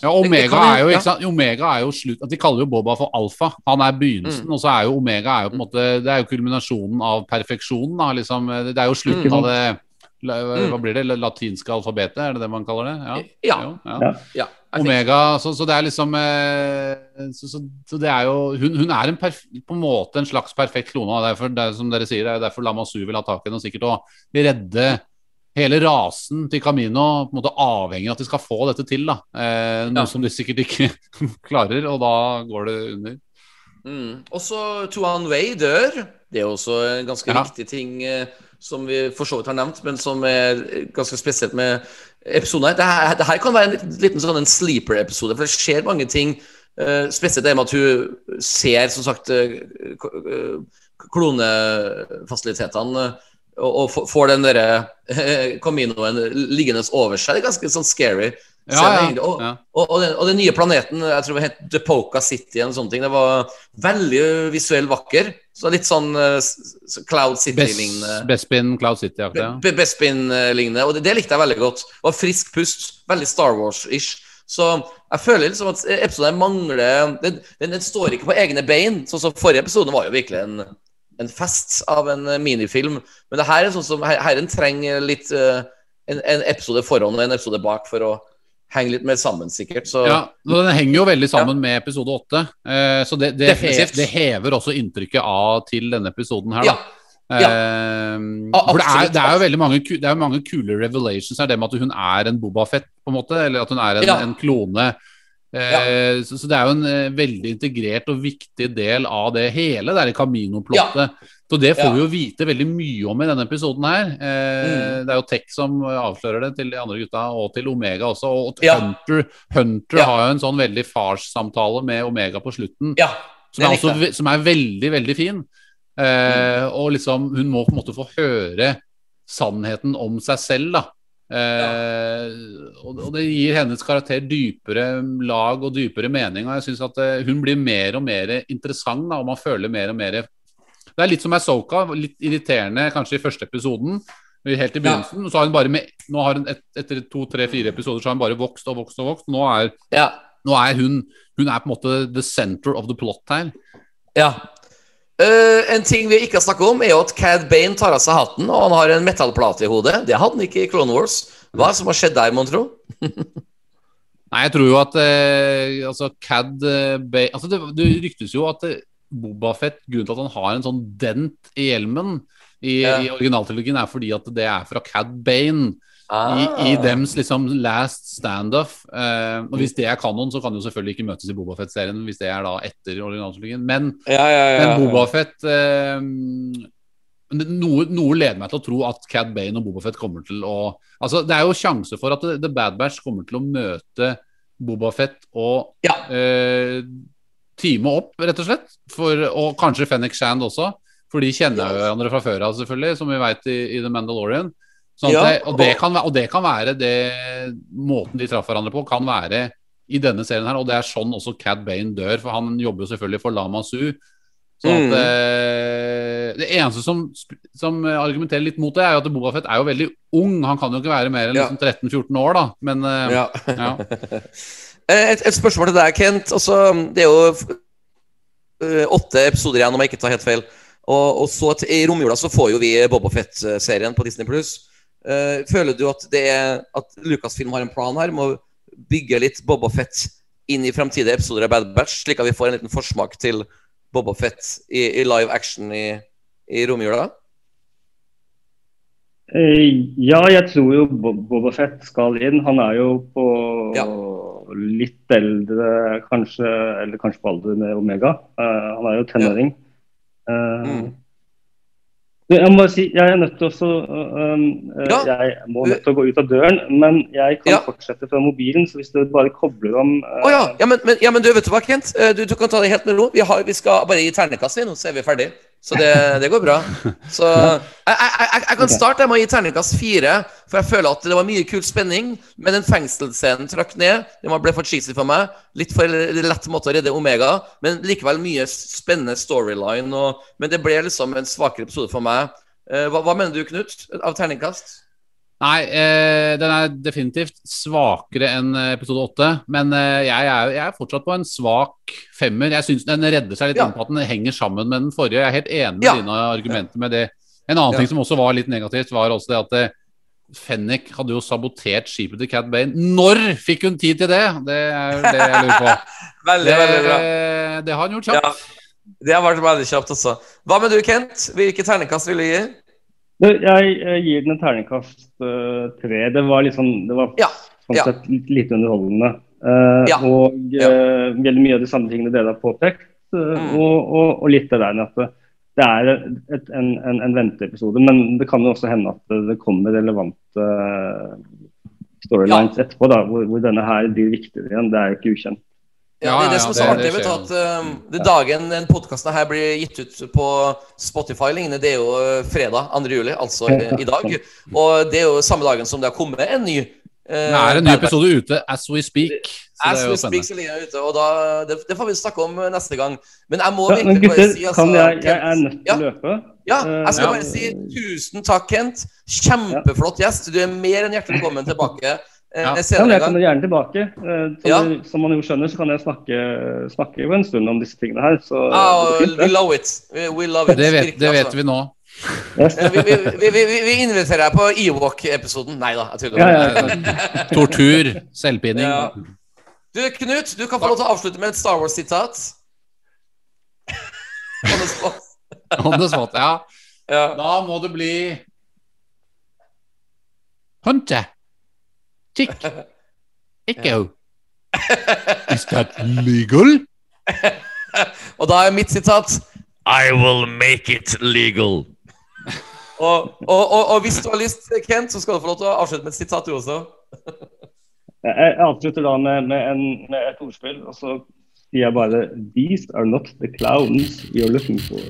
Ja, Omega er jo, ikke sant? Omega er jo slutt De kaller jo Boba for alfa. Han er begynnelsen, og så er jo Omega er jo på en måte Det er jo kulminasjonen av perfeksjonen. Da, liksom. Det er jo slutten Mm. av det Mm. Hva blir det? latinske alfabetet, er det det man kaller det? Ja. Jo, ja. Ja. Ja, Omega, så, så det er liksom eh, så, så, så det er jo Hun, hun er en perf, på en måte en slags perfekt klone. Derfor, det er, som dere sier, det er derfor Lamassu vil ha tak i henne og sikkert å redde hele rasen til Camino. på en måte Avhengig av at de skal få dette til. da eh, Noe Ja. som de sikkert ikke klarer, og da går det under. Mm. Også Tuan Wei dør. Det er også en ganske Ja. viktig ting eh, som vi for så vidt har nevnt, men som er ganske spesielt med episoden her. Det her, kan være en liten, sånn en sleeper-episode, for det skjer mange ting. Uh, spesielt det med at hun ser, som sagt, eh, eh, klonefasilitetene. uh, og, og får den derre uh, Caminoen liggende over seg. Det er ganske sånn scary. Ja, ja. Og, ja. og, og, den, og den nye planeten, jeg tror det het Depoka City eller sånne ting, det var veldig visuelt vakker. Så litt sånn eh, Cloud City-lignende. Bespin Cloud City-aktig. Ja. Bespin-lignende. Og det, det likte jeg veldig godt. Det var frisk pust. Veldig Star Wars-ish. Så jeg føler liksom at episoden mangler den, den, den står ikke på egne bein. Sånn som forrige episode var jo virkelig en, en fest av en minifilm. Men det her er sånn som her, herren trenger litt uh, en, en episode foran og en episode bak for å henge litt mer sammen, sikkert. Så Ja, Den henger jo veldig sammen med episode åtte. Eh, så det, det, he, det hever også inntrykket av til denne episoden her. ja. Da. Ja. Eh, A- for det er, det er jo veldig mange, det er mange kule revelations her. Det med at hun er en Boba Fett, på en måte. Eller at hun er en, Ja. en klone. Eh, så, så det er jo en eh, veldig integrert og viktig del av det hele, det Camino-plottet. Så det får Ja. vi jo vite veldig mye om i denne episoden her. Eh, Mm. Det er jo Tech som avslører det til de andre gutta, og til Omega også. Og Ja. Hunter, Hunter Ja. har jo en sånn veldig farssamtale med Omega på slutten, ja som er, også, som er veldig, veldig fin. Eh, Og liksom, hun må på en måte få høre sannheten om seg selv, da. Eh, og, og det gir hennes karakter dypere lag og dypere mening. Og jeg syns at eh, hun blir mer og mer interessant, da, og man føler mer og mer Det er litt som Asoka, litt irriterende kanskje i første episoden. Helt i begynnelsen. Så har hun bare med, nå har hun et, Etter to, tre, fire episoder så har hun bare vokst og vokst og vokst. Nå er, Ja. nå er hun Hun er på en måte the center of the plot her. ja. Eh, en ting vi ikke har snakket om, er jo at Cad Bane tar av seg hatten, og han har en metallplate i hodet. Det hadde han ikke i Clone Wars. Hva er det som har skjedd der, mon tro? Nei, jeg tror jo at eh, altså Cad Bane altså det, det ryktes jo at Boba Bobafett, grunnen til at han har en sånn dent i hjelmen i, Ja. i originaltrilogien, er fordi at det er fra Cad Bane. Ah. I, i dems liksom last standoff. Uh, og hvis det er kanon, så kan de jo selvfølgelig ikke møtes i Bobafett-serien hvis det er da etter originalslutningen. Men, Ja, ja, ja. men Bobafett uh, noe, noe leder meg til å tro at Cad Bane og Bobafett kommer til å Altså, det er jo sjanse for at The Bad Batch kommer til å møte Bobafett og Ja. Uh, time opp, rett og slett. For, og kanskje Fennek Shand også. For de kjenner jo hverandre fra før av, selvfølgelig, som vi veit i, i The Mandalorian. Sånn at Ja, og, det kan, og det kan være det Måten de traff hverandre på, kan være i denne serien her. Og det er sånn også Cad Bane dør, for han jobber jo selvfølgelig for Lama Su. Sånn at Mm. eh, Det eneste som, som argumenterer litt mot det, er jo at Bobafett er jo veldig ung. Han kan jo ikke være mer enn Ja. liksom 13-14 år, da. Men eh, Ja. ja. Eh, Et, et spørsmål til deg, Kent. Altså, det er jo eh, åtte episoder igjen, om jeg ikke tar helt feil. Og, og så til, I romjula så får jo vi Bobafett-serien på Disney Pluss. Føler du at, det er, at Lucasfilm har en plan her med å bygge litt Bobafett inn i fremtidige episoder av Bad Batch, slik at vi får en liten forsmak til Bobafett i, i live action i, i romjula? Eh, Ja, jeg tror jo Bobafett Boba Fett skal inn. Han er jo på Ja. litt eldre, kanskje, eller kanskje på alder med Omega. Uh, han er jo tenåring. Eh, Mm. Jeg må si, jeg er nødt til også um, eh, Ja. Jeg må nødt til å gå ut av døren, men jeg kan Ja. fortsette fra mobilen. Så hvis du bare kobler om uh... Å ja. Ja men, men, ja, men du, vet du hva, Kent? Du, du kan ta det helt med ro. Vi, har, vi skal bare gi terningkast, vi nå, så er vi ferdig. Så det, det går bra. Så jeg, jeg, jeg, jeg kan starte med å gi terningkast fire, for jeg føler at det var mye kul spenning. Men den fengselsscenen trakk ned. Den ble for cheesy for meg. Litt for lett måte å redde Omega, men likevel mye spennende storyline. Og, men det ble liksom en svakere episode for meg. Eh, Hva, hva mener du, Knut, av terningkast? Nei, eh, den er definitivt svakere enn eh, episode åtte. Men eh, jeg, er, jeg er fortsatt på en svak femmer. Jeg syns den redder seg litt Ja. inn på at den henger sammen med den forrige. Jeg er helt enig med Ja. dine argumenter med det. En annen Ja. ting som også var litt negativt, var også det at eh, Fennek hadde jo sabotert skipet til Cat Bane. Når fikk hun tid til det? Det er det jeg lurer på. Veldig, Det, veldig bra. det har han gjort kjapt. Ja, det har vært veldig kjapt også. Hva med du, Kent? Hvilke terningkast vil du gi? Jeg gir den en terningkast eh, tre. Det var sånn Det var Ja, sånn ja. sett litt litt underholdende. Uh, Ja. Og eh, veldig mye av de samme tingene dere har påpekt. Uh, Mm. og, og, og litt det der at det, er et, en, en, en venteepisode. Men det kan jo også hende at det, kommer relevante storylines etterpå, da, hvor, hvor denne her blir viktigere igjen. Det er jo ikke ukjent. Ja, det er det som er så det- artig. det vet du, at um, det Dagen den podkasten her blir gitt ut på Spotify, lignende, det er jo uh, fredag 2. juli, altså i, i dag. Og det er jo samme dagen som det har kommet en ny uh, Det er en ny episode ute as we speak. Så As det er we speak, så ligger den ute, og da, det, det får vi snakke om uh, neste gang. Men jeg må Ja, virkelig bare si altså, kan jeg, jeg er nødt til å løpe. Ja, jeg skal Eh, bare si tusen takk, Kent. Kjempeflott gjest. Du er mer enn hjertelig velkommen tilbake eh, Ja. Ja, men jeg kommer gjerne tilbake. Eh, Som, Ja. du- som man jo skjønner, så kan jeg snakke, snakke jo en stund om disse tingene her. Så Ah, fint, we love it. We, love it. Det vet, det vet altså. vi nå. Yes. Eh, Vi, vi, vi, vi, vi- vi inviterer deg på Ewok-episoden. Nei da, jeg tuller. Ja, ja, ja. Tortur, selvpining. Ja. Du, Knut, du kan få lov til å avslutte med et Star Wars-sitat. On the spot. On the spot, ja. Ja. Da må det bli Hunter. Tick. Echo. Is that legal? Og da er mitt sitat I will make it legal. og, og, og, og hvis du har lyst, Kent, så skal du få lov til å avslutte med et sitat, du også. Jeg avslutter da med, med, en, med et ordspill, og så sier jeg bare These are not the clowns you're looking for.